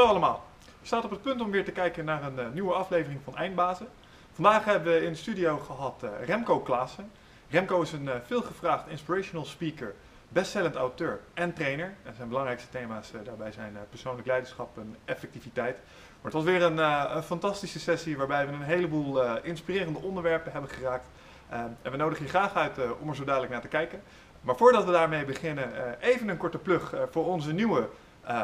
Hallo allemaal. Je staat op het punt om weer te kijken naar een eh, nieuwe aflevering van Eindbazen. Vandaag hebben we in de studio gehad eh, Remco Klaassen. Remco is een uh, veelgevraagd inspirational speaker, bestsellend auteur en trainer. En zijn belangrijkste thema's daarbij zijn persoonlijk leiderschap en effectiviteit. Maar het was weer een, een fantastische sessie waarbij we een heleboel inspirerende onderwerpen hebben geraakt. en we nodigen je graag uit om er zo dadelijk naar te kijken. Maar voordat we daarmee beginnen, even een korte plug voor onze nieuwe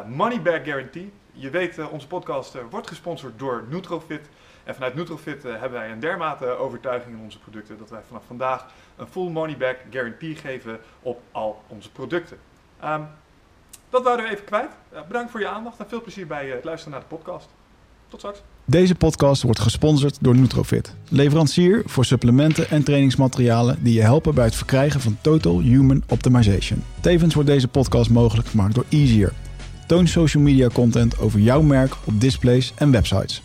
Money Back Guarantee. Je weet, uh, onze podcast uh, wordt gesponsord door Nutrofit. En vanuit Nutrofit uh, hebben wij een dermate overtuiging in onze producten dat wij vanaf vandaag een full money back guarantee geven op al onze producten. Um, dat waren we even kwijt. bedankt voor je aandacht en veel plezier bij het luisteren naar de podcast. Tot straks. Deze podcast wordt gesponsord door Nutrofit, leverancier voor supplementen en trainingsmaterialen die je helpen bij het verkrijgen van Total Human Optimization. Tevens wordt deze podcast mogelijk gemaakt door Easier Toon social media content over jouw merk op displays en websites.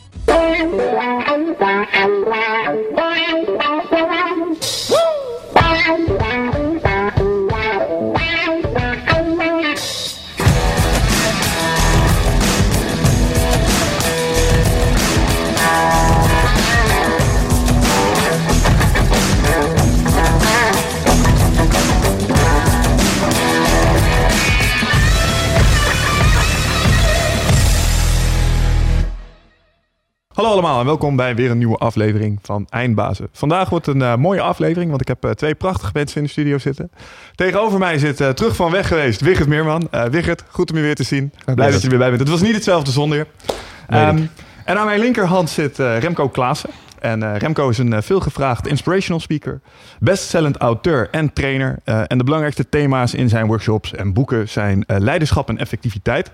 Hallo allemaal en welkom bij weer een nieuwe aflevering van Eindbazen. Vandaag wordt een uh, mooie aflevering, want ik heb uh, twee prachtige mensen in de studio zitten. Tegenover mij zit uh, terug van weg geweest Wigert Meerman. Wigert, goed om je weer te zien. Blij dat je er weer bij bent. Het was niet hetzelfde zonder je. Um, en aan mijn linkerhand zit Remco Klaassen. En Remco is een veelgevraagd inspirational speaker, bestsellend auteur en trainer. en de belangrijkste thema's in zijn workshops en boeken zijn leiderschap en effectiviteit.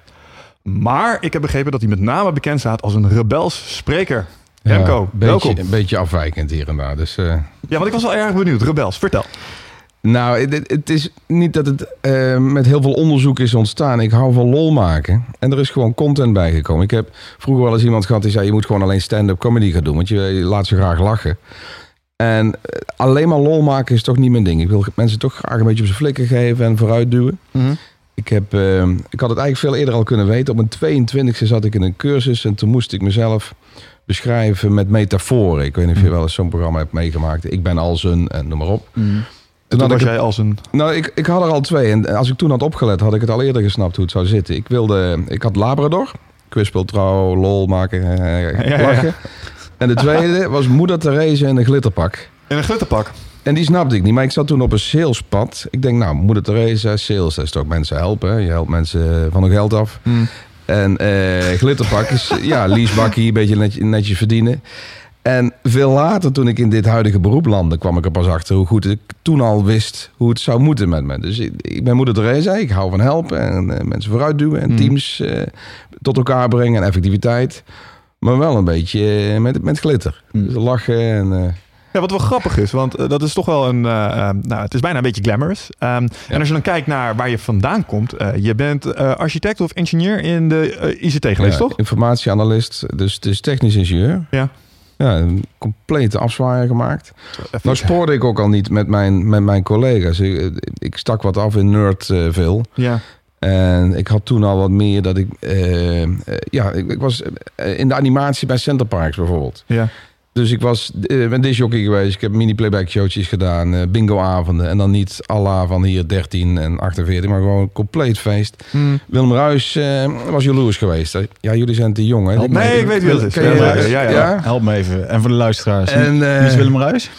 Maar ik heb begrepen dat hij met name bekend staat als een rebels spreker. Remco, ja, beetje, welkom. Een beetje afwijkend hier en daar. Dus, uh... Ja, want ik was wel erg benieuwd. Rebels, vertel. Nou, het, het is niet dat het uh, met heel veel onderzoek is ontstaan. Ik hou van lol maken. En er is gewoon content bijgekomen. Ik heb vroeger wel eens iemand gehad die zei... je moet gewoon alleen stand-up comedy gaan doen. Want je, laat ze graag lachen. En eh, alleen maar lol maken is toch niet mijn ding. Ik wil mensen toch graag een beetje op zijn flikken geven en vooruit duwen. Mm ik, heb, uh, ik had het eigenlijk veel eerder al kunnen weten. Op mijn 22e zat ik in een cursus en toen moest ik mezelf beschrijven met metaforen. Ik weet niet of je mm. wel eens zo'n programma hebt meegemaakt. Ik ben als een en noem maar op. Mm. Toen, toen was jij als een... Nou, ik, ik had er al twee. En als ik toen had opgelet, had ik het al eerder gesnapt hoe het zou zitten. Ik wilde... Ik had Labrador. Kwispeltrouw, lol maken, eh, lachen. En de tweede was Moeder Therese in een glitterpak. In een glitterpak? En die snapte ik niet. Maar ik zat toen op een salespad. Ik denk, nou, moeder Theresa, sales, dat is toch mensen helpen. Je helpt mensen van hun geld af. Hmm. En uh, glitterpak is, ja, leasebakkie, een beetje netjes, netjes verdienen. En veel later, toen ik in dit huidige beroep landde, kwam ik er pas achter hoe goed ik toen al wist hoe het zou moeten met me. Dus ik, ben moeder Theresa, ik hou van helpen en uh, mensen vooruit duwen en hmm. teams uh, tot elkaar brengen en effectiviteit. Maar wel een beetje met, met glitter. Mm. Dus lachen en ja, wat wel grappig is, want eh, dat is toch wel een. Uh, nou, het is bijna een beetje glamorous. Um, En als je dan kijkt naar waar je vandaan komt, je bent architect of ingenieur in de ICT geweest, toch? Informatieanalist, dus, dus technisch ingenieur. Ja. Ja, een complete afzwaaier gemaakt. Nou spoorde ik ook al niet met mijn, met mijn collega's. Ik, ik stak wat af in nerdville. ja. En ik had toen al wat meer dat ik... ja, ik, ik was in de animatie bij Center Parks bijvoorbeeld. Ja. Dus ik was, uh, ben disjockey geweest. Ik heb mini-playback showtjes gedaan. Uh, bingo-avonden. En dan niet alla van hier 13 en 48. Maar gewoon compleet feest. Hmm. Willem Ruis uh, was jaloers geweest. Ja, jullie zijn te jong. Hè? nee, ik weet wie dat is. Ja, ja, ja, Help me even. En voor de luisteraars. En, wie is Willem Ruis?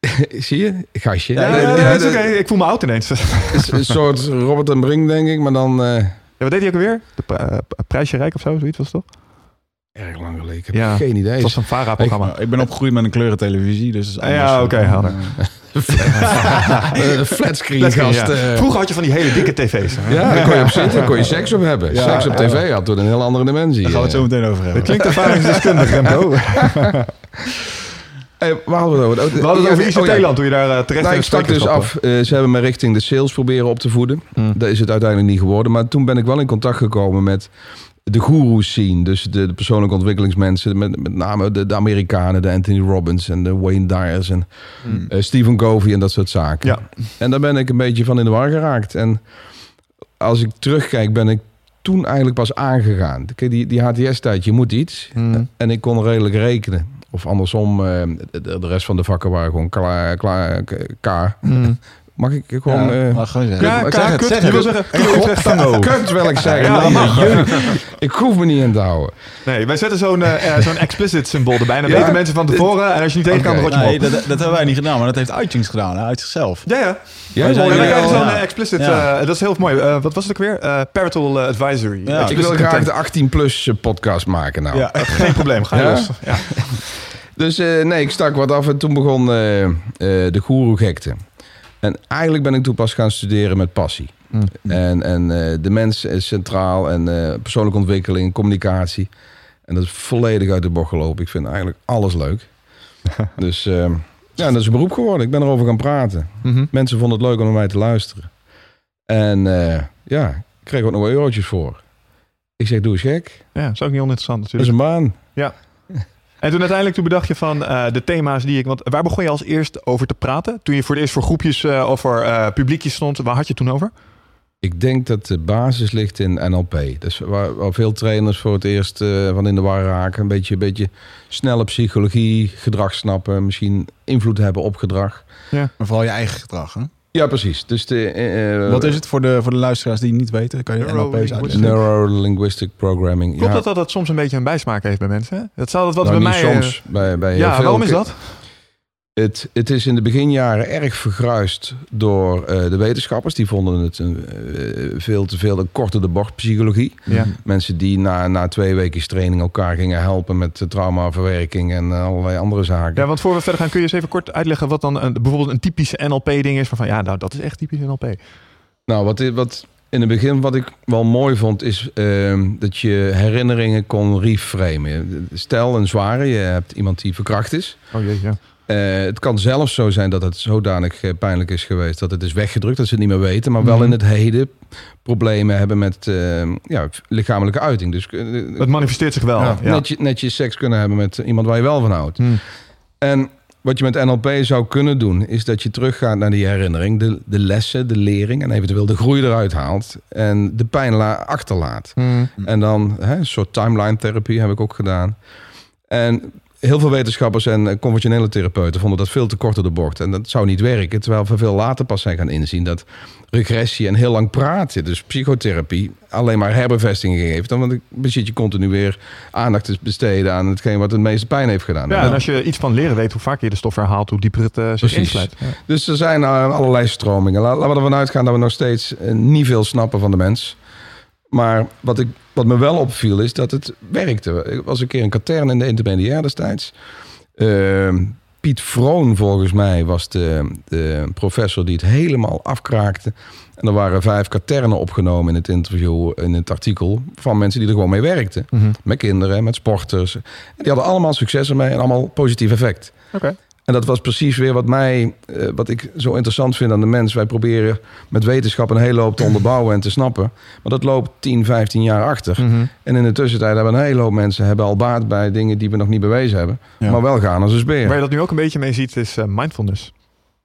Zie je? Gastje. Ja, oké. Ik voel me oud ineens. een soort Robert en Brink, denk ik. Maar dan... ja, wat deed hij ook alweer? De prijsje Rijk of zo? Zoiets was het toch? Erg lang geleden. Ik heb ja, geen idee. Het was een VARA-programma. Ik, ik, ben opgegroeid met een kleurentelevisie, dus... ja, oké, okay, helder. Flatscreen gast. Ja. Vroeger had je van die hele dikke tv's. Ja, daar kon je op zitten, kon je seks op hebben. seks op tv had toen een heel andere dimensie. Daar gaan we het zo meteen over hebben. Dat klinkt ervaringsdeskundig, Remco. Hey, waar hadden we het over? We hadden het over ICT-land, oh, toen je daar uh, terecht nou, ik stak dus af. Uh, ze hebben me richting de sales proberen op te voeden. Mm. Dat is het uiteindelijk niet geworden. Maar toen ben ik wel in contact gekomen met de goeroes zien. Dus de, de, persoonlijke ontwikkelingsmensen. Met, met name de, de, Amerikanen, de Anthony Robbins en de Wayne Dyers en hmm. uh, Stephen Covey en dat soort zaken. Ja. En daar ben ik een beetje van in de war geraakt. En als ik terugkijk, ben ik toen eigenlijk pas aangegaan. Kijk, die, die HTS-tijd, je moet iets. Hmm. En ik kon redelijk rekenen. Of andersom, eh, de, de rest van de vakken waren gewoon klaar, klaar K. Hmm. Mag ik gewoon... Ja, eh, mag gewoon zeggen. Ja, zeg het, wil zeggen, kut, wil ik zeggen. Ja, Nee, mag. jullie- ik hoef me niet in te houden. Nee, wij zetten zo'n eh, eh, zo'n explicit symbool erbij. En dan Ja. weten mensen van tevoren. En als je niet tegen kan, dan Nee, op. dat, dat hebben wij niet gedaan, maar dat heeft iTunes gedaan, hè, uit zichzelf. Ja, ja. Ja, krijgen zo'n eh, explicit... Ja. eh, dat is heel mooi. Eh, wat was het ook weer? Eh, parental advisory. Ik wil graag content. de 18-plus podcast maken nou. Ja. Geen probleem, ga los. Ja. Dus eh, nee, ik stak wat af en toen begon eh, eh, de goeroe-gekte. En eigenlijk ben ik toen pas gaan studeren met passie. Mm. En, en eh, de mens is centraal en eh, persoonlijke ontwikkeling, communicatie. En dat is volledig uit de bocht gelopen. Ik vind eigenlijk alles leuk. dus eh, ja, dat is een beroep geworden. Ik ben erover gaan praten. Mhm. Mensen vonden het leuk om naar mij te luisteren. En eh, ja, ik kreeg ook nog wel eurotjes voor. Ik zeg, doe eens gek. ja, dat is ook niet oninteressant Dat is natuurlijk. een baan. En toen uiteindelijk toen bedacht je van eh, de thema's die ik... Want waar begon je als eerst over te praten? Toen je voor het eerst voor groepjes eh, of voor eh, publiekjes stond. Waar had je het toen over? Ik denk dat de basis ligt in NLP. Dus waar, waar veel trainers voor het eerst eh, van in de war raken. Een beetje, een beetje snelle psychologie, gedrag snappen. Misschien invloed hebben op gedrag. Maar vooral je eigen gedrag, hè? Ja, precies. Dus de, eh, Wat is het voor de, voor de luisteraars die het niet weten? Kan je NLP eens Neurolinguistic. uitleggen? Neuro-linguistic programming. Klopt ja, dat dat soms een beetje een bijsmaak heeft bij mensen? Dat zal dat wat nou, bij niet mij... eh, soms. bij, bij ja, heel veel. waarom is dat? Het, het is in de beginjaren erg vergruist door eh, de wetenschappers. Die vonden het een, eh, veel te veel een korte de bocht psychologie. Ja. Mensen die na, na twee weken training elkaar gingen helpen met traumaverwerking en eh, allerlei andere zaken. ja, want voor we verder gaan kun je eens even kort uitleggen wat dan een, bijvoorbeeld een typisch NLP-ding is. Van, van ja, nou dat is echt typisch NLP. Nou, wat, wat in het begin wat ik wel mooi vond, is ehm, dat je herinneringen kon reframen. Stel een zware, je hebt iemand die verkracht is. Oh jee, ja. Eh, het kan zelfs zo zijn dat het zodanig eh, pijnlijk is geweest dat het is weggedrukt, dat ze het niet meer weten, maar wel Mhm. in het heden problemen hebben met ehm, ja, lichamelijke uiting. Dus eh, Het manifesteert zich wel. ja, je, net je seks kunnen hebben met iemand waar je wel van houdt. Hm. En wat je met NLP zou kunnen doen, is dat je teruggaat naar die herinnering, de, de lessen, de lering en eventueel de groei eruit haalt en de pijn la- achterlaat. Hm. En dan hè, een soort timeline therapie heb ik ook gedaan. En heel veel wetenschappers en eh, conventionele therapeuten vonden dat veel te kort op de bocht. En dat zou niet werken, terwijl we veel later pas zijn gaan inzien dat regressie en heel lang praten, dus psychotherapie, alleen maar herbevestiging geeft. Dan want dan zit je continu weer aandacht te besteden aan hetgeen wat het meeste pijn heeft gedaan. Ja, en als je iets van leren weet, hoe vaker je de stof herhaalt, hoe dieper het eh, zich insluit. Ja. Dus er zijn eh, allerlei stromingen. La- Laten we ervan uitgaan dat we nog steeds niet veel snappen van de mens. Maar wat, ik, wat me wel opviel is dat het werkte. Ik was een keer een katern in de intermediair destijds. Ehm, Piet Vroon volgens mij was de, de professor die het helemaal afkraakte. En er waren vijf katernen opgenomen in het interview, in het artikel... van mensen die er gewoon mee werkten. Mhm. Met kinderen, met sporters. En die hadden allemaal succes ermee en allemaal positief effect. Oké. En dat was precies weer wat mij, eh, wat ik zo interessant vind aan de mens. Wij proberen met wetenschap een hele hoop te onderbouwen en te snappen. Maar dat loopt 10, 15 jaar achter. Mhm. En in de tussentijd hebben een hele hoop mensen hebben al baat bij dingen die we nog niet bewezen hebben. Ja. Maar wel gaan als een speer. Waar je dat nu ook een beetje mee ziet, is eh, mindfulness.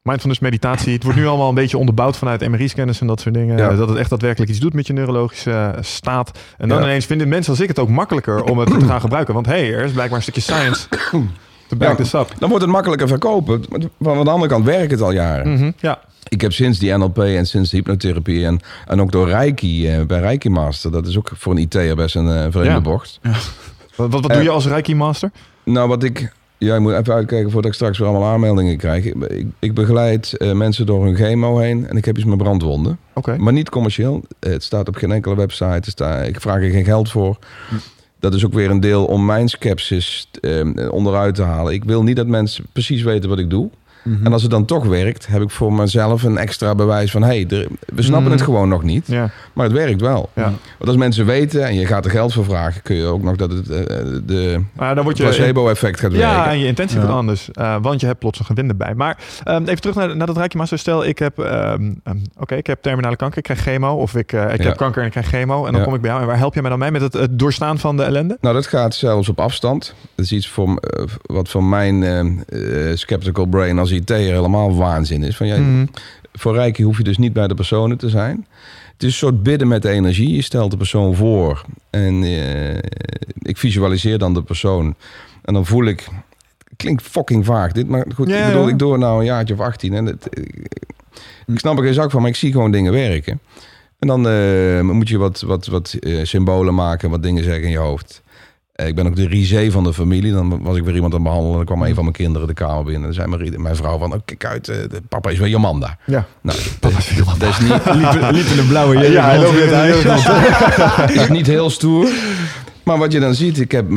Mindfulness meditatie. Het wordt nu allemaal een beetje onderbouwd vanuit MRI-scanners en dat soort dingen. Ja. Dat het echt daadwerkelijk iets doet met je neurologische eh, staat. En dan Ja. ineens vinden mensen als ik het ook makkelijker om het te gaan gebruiken. Want hé, hey, er is blijkbaar een stukje science to back Ja. this up. Dan wordt het makkelijker verkopen. Maar van de andere kant werkt het al jaren. Mhm, Ja, Ik heb sinds die NLP en sinds de hypnotherapie en, en ook door Reiki, eh, bij Reiki Master. Dat is ook voor een IT'er best een eh, vreemde Ja. bocht. wat, wat, wat Eh. doe je als Reiki Master? Nou, wat ik. Ja, ik moet even uitkijken voordat ik straks weer allemaal aanmeldingen krijg. Ik, ik, ik begeleid eh, mensen door hun chemo heen en ik heb iets met brandwonden. Oké. Maar niet commercieel. Eh, Het staat op geen enkele website. Staat, ik vraag er geen geld voor. Dat is ook weer een deel om mijn sceptisch eh, onderuit te halen. Ik wil niet dat mensen precies weten wat ik doe. Mhm. En als het dan toch werkt, heb ik voor mezelf een extra bewijs van... hé, hey, er- we snappen Mhm. het gewoon nog niet, Ja, maar het werkt wel. ja. Want als mensen weten en je gaat er geld voor vragen... kun je ook nog dat het eh, de je... placebo-effect gaat Ja, werken. en je intentie Ja. wordt anders. eh, want je hebt plots een gewin erbij. Maar ehm, even terug naar, naar dat Rijkje. Stel, ik heb, ehm, ehm, oké, ik heb terminale kanker, ik krijg chemo. Of ik, eh, ik Ja. heb kanker en ik krijg chemo. En dan Ja. kom ik bij jou. En waar help je mij dan mee? Met het, het doorstaan van de ellende? Nou, dat gaat zelfs op afstand. Dat is iets voor, wat voor mijn skeptical brain als IT'er helemaal waanzin is. Van, ja, Mhm. Voor Reiki hoef je dus niet bij de personen te zijn. Het is een soort bidden met de energie. Je stelt de persoon voor en eh, ik visualiseer dan de persoon. En dan voel ik, klinkt fucking vaag dit, maar goed, Ja, ik bedoel, ja. ik doe het nou een jaartje of 18 en het, ik snap er geen zak van, maar ik zie gewoon dingen werken. En dan eh, moet je wat, wat, wat eh, symbolen maken, wat dingen zeggen in je hoofd. Eh, Ik ben ook de risé van de familie. Dan was ik weer iemand aan het behandelen. Dan kwam een van mijn kinderen de kamer binnen. En dan zei mijn, mijn vrouw van, oh, kijk uit, eh, de papa is weer Jomanda. Ja. Nou, dat is niet, Liep, liep in een blauwe jurk. Ja, hij loopt in het de is niet heel stoer. Maar wat je dan ziet, ik heb,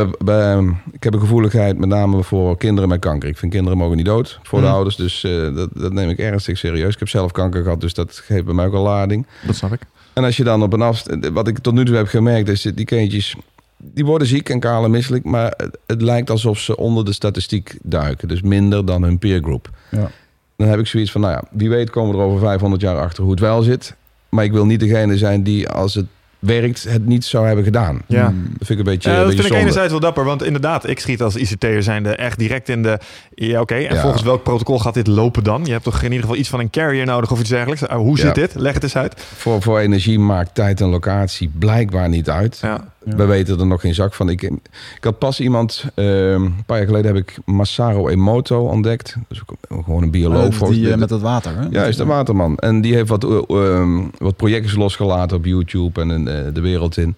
ik heb een gevoeligheid met name voor kinderen met kanker. Ik vind kinderen mogen niet dood voor de Mm. ouders. Dus eh, dat, dat neem ik ernstig serieus. Ik heb zelf kanker gehad, dus dat geeft bij mij ook een lading. Dat snap ik. En als je dan op een afstand... Wat ik tot nu toe heb gemerkt, is dat die kindjes... Die worden ziek en kaal en misselijk. Maar het, het lijkt alsof ze onder de statistiek duiken. Dus minder dan hun peergroep. Ja. Dan heb ik zoiets van, nou ja, wie weet komen we er over 500 jaar achter hoe het wel zit. Maar ik wil niet degene zijn die als het werkt het niet zou hebben gedaan. Ja. Dat vind ik een beetje, Ja, een dat beetje vind ik enerzijds wel dapper, want inderdaad, ik schiet als ICT'er zijnde echt direct in de... Ja, oké, en Ja. volgens welk protocol gaat dit lopen dan? Je hebt toch in ieder geval iets van een carrier nodig of iets dergelijks? Uh, hoe zit Ja. dit? Leg het eens uit. Voor, voor energie maakt tijd en locatie blijkbaar niet uit. Ja. Ja. We weten er nog geen zak van. Ik, ik had pas iemand, ehm, een paar jaar geleden heb ik Masaru Emoto ontdekt. Dat is ook gewoon een bioloog. Volgens die, eh, met dat water, hè? Ja, is de waterman. En die heeft wat, eh, ehm, wat projectjes losgelaten op YouTube en eh, de wereld in.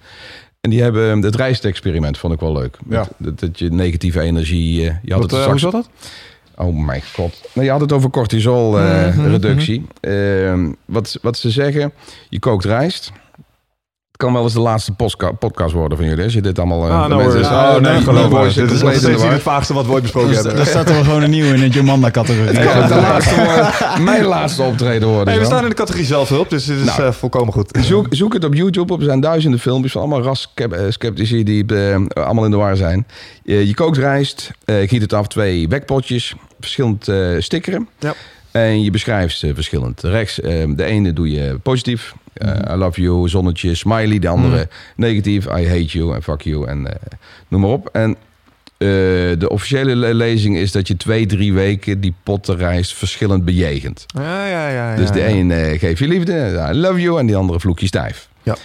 En die hebben ehm, het rijstexperiment vond ik wel leuk. Ja. Dat, dat, dat je negatieve energie. je had Wat, het hoe zat dat? Oh mijn god. Nee, je had het over cortisol eh, Mhm, reductie. Ehm, wat, wat ze zeggen, je kookt rijst. Kan wel eens de laatste podcast worden van jullie. Als je dit allemaal... eh, Ah, de no mensen- worries. Ah, Oh, nee, nee, geloof me. worries. Dit is nog steeds niet het vaagste wat we ooit besproken Dus, hebben. daar staat er gewoon een nieuwe in het Jomanda-categorie. Ik worden, mijn laatste optreden worden. Hey, we staan in de categorie zelfhulp, dus dit is Nou. eh, volkomen goed. Zoek, zoek het op YouTube op. Er zijn duizenden filmpjes van allemaal ras-sceptici die eh, allemaal in de war zijn. Je, je kookt rijst, eh giet het af, twee wekpotjes, verschillend eh stickeren. Ja. En je beschrijft ze verschillend. Rechts, eh, de ene doe je positief. eh, Mhm. I love you, zonnetje, smiley. De andere negatief, I hate you en fuck you en eh, noem maar op. En eh, de officiële le- lezing is dat je twee, drie weken die potten rijst verschillend bejegent. Ja, ja, ja. Dus de een eh, geeft je liefde, I love you, en die andere vloek je stijf. Ja.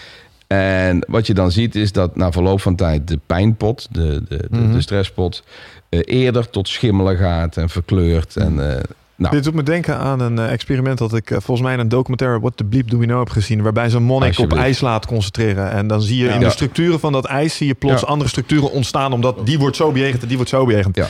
En wat je dan ziet is dat na verloop van tijd de pijnpot, de, de, de, Mhm. de stresspot, eerder tot schimmelen gaat en verkleurt. En, nou, Dit doet me denken aan een eh, experiment dat ik eh, volgens mij in een documentaire What the Bleep Do We Know heb gezien. Waarbij zo'n monnik op ijs laat concentreren. En dan zie je Ja. in de structuren van dat ijs zie je plots Ja. andere structuren ontstaan. Omdat die wordt zo bejegend en die wordt zo bejegend. Ja.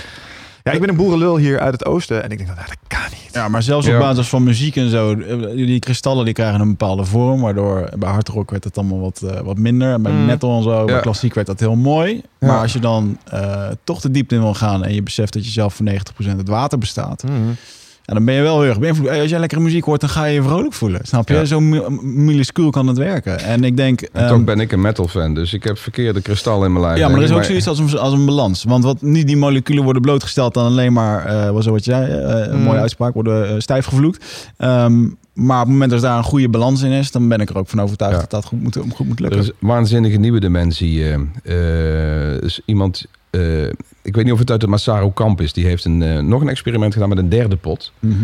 Ja, ik ben een boerenlul hier uit het oosten. En ik denk, nou, dat kan niet. Ja, maar zelfs Ja. op basis van muziek en zo. eh, Die kristallen die krijgen een bepaalde vorm. Waardoor bij hardrock werd het allemaal wat, wat minder. En bij Mm. metal en zo, bij Ja. klassiek werd dat heel mooi. Ja. Maar als je dan eh, toch de diepte in wil gaan... en je beseft dat je zelf voor 90% uit water bestaat... Mhm. En dan ben je wel heel erg beïnvloed. Als jij lekkere muziek hoort, dan ga je je vrolijk voelen. Snap je? Ja. Zo mi- minuscuul kan het werken. En ik denk... en ehm, toch ben ik een metal fan, dus ik heb verkeerde kristallen in mijn lijf. ja, maar er is ook zoiets als een, als een balans. Want wat niet die moleculen worden blootgesteld aan alleen maar, eh wat zo wat je zei, eh, een Mm. mooie uitspraak, worden eh, stijf gevloekt. Ehm, maar op het moment dat daar een goede balans in is, dan ben ik er ook van overtuigd Ja. dat dat goed moet, goed moet Er lukken. is een waanzinnige nieuwe dimensie. eh, is iemand, eh, ik weet niet of het uit de Masaru kamp is, die heeft een, eh, nog een experiment gedaan met een derde pot. Mhm.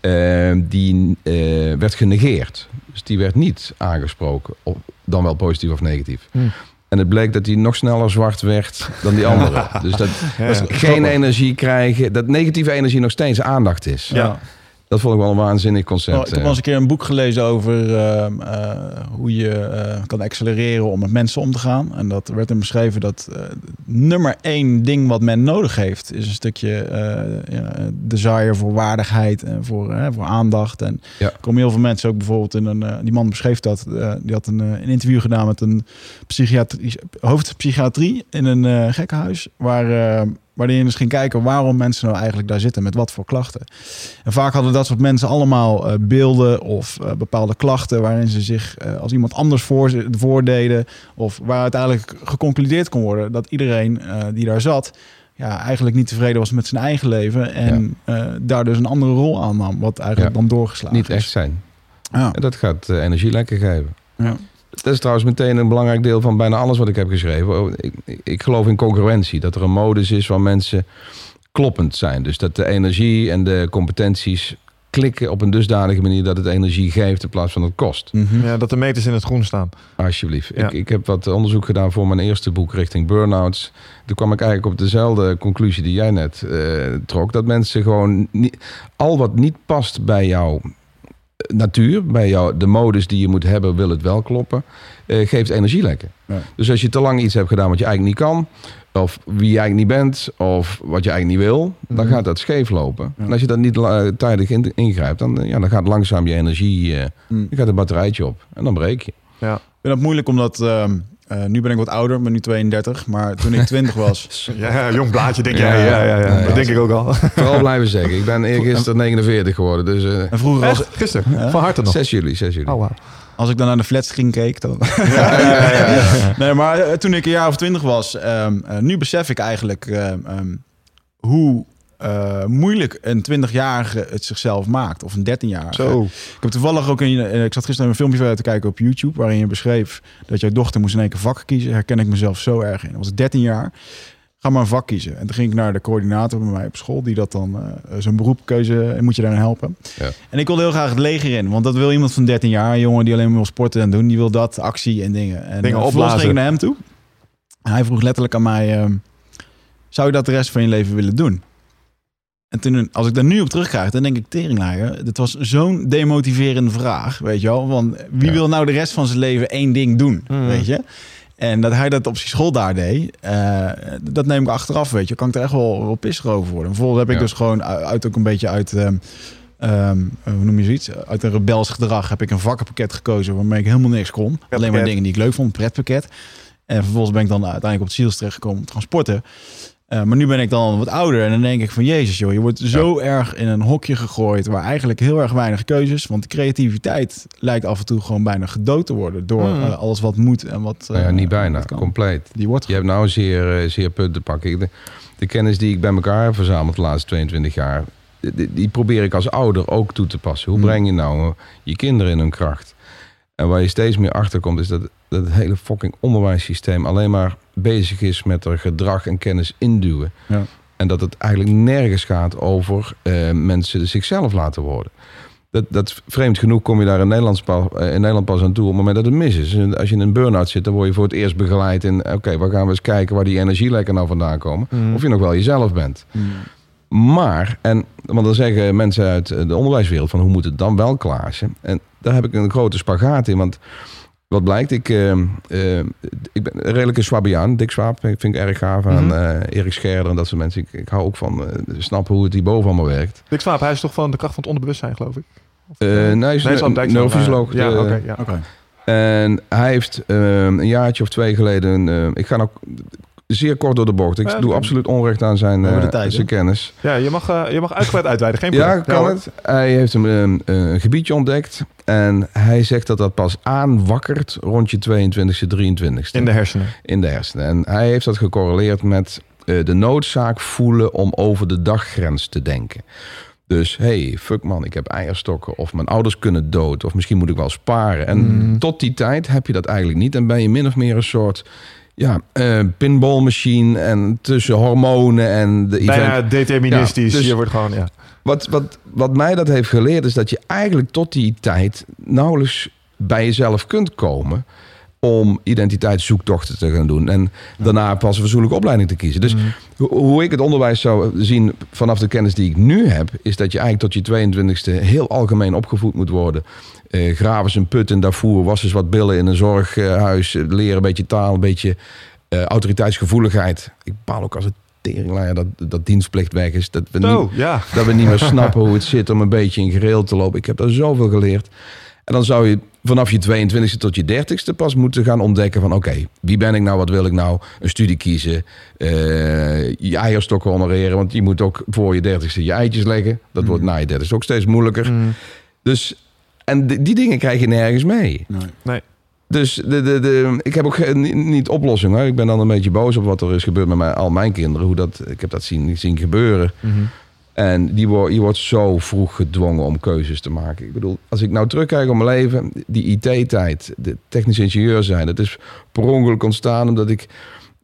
Eh, die eh, werd genegeerd. Dus die werd niet aangesproken, of, dan wel positief of negatief. Hmm. En het bleek dat die nog sneller zwart werd dan die andere. dus dat Ja, dat ja. geen energie krijgen, dat negatieve energie nog steeds aandacht is. Ja. Dat vond ik wel een waanzinnig Oh, concept. ik heb eh. eens een keer een boek gelezen over ehm, eh, hoe je eh, kan accelereren om met mensen om te gaan. En dat werd in beschreven dat nummer één ding wat men nodig heeft, is een stukje ja, desire voor waardigheid en voor, voor aandacht. En Ja. er komen heel veel mensen ook bijvoorbeeld in een, die man beschreef dat, die had een, een interview gedaan met een psychiatrie, hoofdpsychiatrie in een gekkenhuis, waar, waarin je dus ging kijken waarom mensen nou eigenlijk daar zitten, met wat voor klachten. En vaak hadden dat soort mensen allemaal eh, beelden of eh, bepaalde klachten waarin ze zich eh, als iemand anders voor, voordeden. Of waar uiteindelijk geconcludeerd kon worden dat iedereen die daar zat, ja, eigenlijk niet tevreden was met zijn eigen leven. En daar dus een andere rol aan nam, wat eigenlijk Ja. dan doorgeslagen niet is. echt zijn. Ja. En dat gaat energie lekker geven. Ja. Dat is trouwens meteen een belangrijk deel van bijna alles wat ik heb geschreven. Oh, Ik, ik, geloof in congruentie. Dat er een modus is waar mensen kloppend zijn. Dus dat de energie en de competenties klikken op een dusdanige manier dat het energie geeft in plaats van het kost. Mhm. Ja, dat de meters in het groen staan. Alsjeblieft. Ja. Ik, ik heb wat onderzoek gedaan voor mijn eerste boek richting burn-outs. Toen kwam ik eigenlijk op dezelfde conclusie die jij net eh, trok. Dat mensen gewoon niet, al wat niet past bij jouw natuur, bij jou, de modus die je moet hebben, wil het wel kloppen, eh, geeft energielekken. Ja. Dus als je te lang iets hebt gedaan wat je eigenlijk niet kan, of wie je eigenlijk niet bent, of wat je eigenlijk niet wil, dan Mhm. gaat dat scheef lopen. Ja. En als je dat niet la- tijdig in- ingrijpt, dan, eh, ja, dan gaat langzaam je energie, eh, Mm. dan gaat een batterijtje op en dan breek je. Ja. Ik vind dat moeilijk omdat... eh, nu ben ik wat ouder, ben nu 32. Maar toen ik 20 was... Ja, ja, jong blaadje denk Ja, jij. Ja, ja, ja. nee, dat denk ik ook al. Vooral blijven zeggen. Ik ben eergisteren 49 geworden, dus eh En vroeger als, Echt? Gisteren. Ja? Van harte nog. 6 juli, 6 juli. Oh, wauw. als ik dan naar de flatscreen keek... Dan... Ja, ja, ja, ja. Nee, maar eh, toen ik een jaar of twintig was, ehm, eh, nu besef ik eigenlijk ehm, ehm, hoe eh, moeilijk een 20-jarige het zichzelf maakt. Of een 13-jarige. Zo. Ik heb toevallig ook in, eh, ik zat gisteren een filmpje te kijken op YouTube, waarin je beschreef dat jouw dochter moest in één keer vak kiezen. Herken ik mezelf zo erg in. Dat was ik 13 jaar. Ga maar een vak kiezen. En toen ging ik naar de coördinator bij mij op school, die dat dan eh, zo'n beroepkeuze en moet je daarin helpen. Ja. En ik wilde heel graag het leger in, want dat wil iemand van 13 jaar, een jongen die alleen maar wil sporten en doen, die wil dat, actie en dingen. En Dingen opblazen. ging ik naar hem toe. En hij vroeg letterlijk aan mij, ehm, zou je dat de rest van je leven willen doen? En toen, als ik daar nu op terugkrijg, dan denk ik, teringlager, dit was zo'n demotiverende vraag, weet je wel. Want wie Ja. wil nou de rest van zijn leven één ding doen, Mm. weet je? En dat hij dat op zijn school daar deed, eh, dat neem ik achteraf, weet je. Kan ik er echt wel, wel pissig over worden. Vervolgens heb ik Ja. dus gewoon uit, uit ook een beetje uit, ehm, ehm, hoe noem je zoiets? Uit een rebels gedrag heb ik een vakkenpakket gekozen waarmee ik helemaal niks kon. Alleen maar dingen die ik leuk vond, een pretpakket. En vervolgens ben ik dan uiteindelijk op het ziels terechtgekomen om te gaan sporten. Eh, maar nu ben ik dan wat ouder en dan denk ik van Jezus joh, je wordt zo erg in een hokje gegooid waar eigenlijk heel erg weinig keuzes, want de creativiteit lijkt af en toe gewoon bijna gedood te worden door Mm. eh, alles wat moet en wat. Nou ja, eh, niet bijna, compleet. Die wordt Je hebt nou zeer, zeer punten te pakken. De, de kennis die ik bij elkaar heb verzameld de laatste 22 jaar, die, die probeer ik als ouder ook toe te passen. Hoe Hmm. breng je nou je kinderen in hun kracht? En waar je steeds meer achter komt, is dat, dat het hele fucking onderwijssysteem alleen maar bezig is met er gedrag en kennis induwen. Ja. En dat het eigenlijk nergens gaat over eh, mensen zichzelf laten worden. Dat, dat vreemd genoeg kom je daar in Nederland, pas, eh, in Nederland pas aan toe op het moment dat het mis is. En Als je in een burn-out zit, dan word je voor het eerst begeleid in... oké, waar gaan we eens kijken waar die energielekken nou vandaan komen. Mm. Of je nog wel jezelf bent. Mm. Maar, en, want dan zeggen mensen uit de onderwijswereld van hoe moet het dan wel Klaasje? En daar heb ik een grote spagaat in, want wat blijkt, ik, eh, eh, ik ben een redelijke Swabiaan, Dick Swaap, vind ik erg gaaf aan Mhm. eh, Erik Scherder en dat soort mensen. Ik, ik hou ook van eh, snappen hoe het hierboven allemaal werkt. Dick Swaap, hij is toch van de kracht van het onderbewustzijn, geloof ik? Of, Eh, eh, nee, hij is nee, een neurofysioloog. Ja, oké. ja. Oké. En hij heeft eh, een jaartje of twee geleden, eh, ik ga nou zeer kort door de bocht. Ik Ja, doe absoluut onrecht aan zijn, eh, tijd, zijn kennis. Ja, je mag, eh, je mag uitgebreid uitweiden. Geen Ja, probleem. kan hoor. het. Hij heeft een, een, een gebiedje ontdekt. En hij zegt dat dat pas aanwakkert rond je 22e, 23e. In de hersenen. in de hersenen. En hij heeft dat gecorreleerd met eh, de noodzaak voelen om over de daggrens te denken. Dus hey, fuck man, ik heb eierstokken. Of mijn ouders kunnen dood. Of misschien moet ik wel sparen. En Mm. tot die tijd heb je dat eigenlijk niet. En ben je min of meer een soort ja, eh pinballmachine. En tussen hormonen en de event. Bijna deterministisch. Ja, dus- je wordt gewoon, ja. Wat, wat, wat mij dat heeft geleerd is dat je eigenlijk tot die tijd nauwelijks bij jezelf kunt komen om identiteitszoektochten te gaan doen. En daarna pas een verzoenlijke opleiding te kiezen. Dus Mm. ho- hoe ik het onderwijs zou zien vanaf de kennis die ik nu heb... is dat je eigenlijk tot je 22e heel algemeen opgevoed moet worden. Eh, graven eens een put in Darfur, was eens wat billen in een zorghuis... eh, leren een beetje taal, een beetje eh, autoriteitsgevoeligheid. Ik bepaal ook als het teringlaaier dat, dat dienstplicht weg is. Dat we niet, ja. dat we niet meer snappen hoe het zit om een beetje in gereel te lopen. Ik heb daar zoveel geleerd. En dan zou je vanaf je 22e tot je 30ste pas moeten gaan ontdekken van... oké, wie ben ik nou, wat wil ik nou? Een studie kiezen, eh, je eierstokken honoreren... want je moet ook voor je 30ste je eitjes leggen. Dat wordt na je 30ste ook steeds moeilijker. Mm. Dus, en die, die dingen krijg je nergens mee. Nee. Dus de, de, de, ik heb ook geen- niet, niet oplossing. Hoor. Ik ben dan een beetje boos op wat er is gebeurd met mijn, al mijn kinderen. Hoe dat, ik heb dat zien, zien gebeuren. Mhm. En die wordt, je wordt zo vroeg gedwongen om keuzes te maken. Ik bedoel, als ik nou terugkijk op mijn leven, die IT-tijd, de technisch ingenieur zijn, dat is per ongeluk ontstaan omdat ik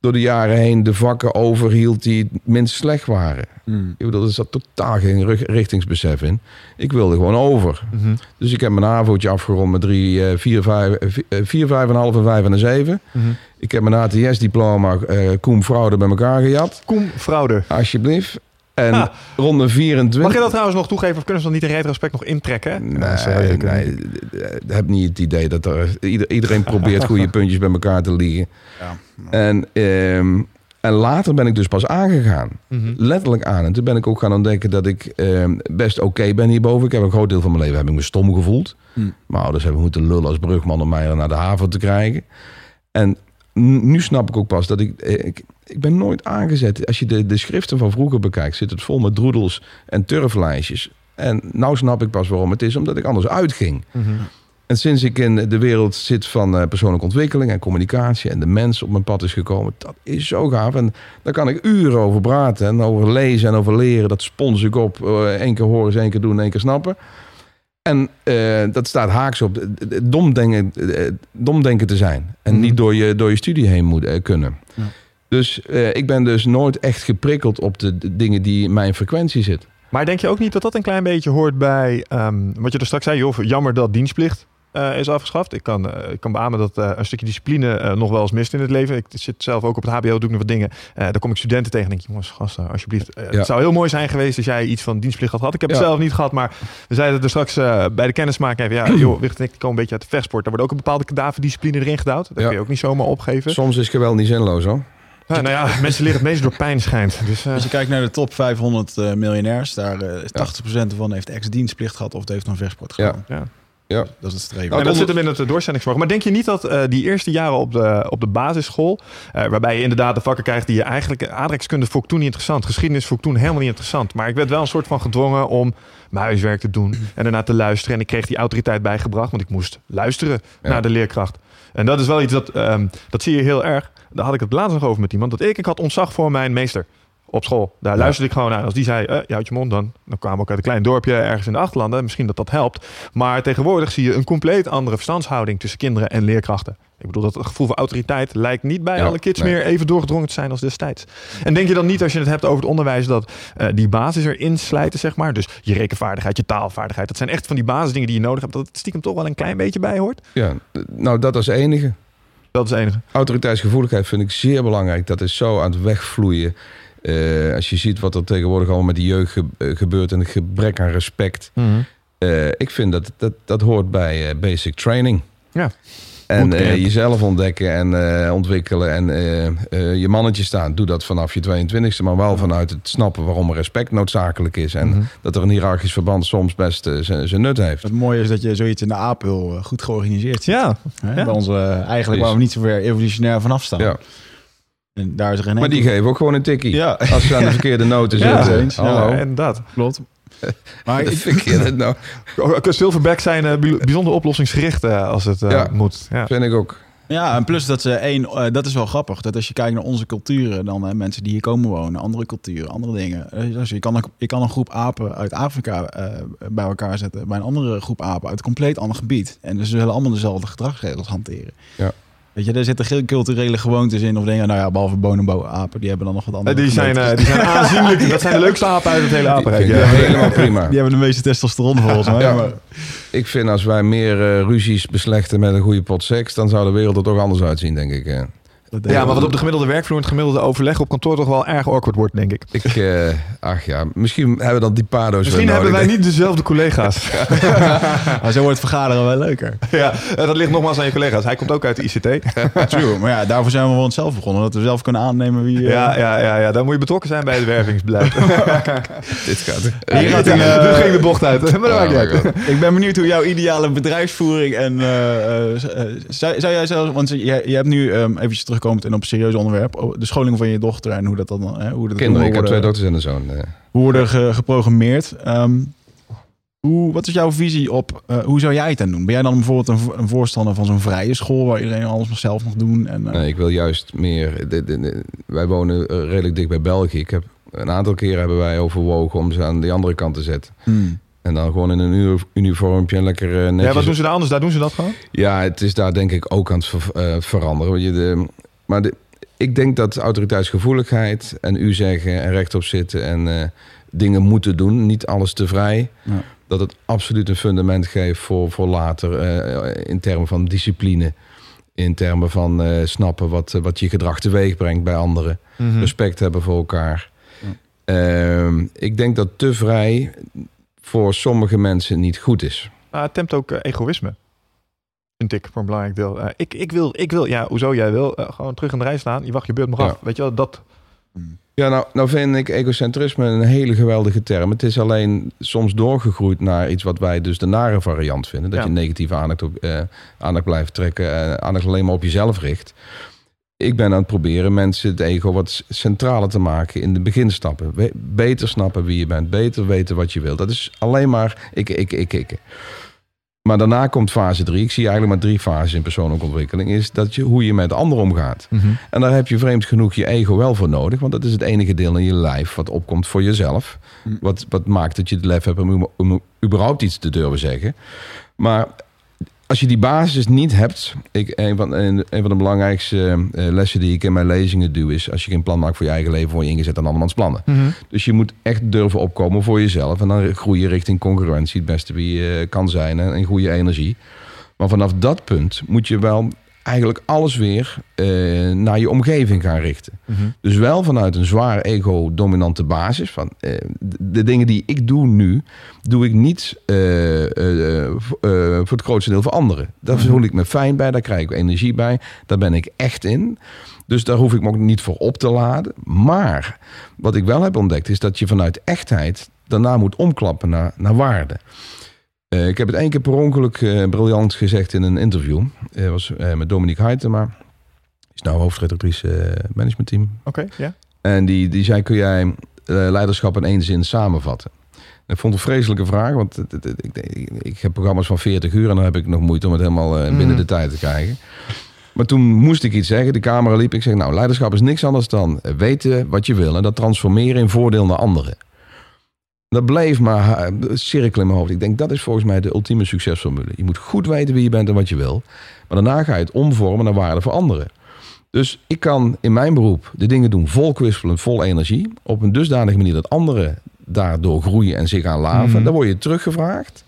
door de jaren heen de vakken overhield die het minst slecht waren. Mm. Ik bedoel, er zat totaal geen richtingsbesef in. Ik wilde gewoon over. Mhm. Dus ik heb mijn AVO'tje afgerond met drie, eh, vier, vijf, eh, vi- eh, vier, vijf en een half en vijf en een zeven. Mhm. Ik heb mijn ATS-diploma eh Koem Fraude bij elkaar gejat. Koen Frauder. Alsjeblieft. En Ah. ronde 24... Mag je dat trouwens nog toegeven of kunnen ze dat niet in retrospect nog intrekken? Nee, nee, ik heb niet het idee dat er... ieder- iedereen probeert goede puntjes bij elkaar te liegen. Ja. En, ehm, en later ben ik dus pas aangegaan. Mhm. Letterlijk aan. En toen ben ik ook gaan ontdekken dat ik ehm, best oké ben hierboven. Ik heb een groot deel van mijn leven heb ik me stom gevoeld. Hmm. Mijn ouders hebben moeten lullen als brugman om mij naar de haven te krijgen. En nu snap ik ook pas dat ik... eh, ik ik ben nooit aangezet. Als je de, de schriften van vroeger bekijkt, zit het vol met droedels en turflijstjes. En nou snap ik pas waarom het is, omdat ik anders uitging. Mhm. En sinds ik in de wereld zit van eh, persoonlijke ontwikkeling en communicatie en de mens op mijn pad is gekomen, dat is zo gaaf. En daar kan ik uren over praten en over lezen en over leren. Dat spons ik op. Eén keer horen, één keer doen, één keer snappen. En eh, dat staat haaks op eh, eh, domdenken, eh, domdenken te zijn. En Mhm. niet door je, door je studie heen moet, eh, kunnen. Ja. Dus eh, ik ben dus nooit echt geprikkeld op de, de dingen die in mijn frequentie zitten. Maar denk je ook niet dat dat een klein beetje hoort bij ehm, wat je er straks zei? Joh, jammer dat dienstplicht eh, is afgeschaft. Ik kan, eh, ik kan beamen dat een stukje discipline nog wel eens mist in het leven. Ik zit zelf ook op het HBO, doe ik nog wat dingen. Daar kom ik studenten tegen en denk, jongens, gasten, alsjeblieft. Ja. Het zou heel mooi zijn geweest als jij iets van dienstplicht had gehad. Ik heb het zelf niet gehad, maar we zeiden er straks bij de kennismaking even. Ja, joh, Wicht en ik komen een beetje uit de vechtsport. Daar wordt ook een bepaalde kadaverdiscipline erin gedouwd. Dat Ja. kun je ook niet zomaar opgeven. Soms is geweld niet zinloos hoor. Ja, nou ja, mensen leren het meest door pijn schijnt. Dus, eh, Als je kijkt naar de top 500 eh, miljonairs, daar eh, is 80% ervan heeft ex-dienstplicht gehad of het heeft een vechtsport Ja. gedaan. ja. Ja. Dat is het streven. Nou, en dat onder- zit hem in het doorzettingsvermogen. Maar denk je niet dat eh, die eerste jaren op de, op de basisschool, eh, waarbij je inderdaad de vakken krijgt die je eigenlijk, aardrijkskunde vond ik toen niet interessant, geschiedenis vond ik toen helemaal niet interessant. Maar ik werd wel een soort van gedwongen om mijn huiswerk te doen en daarna te luisteren. En ik kreeg die autoriteit bijgebracht, want ik moest luisteren Ja. naar de leerkracht. En dat is wel iets dat, ehm, dat zie je heel erg. Daar had ik het laatst nog over met iemand. Dat ik, ik had ontzag voor mijn meester op school. Daar Ja. luisterde ik gewoon naar. Als die zei, eh, je houdt je mond dan. Dan kwamen we ook uit een klein dorpje ergens in de achterlanden. Misschien dat dat helpt. Maar tegenwoordig zie je een compleet andere verstandshouding tussen kinderen en leerkrachten. Ik bedoel, dat gevoel van autoriteit lijkt niet bij Ja, alle kids nee. meer even doorgedrongen te zijn als destijds. En denk je dan niet, als je het hebt over het onderwijs, dat eh, die basis erin slijten, zeg maar. Dus je rekenvaardigheid, je taalvaardigheid. Dat zijn echt van die basisdingen die je nodig hebt. Dat het stiekem toch wel een klein beetje bij hoort. Ja, nou dat als enige. Dat is het enige. Autoriteitsgevoeligheid vind ik zeer belangrijk. Dat is zo aan het wegvloeien. Eh, als je ziet wat er tegenwoordig allemaal met de jeugd eh, gebeurt en het gebrek aan respect. Eh, ik vind dat dat, dat hoort bij basic training. Ja. En eh, jezelf ontdekken en eh, ontwikkelen en eh, eh, je mannetje staan. Doe dat vanaf je 22e, maar wel vanuit het snappen waarom respect noodzakelijk is. En Mhm. dat er een hiërarchisch verband soms best eh, zijn zijn nut heeft. Het mooie is dat je zoiets in de apel goed georganiseerd ziet. Ja, Hè? Ja. Bij onze, eigenlijk waar we niet zo ver evolutionair vanaf staan. Ja. En daar is er geen Maar die geven ook gewoon een tikkie. Ja, Als ze aan de verkeerde noten Ja, zitten. Hallo. en dat. klopt. Maar De verkeerde nou, Silverback zijn eh, bij- bijzonder oplossingsgericht eh, als het eh, Ja. moet. Ja. vind ik ook. ja, en plus dat ze één, eh, dat is wel grappig. Dat als je kijkt naar onze culturen, dan eh, mensen die hier komen wonen, andere culturen, andere dingen. Dus je, kan een, je kan een groep apen uit Afrika eh, bij elkaar zetten, bij een andere groep apen uit een compleet ander gebied. En ze zullen allemaal dezelfde gedragsregels hanteren. Ja. Weet je, er zitten geen culturele gewoontes in of dingen. Nou ja, behalve bonenbo-apen, die hebben dan nog wat Eh, andere die, zijn, eh, die zijn aanzienlijk. Dat zijn de leukste apen uit het hele apenrijk. Ja, helemaal prima. Die hebben de meeste testosteron volgens mij. Ja. maar- Ik vind als wij meer eh, ruzies beslechten met een goede pot seks, dan zou de wereld er toch anders uitzien, denk ik. Dat Ja, maar wat wel. op de gemiddelde werkvloer en het gemiddelde overleg op kantoor toch wel erg awkward wordt, denk ik. Ik, eh, ach ja, misschien hebben we dan die pado's Misschien hebben wij niet dezelfde collega's. Maar zo wordt vergaderen wel leuker. ja, eh, dat ligt nogmaals aan je collega's. Hij komt ook uit de ICT. True. Maar ja, daarvoor zijn we voor onszelf begonnen. Dat we zelf kunnen aannemen wie... eh, Ja, ja, ja, ja, dan moet je betrokken zijn bij het wervingsbeleid. Dit gaat... Hier gaat Ja, een, ging de bocht uit. Maar Oh uit. Ik ben benieuwd hoe jouw ideale bedrijfsvoering en... eh, eh, eh, zou, zou jij zelfs... Want je, je hebt nu, um, eventjes terugkomend en op een serieus onderwerp... oh, de scholing van je dochter en hoe dat dan... Hè, hoe dat Kinderen, ik heb twee worden, dochters en een zoon. eh. hoe worden ge- geprogrammeerd. Ehm, hoe, wat is jouw visie op... eh, hoe zou jij het dan doen? Ben jij dan bijvoorbeeld een, vo- een voorstander van zo'n vrije school... waar iedereen alles nog zelf mag doen? En, eh, Nee, ik wil juist meer... de- de- de- wij wonen eh, redelijk dicht bij België. Ik heb, een aantal keren hebben wij overwogen om ze aan die andere kant te zetten. hmm. En dan gewoon in een uni- uniformpje en lekker eh, netjes... Ja, wat doen ze daar anders? Daar doen ze dat gewoon? Ja, het is daar denk ik ook aan het ver- eh, veranderen. Want je de, maar de, ik denk dat autoriteitsgevoeligheid en u zeggen en rechtop zitten en eh, dingen moeten doen, niet alles te vrij, Ja. dat het absoluut een fundament geeft voor, voor later eh, in termen van discipline, in termen van eh, snappen wat, wat je gedrag teweeg brengt bij anderen, Mhm. respect hebben voor elkaar. Ehm, ik denk dat te vrij voor sommige mensen niet goed is. Maar het tempt ook egoïsme. Vind ik voor een belangrijk deel. Eh, ik, ik, wil, ik wil, ja, hoezo jij wil, eh, gewoon terug in de rij staan. Je wacht je beurt nog Ja. af. Weet je wel, dat. Ja, nou, nou vind ik egocentrisme een hele geweldige term. Het is alleen soms doorgegroeid naar iets wat wij dus de nare variant vinden. Dat Ja. je negatieve aandacht, op, eh, aandacht blijft trekken, aandacht alleen maar op jezelf richt. Ik ben aan het proberen mensen het ego wat centraler te maken in de beginstappen. Beter snappen wie je bent, beter weten wat je wilt. Dat is alleen maar ik, ik, ik, ik. Maar daarna komt fase drie. Ik zie eigenlijk maar drie fases in persoonlijke ontwikkeling. Is dat je, hoe je met anderen omgaat. En daar heb je vreemd genoeg je ego wel voor nodig. Want dat is het enige deel in je lijf wat opkomt voor jezelf. Mm. Wat, wat maakt dat je het lef hebt om, om überhaupt iets te durven zeggen. Maar als je die basis niet hebt. Ik, een, van, een, een van de belangrijkste eh, lessen die ik in mijn lezingen doe. Is als je geen plan maakt voor je eigen leven. word je ingezet aan andermans plannen. Dus je moet echt durven opkomen voor jezelf. En dan groei je richting concurrentie. Het beste wie je kan zijn. En, en goede energie. Maar vanaf dat punt moet je wel eigenlijk alles weer eh, naar je omgeving gaan richten. Dus wel vanuit een zwaar ego-dominante basis. Van, eh, de, de dingen die ik doe nu, doe ik niet eh, voor voor het grootste deel voor anderen. Daar voel ik me fijn bij, daar krijg ik energie bij. Daar ben ik echt in. Dus daar hoef ik me ook niet voor op te laden. Maar wat ik wel heb ontdekt, is dat je vanuit echtheid daarna moet omklappen naar, naar waarde. Eh, ik heb het één keer per ongeluk eh, briljant gezegd in een interview. Was eh, met Dominique Huytema. Die is nou hoofdredactrice managementteam. Oké, ja. En die, die zei, kun jij leiderschap in één zin samenvatten? En ik vond het een vreselijke vraag, want het- het- het- ik, heb programma's van 40 uur... en dan heb ik nog moeite om het helemaal binnen Mhm. de tijd te krijgen. Maar toen moest ik iets zeggen, de camera liep. Ik zeg, nou, leiderschap is niks anders dan weten wat je wil... en dat transformeren in voordeel naar anderen. Dat bleef maar eh, cirkelen in mijn hoofd. Ik denk, dat is volgens mij de ultieme succesformule. Je moet goed weten wie je bent en wat je wil. Maar daarna ga je het omvormen naar waarde voor anderen. Dus ik kan in mijn beroep de dingen doen vol kwispelend, vol energie. Op een dusdanige manier dat anderen daardoor groeien en zich aan laven. Mhm. Dan word je teruggevraagd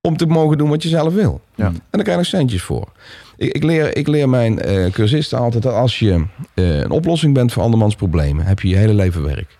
om te mogen doen wat je zelf wil. Ja. En dan krijg je nog centjes voor. Ik, ik, leer, ik leer mijn eh, cursisten altijd dat als je eh, een oplossing bent voor andermans problemen, heb je je hele leven werk.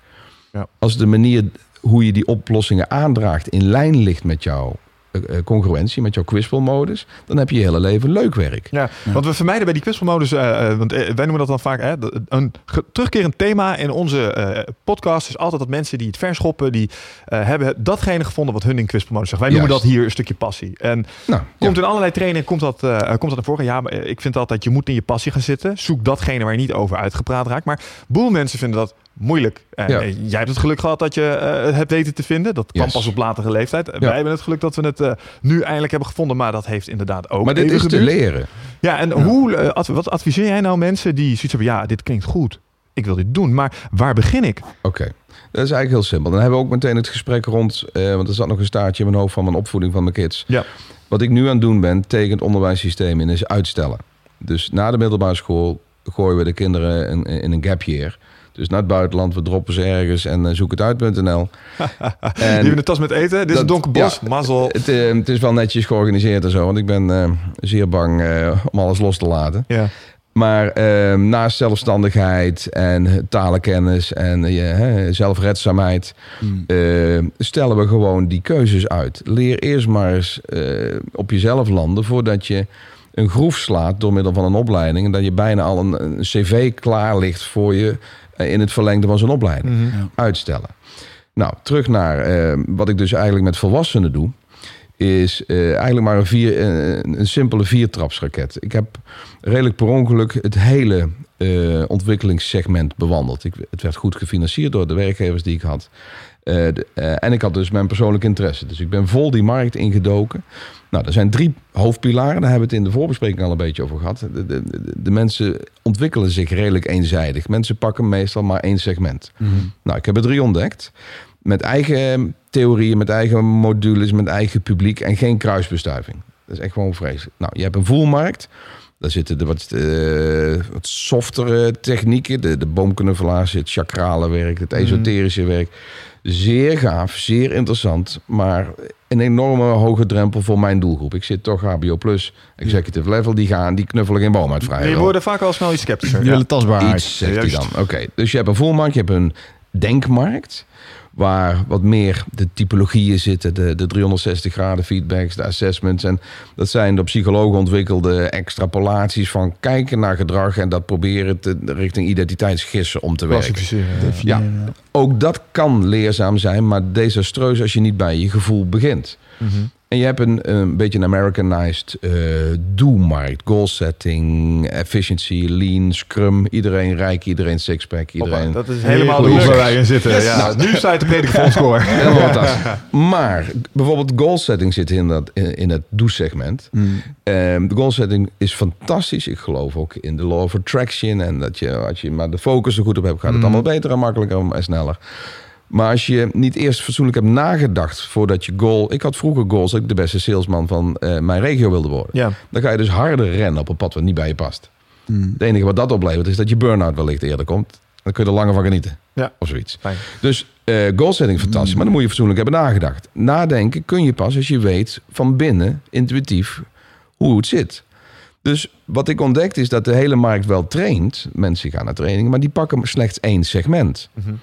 Ja. Als de manier hoe je die oplossingen aandraagt in lijn ligt met jouw eh, eh, congruentie, met jouw kwispelmodus, dan heb je je hele leven leuk werk. Ja, want we vermijden bij die kwispelmodus, eh, eh, want wij noemen dat dan vaak, hè, een terugkerend thema in onze eh, podcast is altijd dat mensen die het verschoppen, die eh, hebben datgene gevonden wat hun in kwispelmodus zegt. Wij noemen Juist. dat hier een stukje passie. En Nou, komt in allerlei trainingen komt dat, eh, komt dat naar voren. Ja, maar ik vind altijd, je moet in je passie gaan zitten. Zoek datgene waar je niet over uitgepraat raakt. Maar boel mensen vinden dat moeilijk. En Ja. eh, jij hebt het geluk gehad dat je eh, het hebt weten te vinden. Dat kwam Yes. pas op latere leeftijd. Wij hebben het geluk dat we het eh, nu eindelijk hebben gevonden. Maar dat heeft inderdaad ook maar dit is te leren. Ja, en hoe, adv- wat adviseer jij nou mensen die zoiets hebben, ja, dit klinkt goed. Ik wil dit doen, maar waar begin ik? Oké, dat is eigenlijk heel simpel. Dan hebben we ook meteen het gesprek rond, want er zat nog een staartje in mijn hoofd van mijn opvoeding van mijn kids. Ja. Wat ik nu aan het doen ben tegen het onderwijssysteem in is uitstellen. Dus na de middelbare school gooien we de kinderen in, in een gap year. Dus naar het buitenland, we droppen ze ergens en eh, zoek het uit.nl. Die hebben een tas met eten. Dit is een donker bos. ja, Mazzel. Het, eh, het is wel netjes georganiseerd en zo, want ik ben eh, zeer bang om alles los te laten. Ja. Maar naast zelfstandigheid en talenkennis en zelfredzaamheid... Mm. eh, stellen we gewoon die keuzes uit. Leer eerst maar eens op jezelf landen voordat je een groef slaat door middel van een opleiding. En dat je bijna al een, een cv klaar ligt voor je in het verlengde van zo'n opleiding. Mhm. Ja. Uitstellen. Nou, terug naar eh, wat ik dus eigenlijk met volwassenen doe. Is eh, eigenlijk maar een, vier, eh, een simpele viertrapsraket. Ik heb redelijk per ongeluk het hele eh, ontwikkelingssegment bewandeld. Ik, het werd goed gefinancierd door de werkgevers die ik had. Eh, de- eh, en ik had dus mijn persoonlijke interesse. Dus ik ben vol die markt ingedoken. Nou, er zijn drie hoofdpilaren. Daar hebben we het in de voorbespreking al een beetje over gehad. De, de, de, mensen ontwikkelen zich redelijk eenzijdig. Mensen pakken meestal maar één segment. Mhm. Nou, ik heb er drie ontdekt. Met eigen theorieën, met eigen modules, met eigen publiek en geen kruisbestuiving. Dat is echt gewoon vreselijk. Nou, je hebt een voelmarkt. Daar zitten de wat, eh, wat softere technieken. De, de boomknuffelaar zit, chakrale werk, het esoterische werk. Zeer gaaf, zeer interessant, maar een enorme hoge drempel voor mijn doelgroep. Ik zit toch HBO Plus, executive level, die gaan, die knuffelen geen boom uit vrij. Je wordt vaak al snel iets sceptischer. Die willen tastbaarheid. Iets, zegt hij dan. Oké, dus je hebt een volmarkt, je hebt een denkmarkt... waar wat meer de typologieën zitten, de, de 360 graden feedbacks, de assessments. En dat zijn door psychologen ontwikkelde extrapolaties van kijken naar gedrag... en dat proberen te, richting identiteitsgissen om te werken. Definiëren. Ook dat kan leerzaam zijn, maar desastreus als je niet bij je gevoel begint. Mhm. En je hebt een, een beetje een Americanized eh do-markt. Goal setting, efficiency, lean, scrum. Iedereen rijk, iedereen sixpack, iedereen... Dat is helemaal de hoek waar wij in zitten. Ja. nu sta je te prediken voor ons score. Helemaal fantastisch. Maar bijvoorbeeld goal setting zit in, dat, in, in het do-segment. Mm. Ehm, de goal setting is fantastisch. Ik geloof ook in de law of attraction. En dat je, als je maar de focus er goed op hebt, gaat het allemaal beter en makkelijker en sneller. Maar als je niet eerst fatsoenlijk hebt nagedacht voordat je goal... Ik had vroeger goals dat ik de beste salesman van eh, mijn regio wilde worden. Ja. Dan ga je dus harder rennen op een pad wat niet bij je past. Mm. Het enige wat dat oplevert is dat je burn-out wellicht eerder komt. Dan kun je er langer van genieten. Ja. Of zoiets. Fijn. Dus eh goal setting fantastisch, maar dan moet je fatsoenlijk hebben nagedacht. Nadenken kun je pas als je weet van binnen, intuïtief, hoe het zit. Dus wat ik ontdekte is dat de hele markt wel traint. Mensen gaan naar trainingen, maar die pakken slechts één segment. Mhm.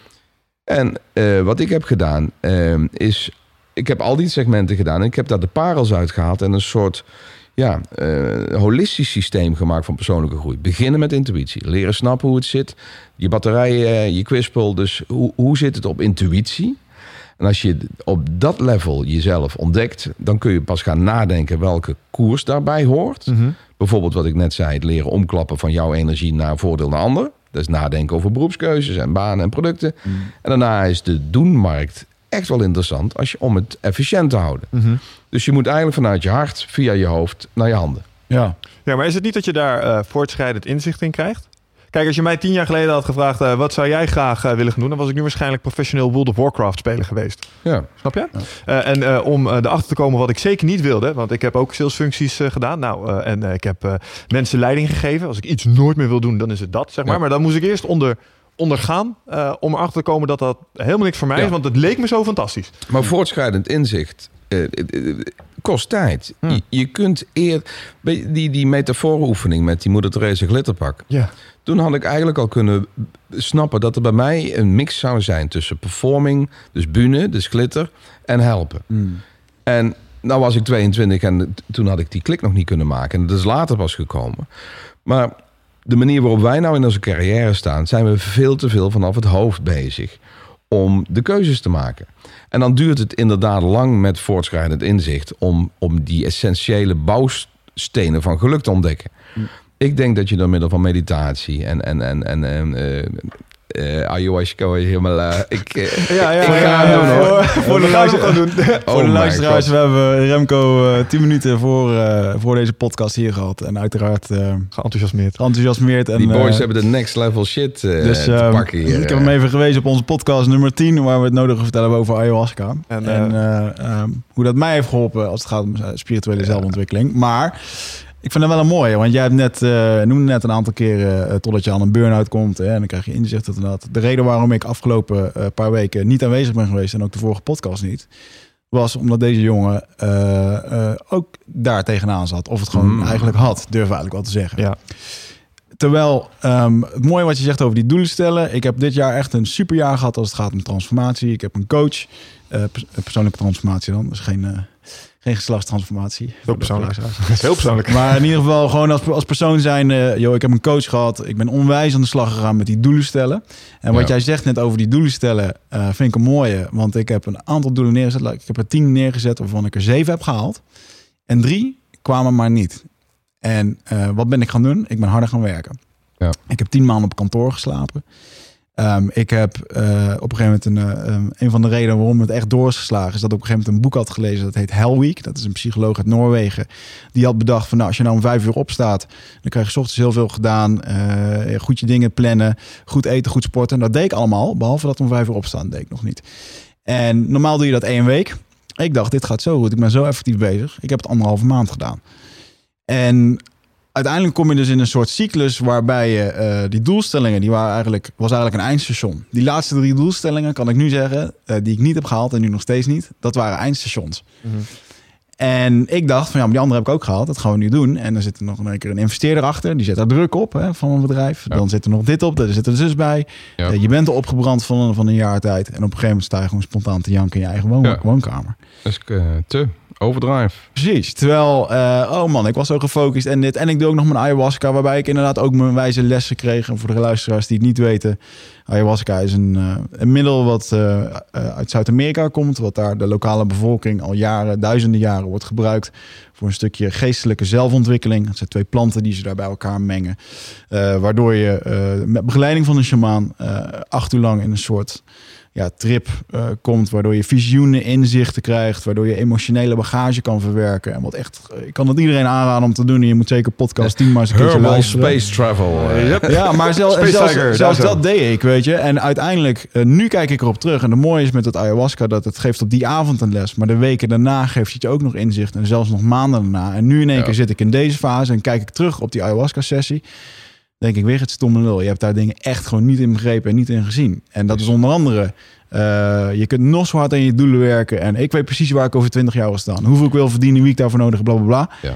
En eh, wat ik heb gedaan eh, is, ik heb al die segmenten gedaan en ik heb daar de parels uitgehaald en een soort ja, eh, holistisch systeem gemaakt van persoonlijke groei. Beginnen met intuïtie, leren snappen hoe het zit, je batterijen, je kwispel. Dus hoe, hoe zit het op intuïtie? En als je op dat level jezelf ontdekt, dan kun je pas gaan nadenken welke koers daarbij hoort. Mhm. Bijvoorbeeld wat ik net zei, het leren omklappen van jouw energie naar voordeel naar ander. Dat is nadenken over beroepskeuzes en banen en producten. En daarna is de doenmarkt echt wel interessant als je, om het efficiënt te houden. Mhm. Dus je moet eigenlijk vanuit je hart, via je hoofd, naar je handen. Ja. Ja, maar is het niet dat je daar eh, voortschrijdend inzicht in krijgt? Kijk, als je mij tien jaar geleden had gevraagd... eh, wat zou jij graag eh, willen gaan doen... dan was ik nu waarschijnlijk professioneel World of Warcraft speler geweest. Ja. Snap je? Eh, en om erachter te komen wat ik zeker niet wilde... want ik heb ook salesfuncties gedaan. Nou, en ik heb mensen leiding gegeven. Als ik iets nooit meer wil doen, dan is het dat, zeg maar. Ja. Maar dan moest ik eerst onder, ondergaan... om erachter te komen dat dat helemaal niks voor mij Ja. is. Want het leek me zo fantastisch. Maar voortschrijdend inzicht kost tijd. Hm. Je, je kunt eer... Die, die metafooroefening met die moeder Therese glitterpak. Ja. Toen had ik eigenlijk al kunnen snappen dat er bij mij een mix zou zijn tussen performing, dus bühne, dus glitter, en helpen. Mm. En nou was ik 22 en toen had ik die klik nog niet kunnen maken. En dat is later pas gekomen. Maar de manier waarop wij nou in onze carrière staan, zijn we veel te veel vanaf het hoofd bezig om de keuzes te maken. En dan duurt het inderdaad lang met voortschrijdend inzicht om, om die essentiële bouwstenen van geluk te ontdekken. Ik denk dat je door middel van meditatie en, en, en, en, en eh, eh, ayahuasca helemaal... eh, ik, eh, Ja, ja, ik ga ja, het doen ja. hoor. Voor, voor de gewoon doen. Oh voor de my luisteraars, we hebben Remco eh 10 minuten voor, eh, voor deze podcast hier gehad. En uiteraard eh Geenthousiasmeerd. enthousiasmeerd. En, Die boys hebben de next level shit eh, dus, te eh, pakken hier. Ik heb hem even gewezen op onze podcast nummer 10, waar we het nodige vertellen hebben over ayahuasca. En, En, eh, ehm, hoe dat mij heeft geholpen als het gaat om spirituele zelfontwikkeling. Maar ik vind dat wel een mooie, want jij hebt net, eh, noemde net een aantal keren eh, totdat je aan een burn-out komt. Hè, en dan krijg je inzicht inderdaad. De reden waarom ik afgelopen eh, paar weken niet aanwezig ben geweest en ook de vorige podcast niet, was omdat deze jongen ook daar tegenaan zat. Of het gewoon Mm. eigenlijk had, durf eigenlijk wel te zeggen. Ja. Terwijl ehm, het mooie wat je zegt over die doelen stellen. Ik heb dit jaar echt een superjaar gehad als het gaat om transformatie. Ik heb een coach, pers- persoonlijke transformatie dan. Dus geen, geen geslachtstransformatie. Heel persoonlijk. Heel persoonlijk. Maar in ieder geval gewoon als, als persoon zijn. eh joh, ik heb een coach gehad. Ik ben onwijs aan de slag gegaan met die doelen stellen. En wat Ja. jij zegt net over die doelen stellen, eh, vind ik een mooie. Want ik heb een aantal doelen neergezet. Ik heb er tien neergezet waarvan ik er zeven heb gehaald. En drie kwamen maar niet. En eh, wat ben ik gaan doen? Ik ben harder gaan werken. Ja. Ik heb tien maanden op kantoor geslapen. Ehm, ik heb eh, op een gegeven moment een, eh, um, een van de redenen waarom het echt door is geslagen, is dat ik op een gegeven moment een boek had gelezen. Dat heet Hell Week. Dat is een psycholoog uit Noorwegen. Die had bedacht van nou, als je nou om vijf uur opstaat, dan krijg je 's ochtends heel veel gedaan. eh, goed je dingen plannen, goed eten, goed sporten. En dat deed ik allemaal, behalve dat om vijf uur opstaan, deed ik nog niet. En normaal doe je dat één week. Ik dacht, dit gaat zo goed. Ik ben zo effectief bezig. Ik heb het anderhalve maand gedaan. En uiteindelijk kom je dus in een soort cyclus waarbij je eh, die doelstellingen, die waren eigenlijk, was eigenlijk een eindstation. Die laatste drie doelstellingen, kan ik nu zeggen, eh, die ik niet heb gehaald en nu nog steeds niet, dat waren eindstations. Mhm. En ik dacht van ja, maar die andere heb ik ook gehaald. Dat gaan we nu doen. En dan zit er nog een keer een investeerder achter. Die zet daar druk op hè, van een bedrijf. Ja. Dan zit er nog dit op. Er zit er zus bij. Ja. Eh, je bent er opgebrand van, een- van een jaar tijd. En op een gegeven moment sta je gewoon spontaan te janken in je eigen woon- Ja. woonkamer. Dat is eh, te overdrive. Precies. Terwijl, eh, oh man, ik was zo gefocust en dit. En ik doe ook nog mijn ayahuasca, waarbij ik inderdaad ook mijn wijze lessen kreeg. En voor de luisteraars die het niet weten, ayahuasca is een, eh, een middel wat eh, uit Zuid-Amerika komt. Wat daar de lokale bevolking al jaren, duizenden jaren wordt gebruikt. Voor een stukje geestelijke zelfontwikkeling. Het zijn twee planten die ze daar bij elkaar mengen. Waardoor je met begeleiding van een shamaan acht uur lang in een soort ja, trip eh, komt, waardoor je visioenen, inzichten krijgt, waardoor je emotionele bagage kan verwerken. En wat echt, eh, ik kan het iedereen aanraden om te doen. En je moet zeker podcast 10 maar eens een keertje Herbal luisteren. space travel. eh. Ja, maar zel- Space zelfs, Tiger, zelfs daar zo. dat deed ik, weet je. En uiteindelijk, eh, nu kijk ik erop terug. En de mooie is met het ayahuasca dat het geeft op die avond een les. Maar de weken daarna geeft het je ook nog inzicht. En zelfs nog maanden daarna. En nu in één Ja. keer zit ik in deze fase en kijk ik terug op die ayahuasca-sessie. Denk ik weer het stomme lul. Je hebt daar dingen echt gewoon niet in begrepen en niet in gezien. En dat is onder andere... eh, je kunt nog zo hard aan je doelen werken. En ik weet precies waar ik over 20 jaar wil staan. Hoeveel ik wil verdienen, wie ik daarvoor nodig heb, bla bla bla. Ja.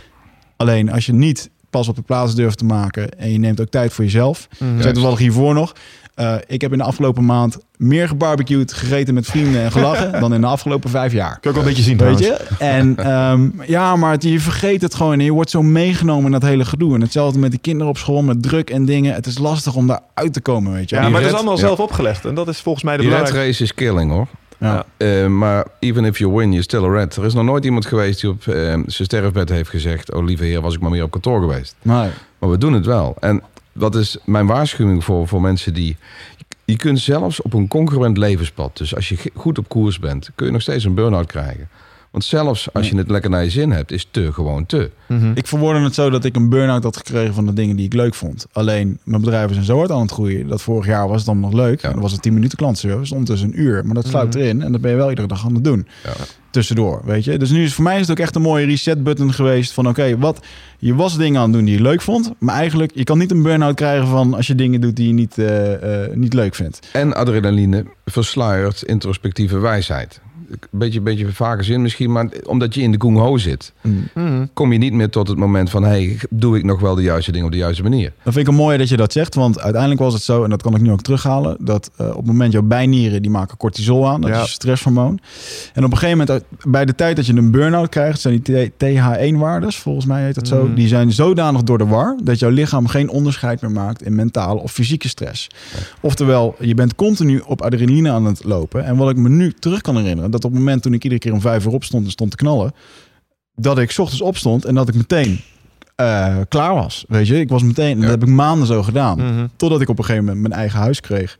Alleen als je niet pas op de plaats durft te maken en je neemt ook tijd voor jezelf. Ik zei toevallig hiervoor nog. eh, ik heb in de afgelopen maand meer gebarbecued, gegeten met vrienden en gelachen dan in de afgelopen vijf jaar. Kun je ook wel een beetje zien Weet je? En ehm, ja, maar het- je vergeet het gewoon en je wordt zo meegenomen in dat hele gedoe. En hetzelfde met die kinderen op school, met druk en dingen. Het is lastig om daar uit te komen, weet je. Ja, maar het is allemaal ja. zelf opgelegd. En dat is volgens mij de Die belangrijkste... race is killing hoor. Ja. Eh, maar even if you win, you're still a red. Er is nog nooit iemand geweest die op eh, zijn sterfbed heeft gezegd... oh lieve heer, was ik maar meer op kantoor geweest. Nee. Maar we doen het wel. En wat is mijn waarschuwing voor, voor mensen die... Je kunt zelfs op een congruent levenspad... dus als je goed op koers bent... kun je nog steeds een burn-out krijgen. Want zelfs als je het lekker naar je zin hebt... is te gewoon te. Mhm. Ik verwoordde het zo dat ik een burn-out had gekregen van de dingen die ik leuk vond. Alleen, mijn bedrijven zijn zo hard aan het groeien. Dat vorig jaar was het dan nog leuk. Ja. Dan was het 10 minuten klantservice, ondertussen een uur. Maar dat sluit Mhm. erin en dat ben je wel iedere dag aan het doen. Ja. Tussendoor, weet je. Dus nu is voor mij is het ook echt een mooie reset-button geweest. Van oké, wat je was dingen aan het doen die je leuk vond. Maar eigenlijk, je kan niet een burn-out krijgen van als je dingen doet die je niet, eh, eh, niet leuk vindt. En adrenaline versluiert introspectieve wijsheid. Een beetje, beetje vaker zin misschien, maar omdat je in de gung ho zit... Mhm. kom je niet meer tot het moment van... hey, doe ik nog wel de juiste dingen op de juiste manier? Dan vind ik het mooi dat je dat zegt, want uiteindelijk was het zo, en dat kan ik nu ook terughalen, dat eh, op het moment jouw bijnieren, die maken cortisol aan, dat Ja. is een stresshormoon. En op een gegeven moment, bij de tijd dat je een burn-out krijgt, zijn die TH1-waardes, volgens mij heet dat zo, Mhm. die zijn zodanig door de war, dat jouw lichaam geen onderscheid meer maakt in mentale of fysieke stress. Oftewel, je bent continu op adrenaline aan het lopen. En wat ik me nu terug kan herinneren, dat op het moment toen ik iedere keer om vijf uur opstond en stond te knallen, dat ik 's ochtends opstond en dat ik meteen eh, klaar was. Weet je, ik was meteen, en Ja. dat heb ik maanden zo gedaan. Mhm. Totdat ik op een gegeven moment mijn eigen huis kreeg.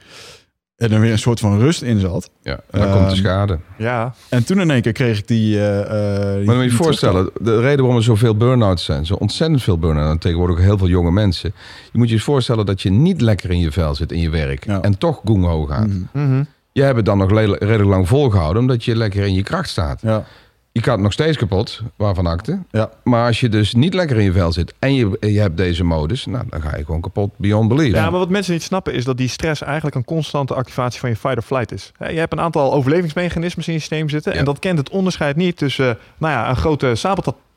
En er weer een soort van rust in zat. Ja, en dan Ehm, komt de schade. Ja, En toen in één keer kreeg ik die... eh, eh, die- Maar dan moet je je voorstellen, de reden waarom er zoveel burn-outs zijn, zo ontzettend veel burn-outs, en tegenwoordig ook heel veel jonge mensen. Je moet je eens voorstellen dat je niet lekker in je vel zit in je werk Ja. en toch gung ho gaat. Mhm. Mhm. Je hebt het dan nog redelijk lang volgehouden, omdat je lekker in je kracht staat. Ja, Je gaat nog steeds kapot, waarvan akte. ja. Maar als je dus niet lekker in je vel zit en je, je hebt deze modus, nou, dan ga je gewoon kapot beyond belief. Ja, maar wat mensen niet snappen is dat die stress eigenlijk een constante activatie van je fight or flight is. Je hebt een aantal overlevingsmechanismes in je systeem zitten Ja. en dat kent het onderscheid niet tussen eh, nou ja, een grote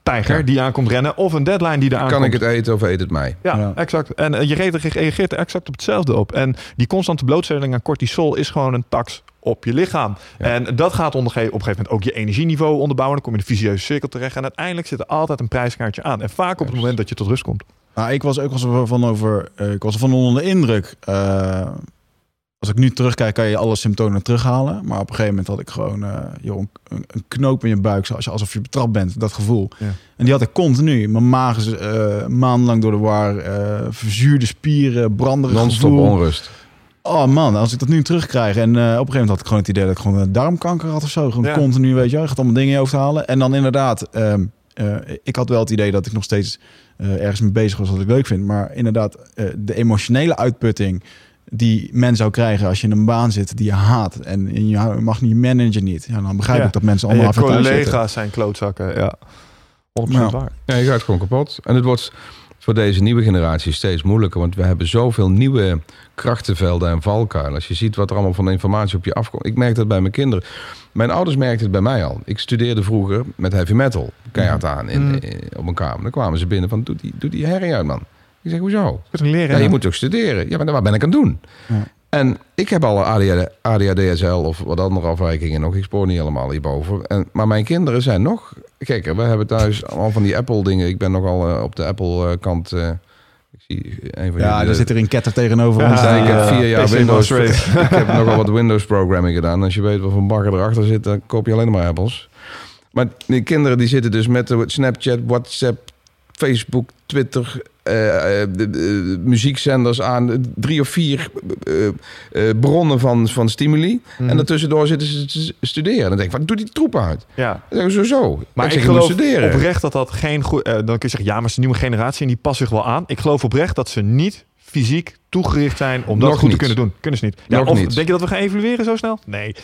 Ja. die aankomt rennen of een deadline die er aankomt. kan ik het eten of eet het mij? Ja, Ja. exact. En eh, je reageert- reageert er exact op hetzelfde op. En die constante blootstelling aan cortisol is gewoon een tax op je lichaam. Ja. En dat gaat op een gegeven moment ook je energieniveau onderbouwen. Dan kom je in een vicieuze cirkel terecht. En uiteindelijk zit er altijd een prijskaartje aan. En vaak op het moment dat je tot rust komt. Nou, ik was ook wel van over... eh, ik was ervan onder de indruk. eh, als ik nu terugkijk, kan je alle symptomen terughalen. Maar op een gegeven moment had ik gewoon eh, joh, een, een knoop in je buik. Zoals je, alsof je betrapt bent, dat gevoel. Ja. En die had ik continu. Mijn maag is eh, maandenlang door de war. eh, verzuurde spieren, branderig Non-stop onrust. Oh man, als ik dat nu terugkrijg. En eh, op een gegeven moment had ik gewoon het idee dat ik gewoon een darmkanker had of zo. Gewoon Ja. continu, weet je wel. Je gaat allemaal dingen in je hoofd halen. En dan inderdaad, ehm, eh, ik had wel het idee dat ik nog steeds eh, ergens mee bezig was wat ik leuk vind. Maar inderdaad, eh, de emotionele uitputting die men zou krijgen als je in een baan zit die je haat. En je mag niet managen niet. Ja, dan begrijp Ja. ik dat mensen En allemaal thuis zitten. collega's zijn klootzakken. Ja, 100% Nou. waar. Ja, je gaat gewoon kapot. En het wordt voor deze nieuwe generatie steeds moeilijker. Want we hebben zoveel nieuwe krachtenvelden en valkuilen. Als je ziet wat er allemaal van informatie op je afkomt. Ik merk dat bij mijn kinderen. Mijn ouders merkten het bij mij al. Ik studeerde vroeger met heavy metal. Keihard aan in, Mm. in- op een kamer. Dan kwamen ze binnen van, doe die, doe die herrie uit, man. Ik zeg, hoezo? Kunt leren. Ja, je moet toch studeren? Ja, maar wat ben ik aan het doen? Ja. En ik heb al ADHD, ADHDSL of wat andere afwijkingen nog. Ik spoor niet helemaal hierboven. En, maar mijn kinderen zijn nog gekker. We hebben thuis allemaal van die Apple dingen. Ik ben nogal eh, op de Apple eh, kant. eh, ik zie een van Ja, daar zit er een ketter tegenover Ja, ons. ja, ik heb vier jaar PC Windows. Ik heb nogal wat Windows programming gedaan. Als je weet wat voor bagger erachter zit, dan koop je alleen maar Apples. Maar die kinderen die zitten dus met Snapchat, WhatsApp, Facebook, Twitter, de- de- muziekzenders aan. Drie of vier eh, eh, bronnen van, van stimuli. Mhm. En daartussendoor zitten ze te studeren. Dan denk ik, wat doe die troep uit? Ja. Dan zo, zo. Maar ik, zeg, geloof studeren. oprecht dat dat geen goed... eh, dan kun je zeggen, ja, maar het is een nieuwe generatie en die past zich wel aan. Ik geloof oprecht dat ze niet fysiek toegericht zijn om dat Nog goed niet. te kunnen doen. Kunnen ze niet. Ja, Nog of niet. denk je dat we gaan evalueren zo snel? Nee.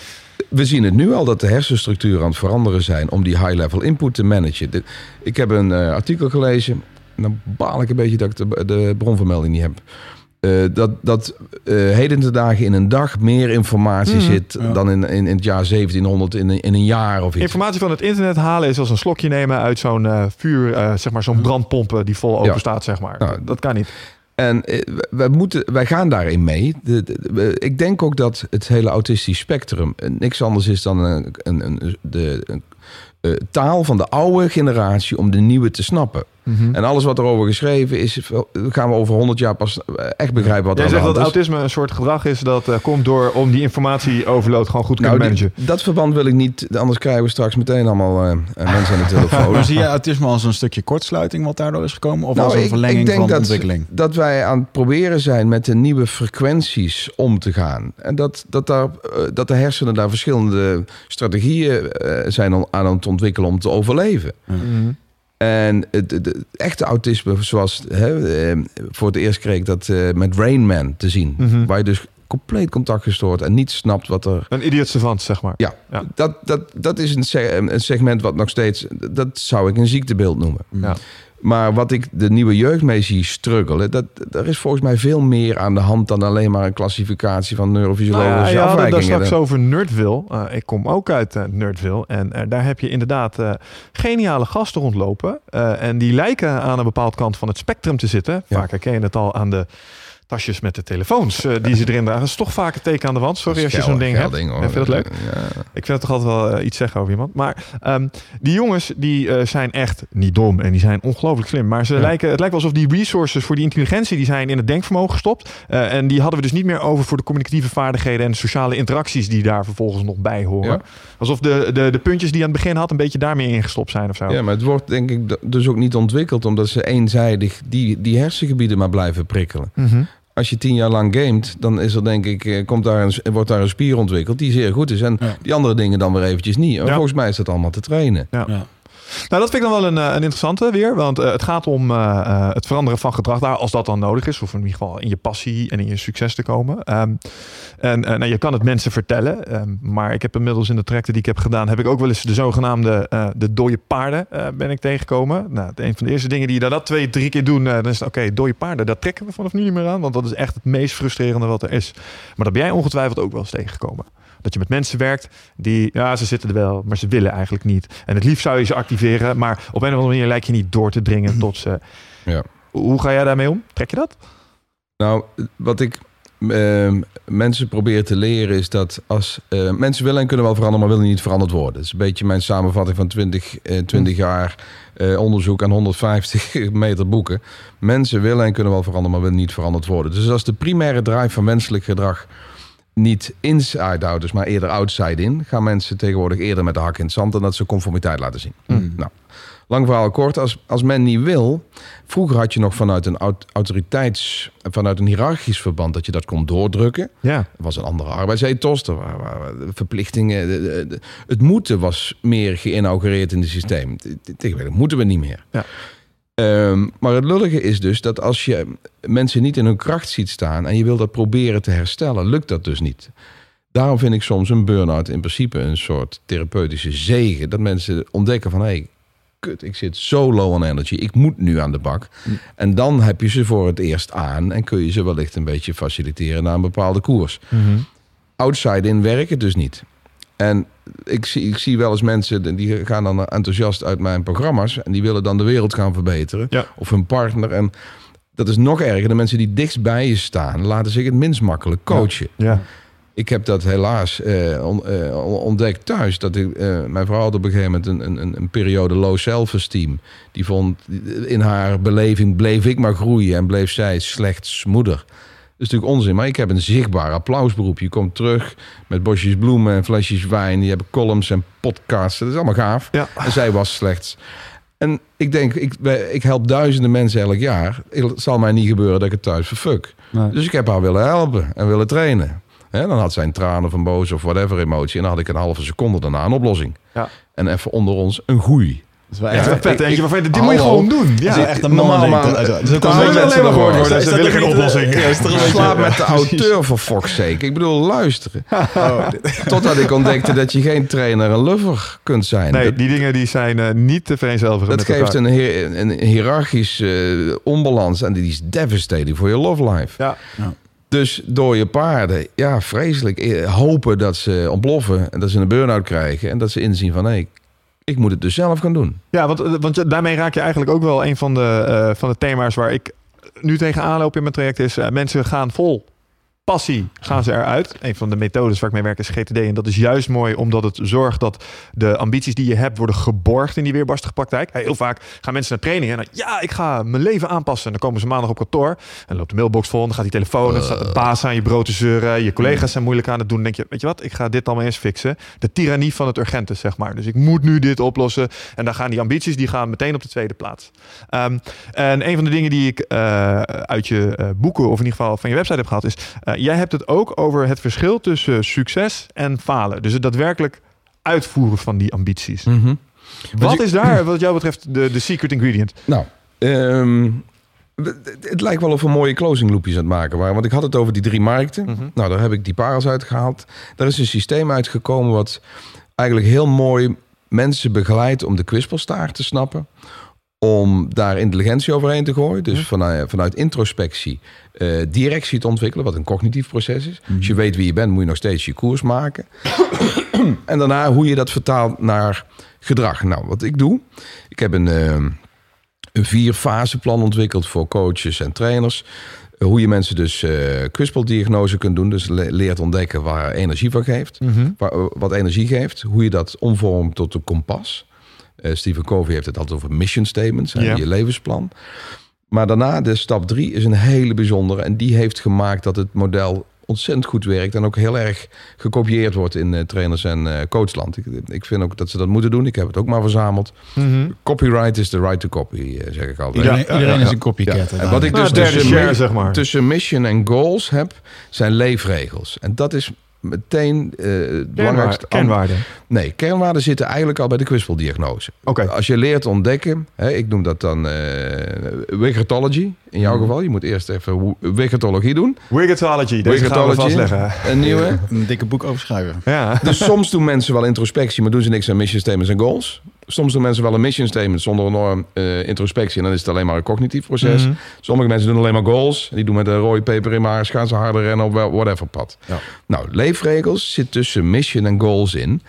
We zien het nu al dat de hersenstructuren aan het veranderen zijn om die high-level input te managen. Ik heb een eh, artikel gelezen. Dan baal ik een beetje dat ik de, de bronvermelding niet heb. Eh, dat dat eh, heden te dagen in een dag meer informatie Mhm. zit Ja. dan in, in, in het jaar 1700 in, een- in een jaar of iets. Informatie van het internet halen is als een slokje nemen uit zo'n eh, vuur, zeg maar zo'n brandpomp eh, die vol open Ja. staat, zeg maar. Nou, dat kan niet. En wij, moeten, wij gaan daarin mee. De, de- ik denk ook dat het hele autistisch spectrum niks anders is dan een, een, een, de een, taal van de oude generatie om de nieuwe te snappen. En alles wat erover geschreven is, gaan we over 100 jaar pas eh, echt begrijpen wat Jij er aan zegt de dat hand is. autisme een soort gedrag is dat eh, komt door om die informatie overload gewoon goed te Nou, die- managen. dat verband wil ik niet, anders krijgen we straks meteen allemaal eh, mensen aan de telefoon. Maar zie je autisme als een stukje kortsluiting wat daardoor is gekomen? Of Nou, als een ik- verlenging ik denk van dat, ontwikkeling? Dat wij aan het proberen zijn met de nieuwe frequenties om te gaan. En dat, dat, daar, dat de hersenen daar verschillende strategieën zijn om- aan het ontwikkelen om te overleven. Mhm. En het, het- het echte autisme, zoals hè, eh, voor het eerst kreeg ik dat eh, met Rain Man te zien. Mhm. Waar je dus compleet contact gestoord en niet snapt wat er Een idiot savant, zeg maar. ja, Ja. Dat, dat, dat is een segment wat nog steeds... Dat zou ik een ziektebeeld noemen. Ja. Maar wat ik de nieuwe jeugd mee zie struggelen... Dat, er is volgens mij veel meer aan de hand... dan alleen maar een klassificatie van Nou neurofysiologische ja, je had het daar afwijkingen. straks over Nerdville. Eh, ik kom ook uit eh, Nerdville. En eh, daar heb je inderdaad geniale gasten rondlopen. En die lijken aan een bepaald kant van het spectrum te zitten. Ja. Vaak herken je het al aan de tasjes met de telefoons eh, die ze erin dragen. Dat is toch vaak een teken aan de wand. Sorry als je zo'n ding hebt. Gelding, hoor. Ja, vind je dat leuk? Ja. Ik vind het toch altijd wel eh, iets zeggen over iemand. Maar ehm, die jongens die eh, zijn echt niet dom en die zijn ongelooflijk slim. Maar ze Ja. lijken, het lijkt wel alsof die resources voor die intelligentie die zijn in het denkvermogen gestopt. Eh, en die hadden we dus niet meer over voor de communicatieve vaardigheden en de sociale interacties die daar vervolgens nog bij horen. Ja. Alsof de, de, de puntjes die aan het begin had een beetje daarmee ingestopt zijn of zo. Ja, maar het wordt denk ik dus ook niet ontwikkeld... omdat ze eenzijdig die, die hersengebieden maar blijven prikkelen. Mhm. Als je tien jaar lang gamet, dan is er denk ik, eh, komt daar een, wordt daar een spier ontwikkeld die zeer goed is. En Ja. die andere dingen dan weer eventjes niet. Ja. volgens mij is dat allemaal te trainen. Ja. Nou, dat vind ik dan wel een, eh, een interessante weer. Want eh, het gaat om eh, het veranderen van gedrag daar, als dat dan nodig is. Of in ieder geval in je passie en in je succes te komen. Ehm, en nou, je kan het mensen vertellen. ehm, maar ik heb inmiddels in de trajecten die ik heb gedaan... heb ik ook wel eens de zogenaamde de dode paarden ben ik tegengekomen. Nou, een van de eerste dingen die je dat twee, drie keer doen... dan is het oké, dode paarden, dat trekken we vanaf nu niet meer aan. Want dat is echt het meest frustrerende wat er is. Maar dat ben jij ongetwijfeld ook wel eens tegengekomen. Dat je met mensen werkt die, ja, ze zitten er wel, maar ze willen eigenlijk niet. En het liefst zou je ze activeren, maar op een of andere manier lijkt je niet door te dringen tot ze. Ja. Hoe ga jij daarmee om? Trek je dat? Nou, wat ik ehm, mensen probeer te leren is dat als eh, mensen willen en kunnen wel veranderen, maar willen niet veranderd worden. Dat is een beetje mijn samenvatting van 20, eh, 20 jaar eh, onderzoek aan 150 meter boeken. Mensen willen en kunnen wel veranderen, maar willen niet veranderd worden. Dus als de primaire drive van menselijk gedrag niet inside-out is, maar eerder outside-in, gaan mensen tegenwoordig eerder met de hak in het zand en dat ze conformiteit laten zien. Mm. Nou, lang verhaal kort, als, als men niet wil, vroeger had je nog vanuit een aut- autoriteits, vanuit een hiërarchisch verband dat je dat kon doordrukken. Ja. Er was een andere arbeidsethos, er waren, waren verplichtingen. de- de- de- het moeten was meer geïnaugureerd in het systeem. Te- te- Tegenwoordig moeten we niet meer. Ja. Ehm, maar het lullige is dus dat als je mensen niet in hun kracht ziet staan en je wil dat proberen te herstellen, lukt dat dus niet. Daarom vind ik soms een burn-out in principe een soort therapeutische zegen. Dat mensen ontdekken van hé, hey, kut, ik zit zo low on energy. Ik moet nu aan de bak. En dan heb je ze voor het eerst aan en kun je ze wellicht een beetje faciliteren naar een bepaalde koers. Outside in werken dus niet. En ik zie, ik zie wel eens mensen die gaan dan enthousiast uit mijn programma's en die willen dan de wereld gaan verbeteren. Ja. Of hun partner. En dat is nog erger. De mensen die dichtst bij je staan, laten zich het minst makkelijk coachen. Ja. Ik heb dat helaas eh, on- eh, ontdekt thuis. Dat ik, eh, mijn vrouw had op een gegeven moment een, een, een periode low self-esteem. Die vond, in haar beleving bleef ik maar groeien en bleef zij slechts moeder. Is natuurlijk onzin, maar ik heb een zichtbaar applausberoep. Je komt terug met bosjes bloemen en flesjes wijn. Je hebt columns en podcasts. Dat is allemaal gaaf. Ja. En zij was slechts. En ik denk, ik, ik help duizenden mensen elk jaar. Het zal mij niet gebeuren dat ik het thuis verfuck. Nee. Dus ik heb haar willen helpen en willen trainen. Hè, dan had zij een tranen van boos of whatever emotie. En dan had ik een halve seconde daarna een oplossing. Ja. En even onder ons een groei. Dat is wel Ja, echt, een vet eentje waarvan je, dit moet je gewoon doen. Ja, echt een Normaal, man. is ook alleen beetje- maar gehoord worden. Ze dat willen geen oplossing. ja, Slaap met de auteur voor fuck's sake. Ik bedoel, luisteren. Totdat ik ontdekte dat je geen trainer en lover kunt zijn. Nee, die dingen die zijn eh, niet te vereenzelvigen dat geeft een, hier- een hiërarchisch eh, onbalans. En die is devastating voor je love life. Ja. Dus door je paarden, ja, vreselijk. eh, Hopen dat ze ontploffen en dat ze een burn-out krijgen. En dat ze inzien van, hé, ik moet het dus zelf gaan doen. Ja, want, eh, want daarmee raak je eigenlijk ook wel een van de, eh, van de thema's waar ik nu tegenaan loop in mijn traject. Is eh, mensen gaan vol passie gaan ze eruit. Een van de methodes waar ik mee werk is GTD. En dat is juist mooi omdat het zorgt dat de ambities die je hebt worden geborgd in die weerbarstige praktijk. Heel vaak gaan mensen naar trainingen en dan, ja, ik ga mijn leven aanpassen. En dan komen ze maandag op kantoor en loopt de mailbox vol. Dan gaat die telefoon dan staat de baas aan je brood te zeuren. Je collega's zijn moeilijk aan het doen. Dan denk je, weet je wat, ik ga dit allemaal eens fixen. De tirannie van het urgente, zeg maar. Dus ik moet nu dit oplossen. En dan gaan die ambities, die gaan meteen op de tweede plaats. Ehm, en een van de dingen die ik eh, uit je eh, boeken, of in ieder geval van je website heb gehad, is... eh, jij hebt het ook over het verschil tussen succes en falen. Dus het daadwerkelijk uitvoeren van die ambities. Wat je- is daar, wat jou betreft, de, de secret ingredient? Nou, ehm, het, het lijkt wel of we mooie closing loopjes aan het maken waren. Want ik had het over die drie markten. Mhm. Nou, daar heb ik die parels uitgehaald. Daar is een systeem uitgekomen wat eigenlijk heel mooi mensen begeleidt om de kwispelstaart te snappen. Om daar intelligentie overheen te gooien. Dus vanuit, vanuit introspectie eh, directie te ontwikkelen, wat een cognitief proces is. Als je weet wie je bent, moet je nog steeds je koers maken. en daarna hoe je dat vertaalt naar gedrag. Nou, wat ik doe, ik heb een, eh, een vier-fase-plan ontwikkeld voor coaches en trainers. Hoe je mensen dus eh kwispeldiagnose kunt doen. Dus le- leert ontdekken waar energie van geeft. Waar, eh, wat energie geeft. Hoe je dat omvormt tot een kompas. Eh, Stephen Covey heeft het altijd over mission statements. Ja. Je levensplan. Maar daarna, de stap drie, is een hele bijzondere. En die heeft gemaakt dat het model ontzettend goed werkt. En ook heel erg gekopieerd wordt in eh, trainers- en eh, coachland. Ik, ik vind ook dat ze dat moeten doen. Ik heb het ook maar verzameld. Copyright is the right to copy, zeg ik altijd. Iedereen, iedereen is een copycat. Ja, en wat ik Nou, dus derde tussen, share, zeg maar. tussen mission en goals heb, zijn leefregels. En dat is meteen eh het belangrijkste. Kernwaarde. Nee, kernwaarden zitten eigenlijk al bij de kwispeldiagnose. Oké. Als je leert ontdekken, hè, ik noem dat dan eh wigatology in jouw geval. Je moet eerst even wigatologie doen. Wigatology, deze gaan we vastleggen. een nieuwe. Een dikke boek over schrijven. Ja. Dus soms doen mensen wel introspectie, maar doen ze niks aan mission statements en goals. Soms doen mensen wel een mission statement zonder enorm eh, introspectie. En dan is het alleen maar een cognitief proces. Mhm. Sommige mensen doen alleen maar goals. Die doen met een rode peper in maar gaan ze harder rennen op wel- whatever pad. Ja. Nou, leefregels zit tussen mission en goals in.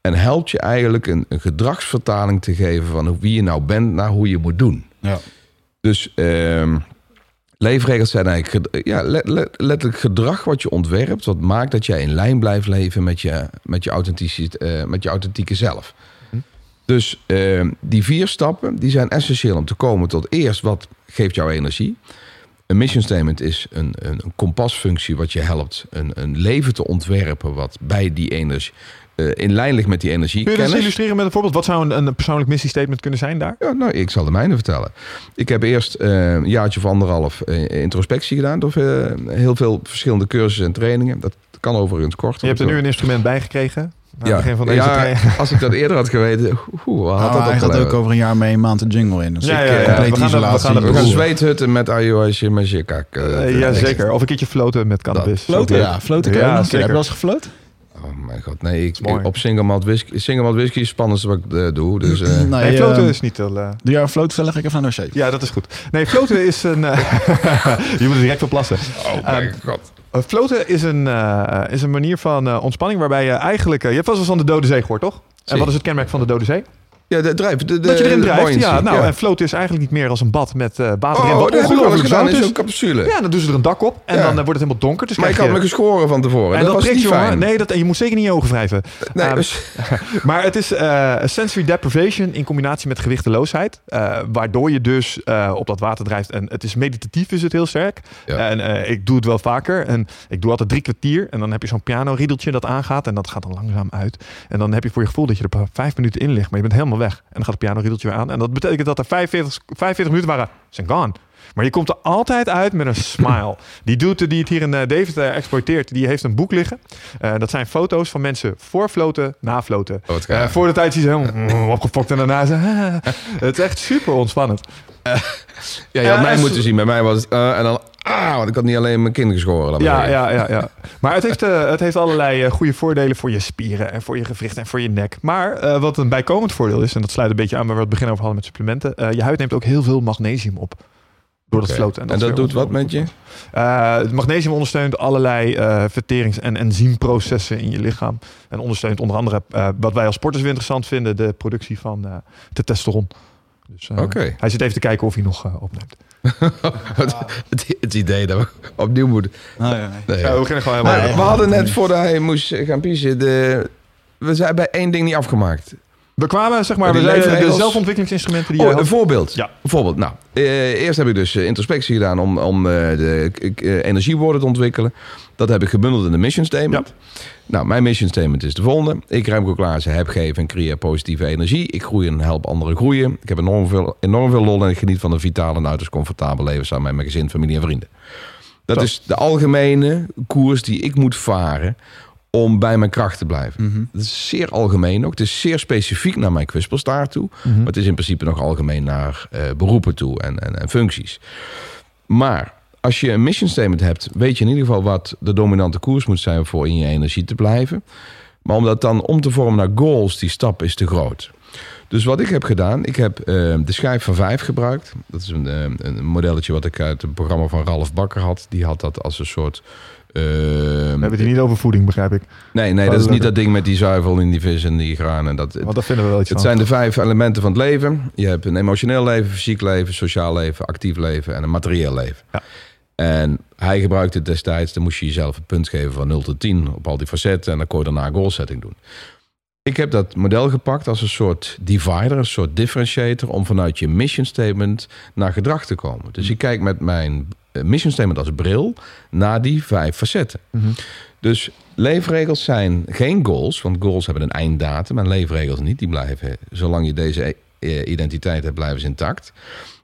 En helpt je eigenlijk een, een gedragsvertaling te geven van hoe- wie je nou bent naar hoe je moet doen. Ja. Dus ehm, leefregels zijn eigenlijk ja, let- let- letterlijk gedrag wat je ontwerpt, wat maakt dat jij in lijn blijft leven met je, met je, authentici- eh, met je authentieke zelf. Dus ehm, die vier stappen die zijn essentieel om te komen tot eerst wat geeft jou energie. Een mission statement is een, een, een kompasfunctie wat je helpt een, een leven te ontwerpen wat bij die energie eh, in lijn ligt met die energie. Kun je dat eens illustreren met een voorbeeld? Wat zou een, een persoonlijk missiestatement kunnen zijn daar? Ja, nou, ik zal de mijne vertellen. Ik heb eerst eh, een jaartje of anderhalf eh, introspectie gedaan. Door heel veel verschillende cursussen en trainingen. Dat kan overigens kort. Je hebt er nu een instrument bij gekregen. Ja, begin van deze ja, als ik dat eerder had geweten, hoe wat had Ah, dat hij gaat ook over een jaar mee een maand de jungle in. Dus Ja, ik, ja, eh, ja. compleet We gaan er- we isolatie. gaan We gaan zweethutten met ayahuasca met shikak. Eh, ja, zeker. Of een keertje floten met cannabis. Floten, ja. Floten kan Ja. Heb je wel eens gefloten? Oh, mijn god. Nee, ik, mooi. op single malt whisky, single malt whisky is het spannendste wat ik eh, doe. Dus, eh, Nee, Nee, floten eh, is niet heel... eh, Doe jij een float verleg ik even aan dossier. ja, dat is goed. Nee, floten is een... eh, je moet er direct op plassen. oh mijn god. Uh, floten is een, eh, is een manier van eh, ontspanning waarbij je eigenlijk... eh, je hebt vast wel eens van de Dode Zee gehoord, toch? En wat is het kenmerk van de Dode Zee? Ja, de drijf. De, de, dat je erin drijft. Ja, nou, en floten is eigenlijk niet meer als een bad met eh water. Oh, Wat dat ongelooflijk zout in is. zo'n capsule. Ja, dan doen ze er een dak op en Ja. dan eh, wordt het helemaal donker. Dus maar je... me geschoren van tevoren. en dat, was prikt, jongen. fijn. Nee, dat, en je moet zeker niet je ogen wrijven. Nee, Ehm, dus- Maar het is eh, sensory deprivation in combinatie met gewichteloosheid. waardoor je dus op dat water drijft. En het is meditatief is het heel sterk. Ja. En ik doe het wel vaker. En ik doe altijd drie kwartier. En dan heb je zo'n piano-riedeltje dat aangaat. En dat gaat dan langzaam uit. En dan heb je voor je gevoel dat je er vijf minuten in ligt. Maar je bent helemaal weg. En dan gaat het piano-riedeltje weer aan. En dat betekent dat er 45, 45 minuten waren. Zijn gone. Maar je komt er altijd uit met een smile. Die dude die het hier in eh, David eh, exploiteert, die heeft een boek liggen. Eh, dat zijn foto's van mensen voor floten, na floten. Oh, voor de tijd zie je ze helemaal opgefokt en daarna ze... het is echt super ontspannend. ja, je had eh, mij en moeten zien. Bij mij was het... eh, en dan... Ah, want ik had niet alleen mijn kind geschoren. Ja, ja, ja, ja. Maar het heeft, eh, het heeft allerlei eh, goede voordelen voor je spieren en voor je gewricht en voor je nek. Maar eh, wat een bijkomend voordeel is, en dat sluit een beetje aan waar we het begin over hadden met supplementen. eh, je huid neemt ook heel veel magnesium op. Door het Oké. floten. En dat doet wat met je? Eh, het magnesium ondersteunt allerlei eh, verterings- en enzymprocessen in je lichaam. En ondersteunt onder andere eh, wat wij als sporters weer interessant vinden, de productie van eh de testosteron. Dus, eh, Oké. Hij zit even te kijken of hij nog eh, opneemt. het, idee dat we opnieuw moeten... Nou, ja, Nee, Ja, ja. we beginnen gewoon helemaal. We hadden net voordat hij moest gaan piezen... De, we zijn bij één ding niet afgemaakt. We kwamen, zeg maar, we zeiden de zelfontwikkelingsinstrumenten die Oh, je een voorbeeld. Ja. Een voorbeeld. Nou, eh, eerst heb ik dus eh, introspectie gedaan om, om eh, de eh, energiewoorden te ontwikkelen. Dat heb ik gebundeld in de mission statement. Nou, mijn mission statement is de volgende. Ik, Remco Klaassen, heb, geef en creëer positieve energie. Ik groei en help anderen groeien. Ik heb enorm veel, enorm veel lol en ik geniet van een vitale en uiterst comfortabel leven samen met mijn gezin, familie en vrienden. Dat is de algemene koers die ik moet varen om bij mijn kracht te blijven. Mhm. Dat is zeer algemeen ook. Het is zeer specifiek naar mijn kwispelstaart toe. Mhm. Maar het is in principe nog algemeen naar eh, beroepen toe en, en, en functies. Maar als je een mission statement hebt, weet je in ieder geval wat de dominante koers moet zijn voor in je energie te blijven. Maar om dat dan om te vormen naar goals, die stap is te groot. Dus wat ik heb gedaan, ik heb eh, de schijf van vijf gebruikt. Dat is een, eh, een modelletje wat ik uit het programma van Ralf Bakker had. Die had dat als een soort... eh, We hebben het niet over voeding, begrijp ik. nee, nee, dat is niet dat ding met die zuivel in die vis en die graan. En dat, Want dat vinden we wel iets het van. zijn de vijf elementen van het leven. Je hebt een emotioneel leven, fysiek leven, sociaal leven, actief leven en een materieel leven. Ja. En hij gebruikte het destijds, dan moest je jezelf een punt geven van 0 tot 10 op al die facetten. En dan kon je daarna goal setting doen. Ik heb dat model gepakt als een soort divider, een soort differentiator, om vanuit je mission statement naar gedrag te komen. Dus ik kijk met mijn eh, mission statement als bril naar die vijf facetten. Mhm. Dus leefregels zijn geen goals, want goals hebben een einddatum en leefregels niet. Die blijven, zolang je deze eh, identiteit hebt, blijven ze intact.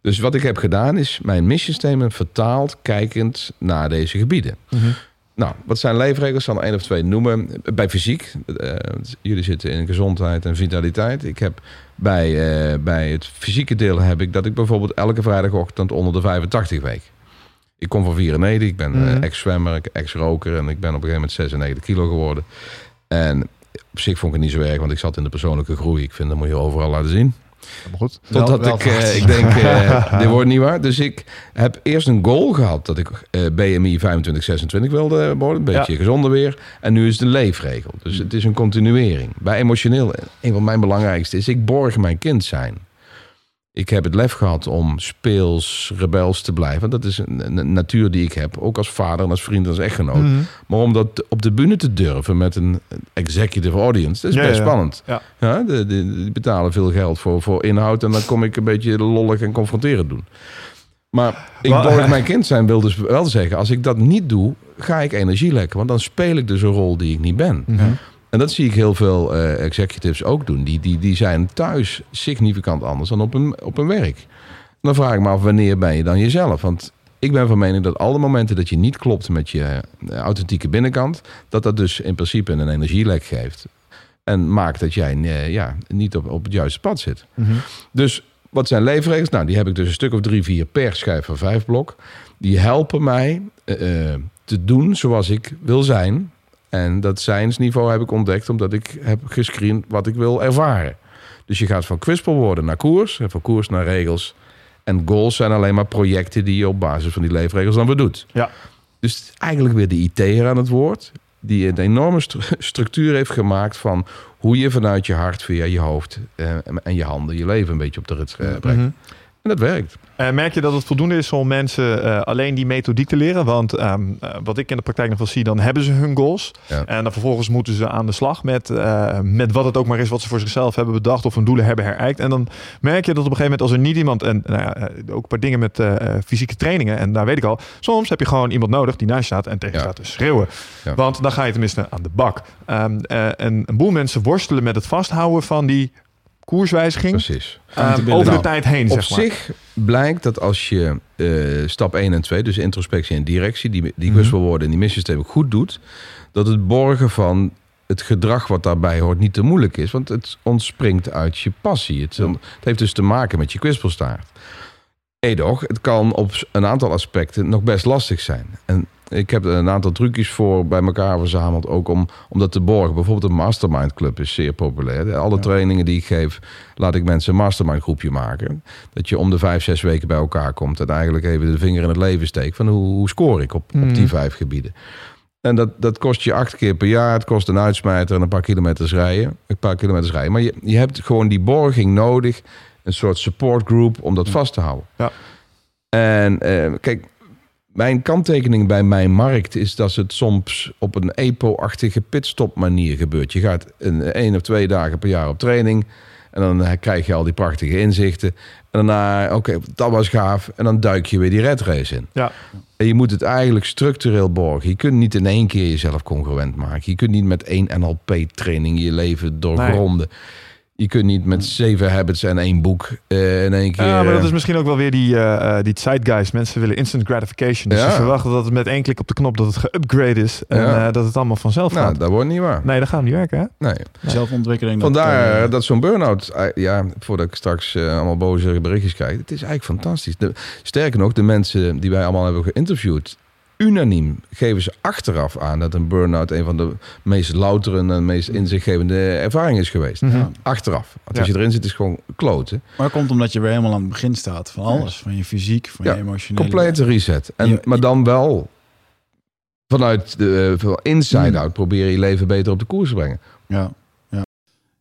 Dus wat ik heb gedaan is mijn mission statement vertaald, kijkend naar deze gebieden. Mhm. Nou, wat zijn leefregels? Ik zal er één of twee noemen. Bij fysiek, eh, jullie zitten in gezondheid en vitaliteit. Ik heb bij, eh, bij het fysieke deel heb ik dat ik bijvoorbeeld elke vrijdagochtend onder de 85 week. Ik kom van 94, ik ben eh, Mhm. ex-zwemmer, ex-roker en ik ben op een gegeven moment 96 kilo geworden. En op zich vond ik het niet zo erg, want ik zat in de persoonlijke groei. Ik vind dat moet je overal laten zien. Goed. Totdat Wel- ik, wel eh, ik denk, eh, dit wordt niet waar. Dus ik heb eerst een goal gehad dat ik eh, BMI 25, 26 wilde worden. Een beetje gezonder weer. En nu is het een leefregel. Dus het is een continuering. Bij emotioneel, een van mijn belangrijkste is, ik borg mijn kind zijn. Ik heb het lef gehad om speels, rebels te blijven. Dat is een, een natuur die ik heb. Ook als vader en als vriend en als echtgenoot. Mhm. Maar om dat op de bühne te durven met een executive audience, dat is Ja, best ja. spannend. Ja. Ja, de, de, die betalen veel geld voor, voor inhoud en dan kom ik een beetje lollig en confronterend doen. Maar ik mijn kind zijn wil dus wel zeggen, als ik dat niet doe, ga ik energie lekken. Want dan speel ik dus een rol die ik niet ben. Mhm. En dat zie ik heel veel eh, executives ook doen. Die, die, die zijn thuis significant anders dan op hun, op hun werk. Dan vraag ik me af, wanneer ben je dan jezelf? Want ik ben van mening dat alle momenten dat je niet klopt met je eh, authentieke binnenkant, dat dat dus in principe een energielek geeft. En maakt dat jij eh, ja, niet op, op het juiste pad zit. Mhm. Dus wat zijn leefregels? Nou, die heb ik dus een stuk of drie, vier per schijf van vijf blok. Die helpen mij te doen zoals ik wil zijn. En dat zijnsniveau heb ik ontdekt omdat ik heb gescreend wat ik wil ervaren. Dus je gaat van kwispelwoorden naar koers en van koers naar regels. En goals zijn alleen maar projecten die je op basis van die leefregels dan weer doet. Ja. Dus eigenlijk weer de IT'er aan het woord. Die een enorme stru- structuur heeft gemaakt van hoe je vanuit je hart via je hoofd eh, en je handen je leven een beetje op de rit eh, brengt. Mhm. En dat werkt. En merk je dat het voldoende is om mensen eh, alleen die methodiek te leren? Want ehm, eh, wat ik in de praktijk nog wel zie, dan hebben ze hun goals. Ja. En dan vervolgens moeten ze aan de slag met, eh, met wat het ook maar is wat ze voor zichzelf hebben bedacht of hun doelen hebben herijkt. En dan merk je dat op een gegeven moment als er niet iemand, en nou ja, eh, ook een paar dingen met eh, eh, fysieke trainingen, en daar weet ik al, soms heb je gewoon iemand nodig die naast je staat en tegen je Ja. staat te schreeuwen. Want dan ga je tenminste aan de bak. Ehm, eh, en een boel mensen worstelen met het vasthouden van die koerswijziging Precies. ehm, over de Nou, tijd heen, Op zeg maar. zich blijkt dat als je eh, stap 1 en 2, dus introspectie en directie, die, die Mhm. wisselwoorden en die missies goed doet, dat het borgen van het gedrag wat daarbij hoort niet te moeilijk is. Want het ontspringt uit je passie. Het, het heeft dus te maken met je kwispelstaart. Edoch, het kan op een aantal aspecten nog best lastig zijn. En ik heb een aantal trucjes voor bij elkaar verzameld, ook om, om dat te borgen. Bijvoorbeeld een mastermind club is zeer populair. Alle Ja. trainingen die ik geef, laat ik mensen een mastermind groepje maken. Dat je om de vijf, zes weken bij elkaar komt en eigenlijk even de vinger in het leven steekt van hoe, hoe score ik op, op Mhm. die vijf gebieden. En dat, dat kost je acht keer per jaar. Het kost een uitsmijter en een paar kilometers rijden. Een paar kilometers rijden. Maar je, je hebt gewoon die borging nodig. Een soort support group om dat vast te houden. Ja. En eh, kijk, mijn kanttekening bij mijn markt is dat het soms op een EPO-achtige pitstop manier gebeurt. Je gaat een één of twee dagen per jaar op training. En dan eh, krijg je al die prachtige inzichten. En daarna, oké, dat was gaaf. En dan duik je weer die red race in. Ja. En je moet het eigenlijk structureel borgen. Je kunt niet in één keer jezelf congruent maken. Je kunt niet met één NLP-training je leven doorgronden. Je kunt niet met zeven habits en één boek eh, in één keer... Ja, maar dat eh, is misschien ook wel weer die, eh, eh, die zeitgeist. Mensen willen instant gratification. Dus Ja. ze verwachten dat het met één klik op de knop dat het geupgrade is. En Ja. eh, dat het allemaal vanzelf Nou, gaat. dat wordt niet waar. Nee, dat gaat niet werken, hè? Nee. Zelfontwikkeling. dat, Vandaar eh, dat zo'n burn-out, eh, ja, voordat ik straks eh, allemaal boze berichtjes krijg, het is eigenlijk fantastisch. De, sterker nog, de mensen die wij allemaal hebben geïnterviewd, unaniem geven ze achteraf aan dat een burn-out een van de meest loutere en meest inzichtgevende ervaringen is geweest. Mhm. Achteraf. Want Ja. als je erin zit, is het gewoon kloten. Maar dat komt omdat je weer helemaal aan het begin staat van alles. Van je fysiek, van Ja, je emotionele... Complete reset. En, Je- maar dan wel vanuit de uh, inside Mm. out proberen je leven beter op de koers te brengen. Ja.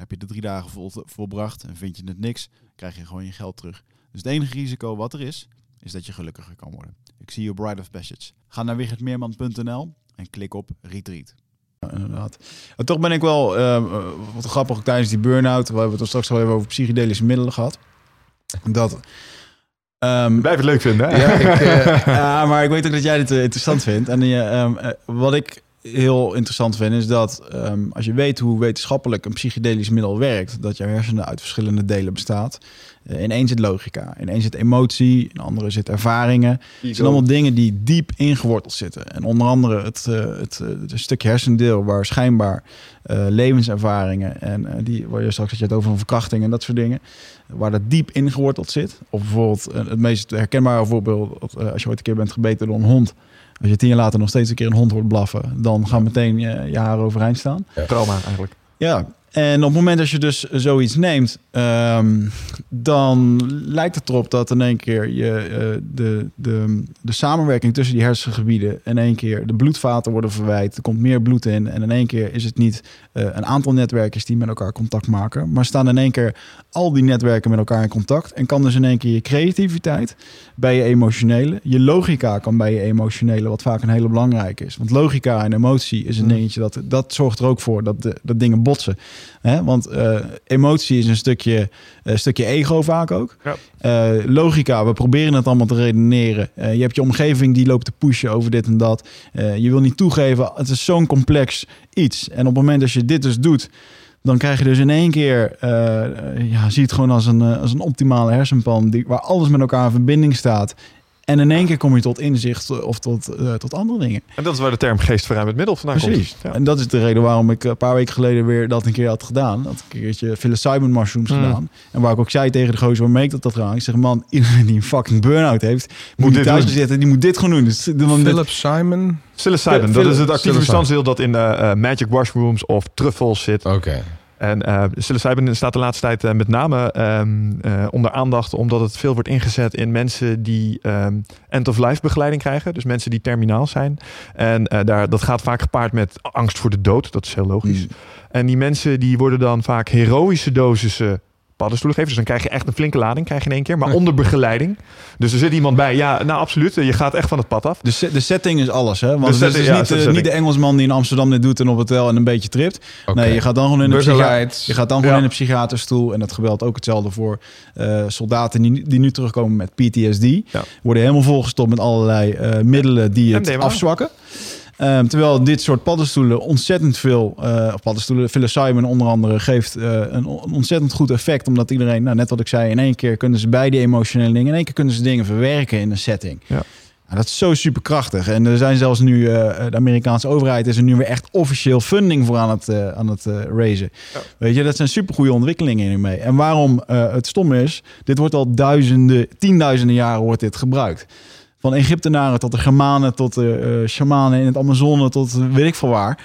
Heb je de drie dagen vol, volbracht en vind je het niks, krijg je gewoon je geld terug. Dus het enige risico wat er is, is dat je gelukkiger kan worden. Ik zie je Bride of Passage. Ga naar wichertmeerman.nl en klik op retreat. Ja, inderdaad. En toch ben ik wel, uh, wat grappig ook tijdens die burn-out, we hebben het straks al even over psychedelische middelen gehad. Dat... Um, Blijf het leuk vinden, hè? Ja, ik, uh, ja, maar ik weet ook dat jij dit uh, interessant vindt. En uh, um, wat ik heel interessant vind, is dat um, als je weet hoe wetenschappelijk een psychedelisch middel werkt, dat je hersenen uit verschillende delen bestaat. Uh, in één zit logica, in één zit emotie, in de andere zit ervaringen. Het zijn allemaal dingen die diep ingeworteld zitten. En onder andere het, uh, het, het stukje hersendeel waar schijnbaar levenservaringen en die waar je straks had je het over een verkrachting en dat soort dingen, waar dat diep ingeworteld zit. Of bijvoorbeeld het meest herkenbare voorbeeld, als je ooit een keer bent gebeten door een hond. Als je tien jaar later nog steeds een keer een hond hoort blaffen, dan gaan meteen je, je haren overeind staan. Ja. Trauma eigenlijk. Ja, en op het moment dat je dus zoiets neemt, um, dan lijkt het erop dat in één keer je, uh, de, de, de samenwerking tussen die hersengebieden in één keer de bloedvaten worden verwijt. Er komt meer bloed in en in één keer is het niet uh, een aantal netwerkers die met elkaar contact maken, maar staan in één keer al die netwerken met elkaar in contact en kan dus in één keer je creativiteit bij je emotionele, je logica kan bij je emotionele, wat vaak een hele belangrijke is. Want logica en emotie is een dingetje dat dat zorgt er ook voor dat, de, dat dingen botsen. Hè? Want uh, emotie is een stukje, een stukje ego vaak ook. Ja. Uh, logica, we proberen het allemaal te redeneren. Uh, je hebt je omgeving die loopt te pushen over dit en dat. je wil niet toegeven, het is zo'n complex iets. En op het moment dat je dit dus doet, dan krijg je dus in één keer, ja, zie het gewoon als een, als een optimale hersenpan, die, waar alles met elkaar in verbinding staat. En in één keer kom je tot inzicht of tot, uh, tot andere dingen. En dat is waar de term geestverruimend middel vandaan Precies. komt. Ja. En dat is de reden waarom ik een paar weken geleden weer dat een keer had gedaan. Dat een keertje psilocybin mushrooms mm. gedaan. En waar ik ook zei tegen de gozer waarmee ik dat had gedaan. Ik zeg, man, iedereen die een fucking burn-out heeft, moet, moet thuis zitten. Die moet dit gewoon doen. Dus, dan Philip Simon? Psilocybin, dat is het actieve bestanddeel dat in uh, uh, magic mushrooms of truffels zit. Oké. En uh, psilocybin staat de laatste tijd uh, met name um, uh, onder aandacht omdat het veel wordt ingezet in mensen die um, end-of-life begeleiding krijgen. Dus mensen die terminaal zijn. En daar, dat gaat vaak gepaard met angst voor de dood. Dat is heel logisch. Mm. En die mensen die worden dan vaak heroïsche dosissen paddenstoelen geven. Dus dan krijg je echt een flinke lading krijg je in één keer, maar onder begeleiding. Dus er zit iemand bij. Ja, nou absoluut. Je gaat echt van het pad af. De, de setting is alles, hè? Want het setting, is ja, niet, uh, niet, de Engelsman die in Amsterdam dit doet en op het hotel en een beetje tript. Okay. Nee, je gaat dan gewoon in de, je gaat dan gewoon ja. in de psychiaterstoel. En dat gebeurt ook hetzelfde voor uh, soldaten die, die nu terugkomen met PTSD. Ja. Worden helemaal volgestopt met allerlei uh, middelen die het afzwakken. Um, terwijl dit soort paddenstoelen ontzettend veel, uh, paddenstoelen, psilocybin onder andere, geeft uh, een, ontzettend goed effect. Omdat iedereen, nou, net wat ik zei, in één keer kunnen ze bij die emotionele dingen, in één keer kunnen ze dingen verwerken in een setting. Ja. Nou, dat is zo superkrachtig. En er zijn zelfs nu, uh, de Amerikaanse overheid is er nu weer echt officieel funding voor aan het, uh, aan het uh, raisen. Ja. Weet je, dat zijn supergoeie ontwikkelingen hiermee. En waarom het stom is, dit wordt al duizenden, tienduizenden jaren wordt dit gebruikt. Van Egyptenaren tot de Germanen, tot de uh, shamanen in het Amazone, tot weet ik veel waar.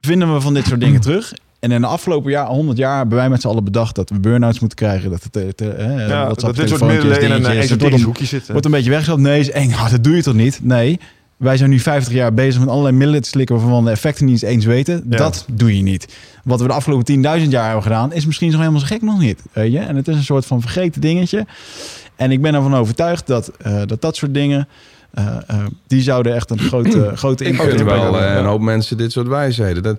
Vinden we van dit soort dingen terug. En in de afgelopen jaar, 100 jaar, hebben wij met z'n allen bedacht dat we burn-outs moeten krijgen. Dat, het, te, uh, ja, dat dit soort middelen in een esoterisch hoekje zitten. Wordt een beetje weggehaald. Nee, is eng. Oh, dat doe je toch niet? Nee. Wij zijn nu 50 jaar bezig met allerlei middelen te slikken waarvan we de effecten niet eens weten. Ja. Dat doe je niet. Wat we de afgelopen 10.000 jaar hebben gedaan, is misschien zo helemaal zo gek nog niet. Weet je? En het is een soort van vergeten dingetje. En ik ben ervan overtuigd dat uh, dat, dat soort dingen. Uh, uh, die zouden echt een grote, grote impact hebben. wel een hoop mensen dit soort wijsheden. Dat,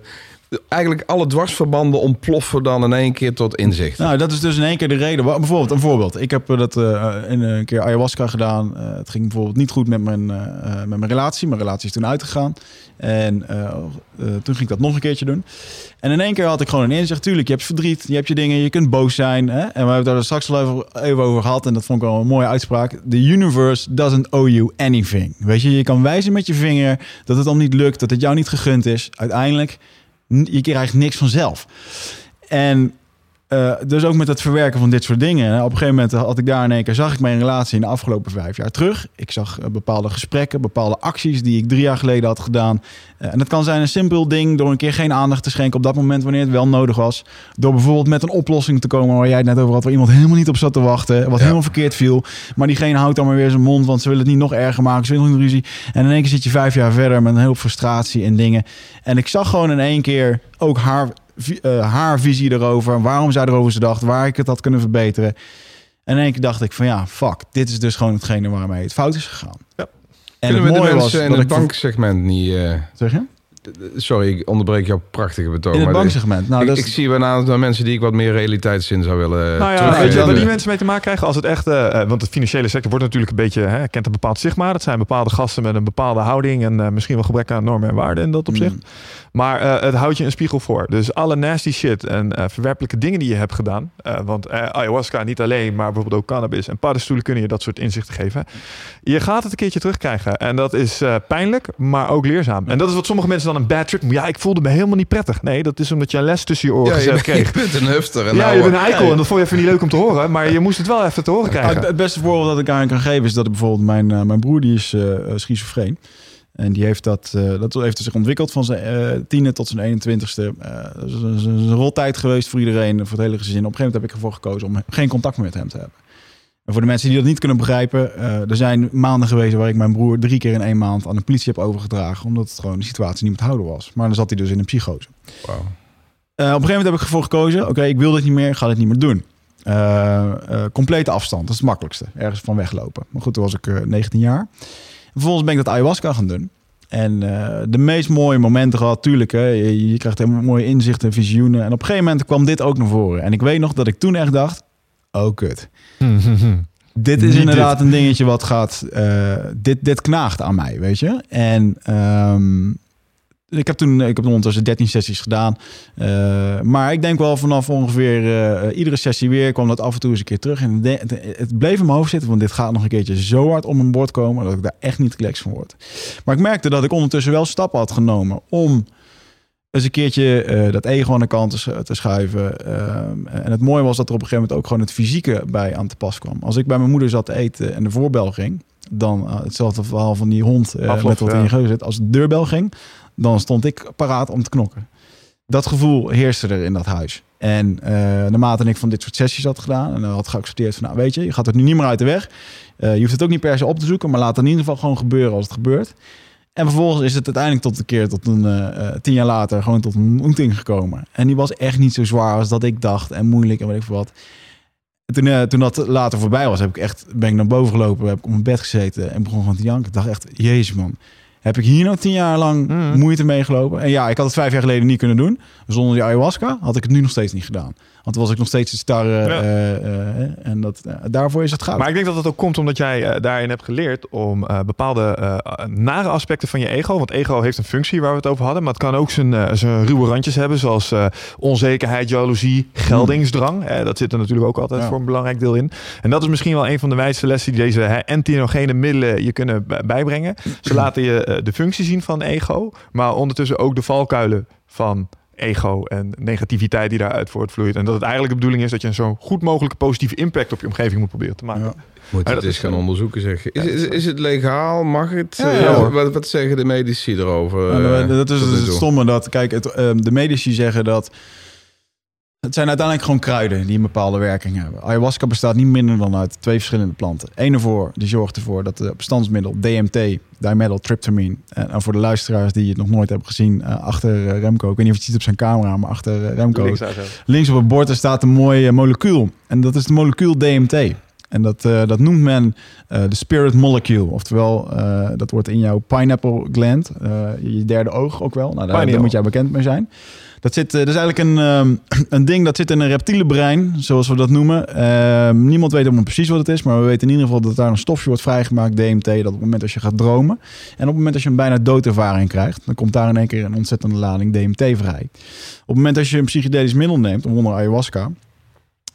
eigenlijk alle dwarsverbanden ontploffen dan in één keer tot inzicht. Nou, dat is dus in één keer de reden. Bijvoorbeeld, een voorbeeld. Ik heb dat uh, een keer ayahuasca gedaan. Het ging bijvoorbeeld niet goed met mijn, met mijn relatie. Mijn relatie is toen uitgegaan. En toen ging ik dat nog een keertje doen. En in één keer had ik gewoon een inzicht. Tuurlijk, je hebt verdriet, je hebt je dingen, je kunt boos zijn. Hè? En we hebben daar straks al even, even over gehad. En dat vond ik wel een mooie uitspraak. The universe doesn't owe you anything. Weet je, je kan wijzen met je vinger dat het al niet lukt, dat het jou niet gegund is. Uiteindelijk je krijgt niks vanzelf. En uh, dus ook met het verwerken van dit soort dingen. Op een gegeven moment had ik daar in één keer, zag ik mijn relatie in de afgelopen vijf jaar terug. Ik zag uh, bepaalde gesprekken, bepaalde acties die ik drie jaar geleden had gedaan. Uh, en dat kan zijn een simpel ding door een keer geen aandacht te schenken op dat moment wanneer het wel nodig was. Door bijvoorbeeld met een oplossing te komen waar jij het net over had, waar iemand helemaal niet op zat te wachten. Wat ja. helemaal verkeerd viel. Maar diegene houdt dan maar weer zijn mond, want ze willen het niet nog erger maken. Ze willen nog een ruzie. En in één keer zit je vijf jaar verder met een heel frustratie en dingen. En ik zag gewoon in één keer ook haar uh, haar visie erover. Waarom zij erover ze dacht. Waar ik het had kunnen verbeteren. En in één keer dacht ik van ja, fuck. Dit is dus gewoon hetgene waarmee het fout is gegaan. Ja. En Kunnen het we de mensen was in het banksegment niet... Uh... Zeg je? sorry, ik onderbreek jouw prachtige betoog. In het banksegment. Nou, ik, dat ik zie aantal mensen die ik wat meer realiteitszin zou willen Nou ja, weet je waar die mensen mee te maken krijgen? Als het echt, eh, eh, want de financiële sector wordt natuurlijk een beetje, hè, kent een bepaald stigma. Dat zijn bepaalde gasten met een bepaalde houding en eh, misschien wel gebrek aan normen en waarden in dat opzicht. Mm. Maar eh, het houdt je een spiegel voor. Dus alle nasty shit en eh, verwerpelijke dingen die je hebt gedaan. eh, want eh, ayahuasca niet alleen, maar bijvoorbeeld ook cannabis en paddenstoelen kunnen je dat soort inzichten geven. Je gaat het een keertje terugkrijgen. En dat is eh, pijnlijk, maar ook leerzaam. En dat is wat sommige mensen dan een bad trip. Ja, ik voelde me helemaal niet prettig. Nee, dat is omdat je een les tussen je oren ja, je, gezet bent- kreeg. je bent een hufter. En Ja, nou, je bent een eikel ja. en dat vond je even niet leuk om te horen. Maar je moest het wel even te horen krijgen. het- het beste voorbeeld dat ik aan kan geven is dat ik bijvoorbeeld mijn, mijn broer die is schizofreen. En die heeft dat, eh, dat heeft zich ontwikkeld van zijn eh tiende tot zijn 21ste. Eh, dat is een, roltijd geweest voor iedereen, voor het hele gezin. Op een gegeven moment heb ik ervoor gekozen om geen contact meer met hem te hebben. En voor de mensen die dat niet kunnen begrijpen, eh, er zijn maanden geweest waar ik mijn broer drie keer in één maand aan de politie heb overgedragen. Omdat het gewoon de situatie niet meer te houden was. Maar dan zat hij dus in een psychose. Eh, op een gegeven moment heb ik ervoor gekozen, oké, ik wil dit niet meer, ik ga dit niet meer doen. Eh, eh, complete afstand, dat is het makkelijkste. Ergens van weglopen. Maar goed, toen was ik eh, 19 jaar. Vervolgens ben ik dat ayahuasca gaan doen. En eh, de meest mooie momenten gehad, tuurlijk. Hè, je, je krijgt helemaal mooie inzichten, visioenen. En op een gegeven moment kwam dit ook naar voren. En ik weet nog dat ik toen echt dacht, oh kut. Dit is Niet inderdaad een dingetje wat gaat. eh, dit, dit knaagt aan mij, weet je. En ehm, ik heb toen, ik heb ondertussen 13 sessies gedaan. Eh, maar ik denk wel vanaf ongeveer eh, iedere sessie weer kwam dat af en toe eens een keer terug. En het, het bleef in mijn hoofd zitten, want dit gaat nog een keertje zo hard om mijn bord komen dat ik daar echt niet relaxed van word. Maar ik merkte dat ik ondertussen wel stappen had genomen om eens een keertje eh, dat ego aan de kant te, sch- te schuiven. En het mooie was dat er op een gegeven moment ook gewoon het fysieke bij aan te pas kwam. Als ik bij mijn moeder zat te eten en de voorbel ging, dan hetzelfde verhaal van die hond met wat in je geheugen zit. Als de deurbel ging, dan stond ik paraat om te knokken. Dat gevoel heerste er in dat huis. En uh, naarmate ik van dit soort sessies had gedaan en had geaccepteerd van, nou weet je, je gaat er nu niet meer uit de weg. Uh, je hoeft het ook niet per se op te zoeken, maar laat het in ieder geval gewoon gebeuren als het gebeurt. En vervolgens is het uiteindelijk tot een keer, tot een uh, tien jaar later, gewoon tot een ontmoeting gekomen. En die was echt niet zo zwaar als dat ik dacht en moeilijk en weet ik veel wat. En toen, toen dat later voorbij was, heb ik echt, ben ik naar boven gelopen, heb ik op mijn bed gezeten en begon gewoon te janken. Ik dacht echt, jezus man, heb ik hier nou tien jaar lang mm. moeite mee gelopen? En ja, ik had het vijf jaar geleden niet kunnen doen. Zonder die ayahuasca had ik het nu nog steeds niet gedaan. Want dan was ik nog steeds te starre. Ja. Uh, uh, en dat, daarvoor is het goud. Maar ik denk dat het ook komt omdat jij daarin hebt geleerd om bepaalde nare aspecten van je ego. Want ego heeft een functie waar we het over hadden. Maar het kan ook zijn, zijn ruwe randjes hebben. Zoals onzekerheid, jaloezie, geldingsdrang. Mm. dat zit er natuurlijk ook altijd ja. voor een belangrijk deel in. En dat is misschien wel een van de wijste lessen die deze entheogene middelen je kunnen bijbrengen. Ze laten je de functie zien van ego. Maar ondertussen ook de valkuilen van ego en negativiteit die daaruit voortvloeit. En dat het eigenlijk de bedoeling is dat je een zo goed mogelijke positieve impact op je omgeving moet proberen te maken. Ja. Moet je het eens gaan onderzoeken, zeg je. Is, is, is, het legaal? Mag het? Ja, ja, wat, wat, zeggen de medici erover? Ja, dat is het stomme. Dat, kijk, het, uh, de medici zeggen dat het zijn uiteindelijk gewoon kruiden die een bepaalde werking hebben. Ayahuasca bestaat niet minder dan uit twee verschillende planten. Eén ervoor, die zorgt ervoor dat de bestandsmiddel DMT, dimethyltryptamine, en voor de luisteraars die het nog nooit hebben gezien, uh, achter uh, Remco, ik weet niet of je het ziet op zijn camera, maar achter Remco, links, links op het bord er staat een mooi molecuul. En dat is de molecuul DMT. En dat, uh, dat noemt men uh, de spirit molecule. Oftewel, uh, dat wordt in jouw pineapple gland, je derde oog ook wel. Nou, daar, daar moet jij bekend mee zijn. Dat, zit, dat is eigenlijk een, um, een ding dat zit in een reptiele brein, zoals we dat noemen. Ehm, niemand weet helemaal precies wat het is, maar we weten in ieder geval dat daar een stofje wordt vrijgemaakt, DMT, dat op het moment als je gaat dromen en op het moment als je een bijna doodervaring krijgt, dan komt daar in één keer een ontzettende lading DMT vrij. Op het moment als je een psychedelisch middel neemt, onder ayahuasca,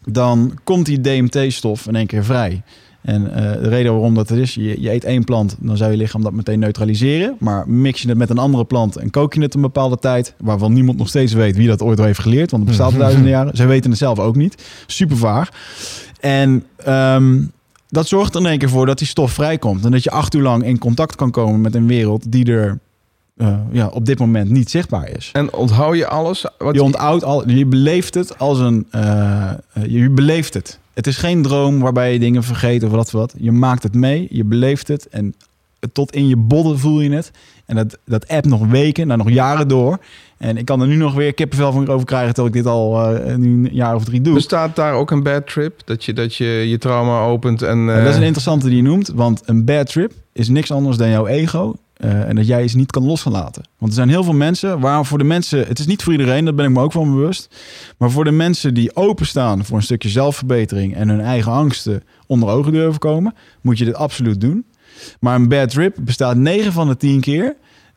dan komt die DMT-stof in één keer vrij. En uh, de reden waarom dat is, je, je, eet één plant, dan zou je lichaam dat meteen neutraliseren. Maar mix je het met een andere plant en kook je het een bepaalde tijd, waarvan niemand nog steeds weet wie dat ooit heeft geleerd, want het bestaat al duizenden jaren. Zij weten het zelf ook niet. Super vaag. En um, dat zorgt er in één keer voor dat die stof vrijkomt. En dat je acht uur lang in contact kan komen met een wereld die er uh, ja, op dit moment niet zichtbaar is. En onthoud je alles? Wat je onthoudt al, je beleeft het als een, uh, je beleeft het. Het is geen droom waarbij je dingen vergeet of wat wat. Je maakt het mee, je beleeft het en tot in je bodden voel je het. En dat, dat app nog weken, nou nog jaren door. En ik kan er nu nog weer kippenvel van over krijgen... terwijl ik dit al uh, nu een jaar of drie doe. Bestaat daar ook een bad trip? Dat je dat je, je trauma opent en... Uh... Ja, dat is een interessante die je noemt. Want een bad trip is niks anders dan jouw ego... eh, en dat jij ze niet kan los gaan laten. Want er zijn heel veel mensen, waar voor de mensen, het is niet voor iedereen, dat ben ik me ook van bewust. Maar voor de mensen die openstaan voor een stukje zelfverbetering en hun eigen angsten onder ogen durven komen, moet je dit absoluut doen. Maar een bad trip bestaat 9 van de 10 keer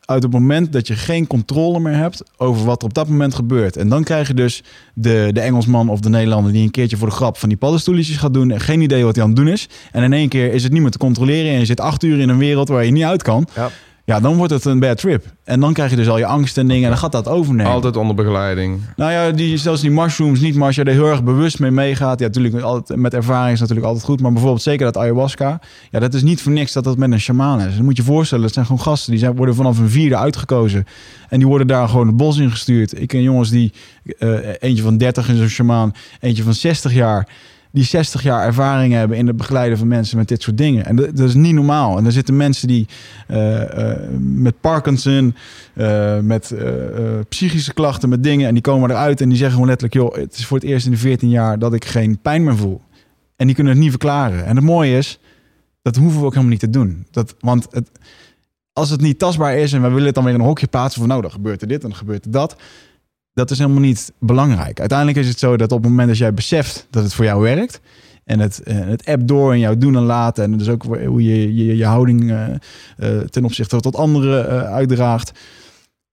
uit het moment dat je geen controle meer hebt over wat er op dat moment gebeurt. En dan krijg je dus de, de Engelsman of de Nederlander die een keertje voor de grap van die paddenstoeltjes gaat doen en geen idee wat hij aan het doen is. En in één keer is het niet meer te controleren en je zit acht uur in een wereld waar je niet uit kan. Ja. Ja, dan wordt het een bad trip. En dan krijg je dus al je angst en dingen en dan gaat dat overnemen. Altijd onder begeleiding. Nou ja, die, zelfs die mushrooms niet, maar als je er heel erg bewust mee meegaat. Ja, natuurlijk, altijd, met ervaring is natuurlijk altijd goed. Maar bijvoorbeeld zeker dat ayahuasca. Ja, dat is niet voor niks dat dat met een shaman is. Dan moet je voorstellen, dat zijn gewoon gasten. Die zijn, worden vanaf een vierde uitgekozen. En die worden daar gewoon het bos in gestuurd. Ik ken jongens die, eh, eentje van 30 is een shaman. Eentje van 60 jaar die 60 jaar ervaring hebben in het begeleiden van mensen met dit soort dingen. En dat, is niet normaal. En er zitten mensen die uh, uh, met Parkinson, uh, met psychische klachten, met dingen. En die komen eruit en die zeggen gewoon letterlijk: joh, het is voor het eerst in de 14 jaar dat ik geen pijn meer voel. En die kunnen het niet verklaren. En het mooie is, dat hoeven we ook helemaal niet te doen. Dat, want het, als het niet tastbaar is en we willen het dan weer in een hokje plaatsen van nou, dan gebeurt er dit en dan gebeurt er dat dat is helemaal niet belangrijk. Uiteindelijk is het zo dat op het moment dat jij beseft dat het voor jou werkt en het, uh, het app door en jou doen en laten en dus ook hoe je je, je houding uh, uh, ten opzichte tot anderen uitdraagt,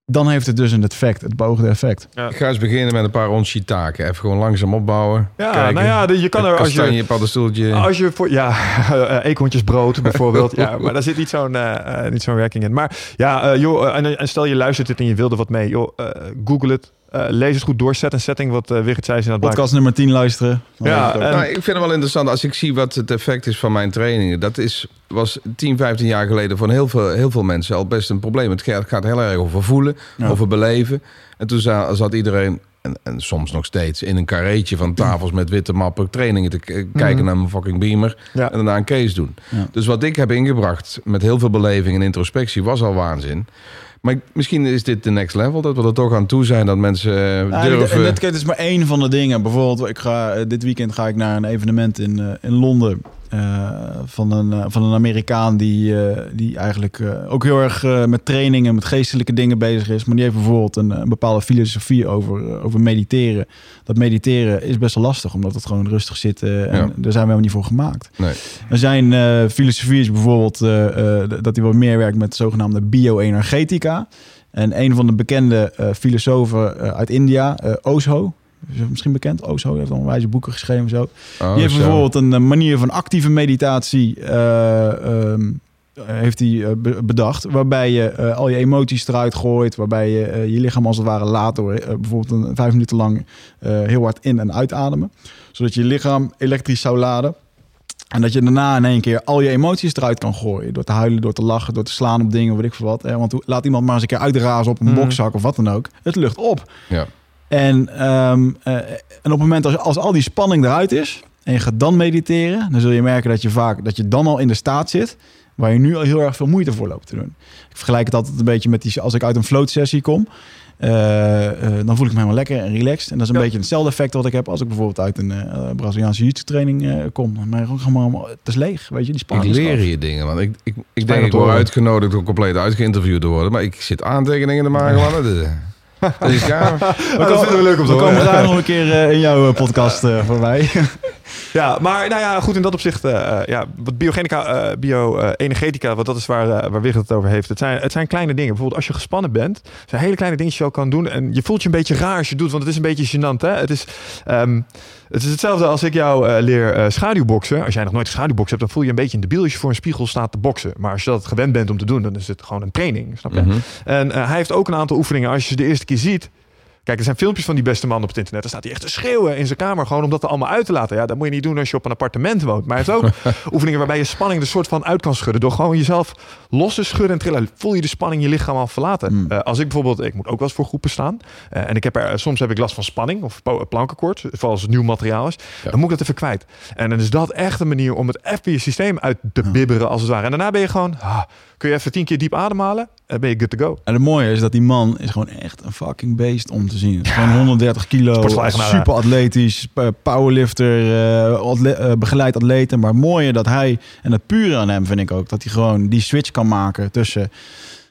dan heeft het dus een effect, het beoogde effect. Ja. Ik ga eens beginnen met een paar rond taken. Even gewoon langzaam opbouwen. Ja, kijken. nou ja, je kan er als je je paddenstoeltje. Als je voor ja, eekhontjes brood bijvoorbeeld. ja, maar daar zit niet zo'n uh, niet zo'n werking in. Maar ja, uh, joh, en, en, stel je luistert het en je wilde wat mee, joh, Google het. Uh, lees het goed door, set een setting, wat uh, Wigert zei. In Podcast nummer 10 luisteren. Ja, en... nou, ik vind het wel interessant als ik zie wat het effect is van mijn trainingen. Dat is, was 10, 15 jaar geleden voor heel veel, heel veel mensen al best een probleem. Het gaat heel erg over voelen, ja. over beleven. En toen zat iedereen, en, en, soms nog steeds, in een karreetje van tafels met witte mappen trainingen te kijken mm -hmm. naar mijn fucking beamer. Ja. En daarna een case doen. Ja. Dus wat ik heb ingebracht met heel veel beleving en introspectie was al waanzin. Maar misschien is dit de next level, dat we er toch aan toe zijn dat mensen uh, durven... En dit, dit is maar één van de dingen. Bijvoorbeeld, ik ga, dit weekend ga ik naar een evenement in, uh, in Londen. Uh, van, een, van een Amerikaan die, uh, die eigenlijk uh, ook heel erg met trainingen, met geestelijke dingen bezig is. Maar die heeft bijvoorbeeld een, een bepaalde filosofie over, over mediteren. Dat mediteren is best wel lastig, omdat het gewoon rustig zit. en ja. daar zijn we helemaal niet voor gemaakt. Nee. Er zijn filosofie is bijvoorbeeld dat hij wat meer werkt met zogenaamde bioenergetica. En een van de bekende filosofen uit India, Osho, is misschien bekend. Osho heeft al wijze boeken geschreven. Zo. Oh, die heeft zo. bijvoorbeeld een manier van actieve meditatie uh, um, heeft hij bedacht. Waarbij je uh, al je emoties eruit gooit. Waarbij je je lichaam als het ware laat door bijvoorbeeld een vijf minuten lang heel hard in- en uitademen. Zodat je lichaam elektrisch zou laden. En dat je daarna in één keer al je emoties eruit kan gooien. Door te huilen, door te lachen, door te slaan op dingen, weet ik veel wat. Hè? Want laat iemand maar eens een keer uitrazen op een mm. bokzak of wat dan ook. Het lucht op. Ja. En, um, uh, en op het moment als, als al die spanning eruit is en je gaat dan mediteren, dan zul je merken dat je vaak dat je dan al in de staat zit waar je nu al heel erg veel moeite voor loopt te doen. Ik vergelijk het altijd een beetje met die als ik uit een float sessie kom. Uh, uh, dan voel ik me helemaal lekker en relaxed. En dat is een ja. beetje hetzelfde effect wat ik heb als ik bijvoorbeeld uit een uh, Braziliaanse jiu training kom. Maar gewoon, het is leeg, weet je, die spanning. Ik leer je dingen, want ik, ik, ik denk ik word uitgenodigd om compleet uitgeïnterviewd te worden. Maar ik zit aantekeningen te maken van het. Dus ja, we dat vinden we leuk om te We komen graag nog een keer uh, in jouw podcast uh, voorbij. ja, maar nou ja, goed in dat opzicht. Uh, ja, wat biogenica, bio-energetica, wat dat is waar, waar Wigert het over heeft. Het zijn, het zijn kleine dingen. Bijvoorbeeld als je gespannen bent, zijn hele kleine dingetjes die je al kan doen. En je voelt je een beetje raar als je doet, want het is een beetje gênant. Hè? Het is... Um, het is hetzelfde als ik jou uh, leer uh, schaduwboksen. Als jij nog nooit schaduwboksen hebt, dan voel je een beetje een debiel als je voor een spiegel staat te boksen. Maar als je dat gewend bent om te doen, dan is het gewoon een training. Snap je? Mhm. En uh, hij heeft ook een aantal oefeningen. Als je ze de eerste keer ziet. Kijk, er zijn filmpjes van die beste man op het internet. Dan staat hij echt te schreeuwen in zijn kamer. Gewoon om dat er allemaal uit te laten. Ja, dat moet je niet doen als je op een appartement woont. Maar hij heeft ook oefeningen waarbij je spanning er soort van uit kan schudden. Door gewoon jezelf los te schudden en trillen. Voel je de spanning je lichaam al verlaten. Hmm. Mm. als ik bijvoorbeeld, ik moet ook wel eens voor groepen staan. Uh, en ik heb er, soms heb ik last van spanning of plankenkoord. Vooral als het nieuw materiaal is. Ja. Dan moet ik dat even kwijt. En dan is dat echt een manier om het even je systeem uit te bibberen als het ware. En daarna ben je gewoon, ah, kun je even tien keer diep ademhalen. Eh, ben je good to go. En het mooie is dat die man is gewoon echt een fucking beest om te zien. Gewoon 130 kilo, super atletisch, powerlifter, eh, atle- eh, begeleid atleten. Maar het mooie dat hij, en het pure aan hem vind ik ook, dat hij gewoon die switch kan maken tussen...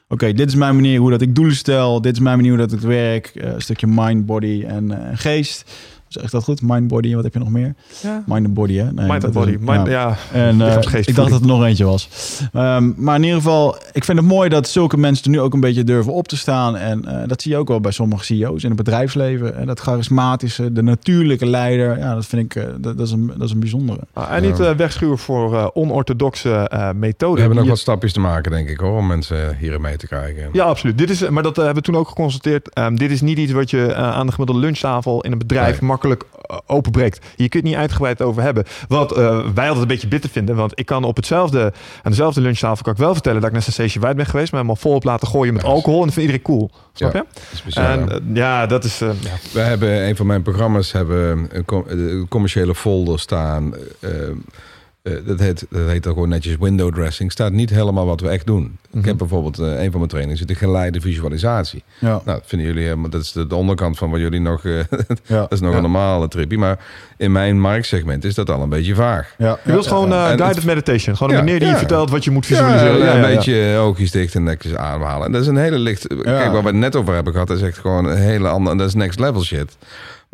Oké, dit is mijn manier hoe dat ik doelen stel. Dit is mijn manier hoe dat ik werk. Een stukje mind, body en geest. Zeg ik dat goed? Mind, body, wat heb je nog meer? Ja. Mind en body, hè? Nee, Mind and body. is- Mind, ja. ja. En eh, ik dacht dat er nog eentje was. Ehm, maar in ieder geval, ik vind het mooi dat zulke mensen er nu ook een beetje durven op te staan. En eh, dat zie je ook wel bij sommige CEO's in het bedrijfsleven. En dat charismatische, de natuurlijke leider. Ja, dat vind ik, eh, dat, dat is een, dat is een bijzondere. Ah, en niet eh, wegschuwen voor eh, onorthodoxe eh, methoden. We hebben nog wat stapjes te maken, denk ik, hoor, om mensen hierin mee te krijgen. Ja, absoluut. Dit is, maar dat eh, hebben we toen ook geconstateerd. Ehm, dit is niet iets wat je eh, aan de gemiddelde lunchtafel in een bedrijf Nee. Makkelijk eh, openbreekt. Je kunt het niet uitgebreid over hebben. Wat eh, wij altijd een beetje bitter vinden. Want ik kan op hetzelfde, aan dezelfde lunchtafel kan ik wel vertellen dat ik naar Sensation White ben geweest. Maar helemaal vol op laten gooien met Ja. alcohol. En dat vindt iedereen cool. Snap Ja. je? Dat is bizar, En eh, ja, dat is... eh, ja. We hebben een van mijn programma's hebben een com- een commerciële folder staan. Eh, dat, heet, dat heet dan gewoon netjes window dressing. Staat niet helemaal wat we echt doen. Ik Mhm. heb bijvoorbeeld eh, een van mijn trainingen zit de geleide visualisatie. Ja, Nou, dat vinden jullie helemaal. Dat is de, de onderkant van wat jullie nog. eh, ja, dat is nog Ja. een normale trippie. Maar in mijn marktsegment is dat al een beetje vaag. ja. Je wilt gewoon guided het- meditation. Gewoon een meneer die je vertelt wat je moet visualiseren. Een beetje oogjes dicht en netjes ademhalen. En dat is een hele licht. Kijk, waar we het net over hebben gehad, dat is echt gewoon een hele andere. Dat is next level shit.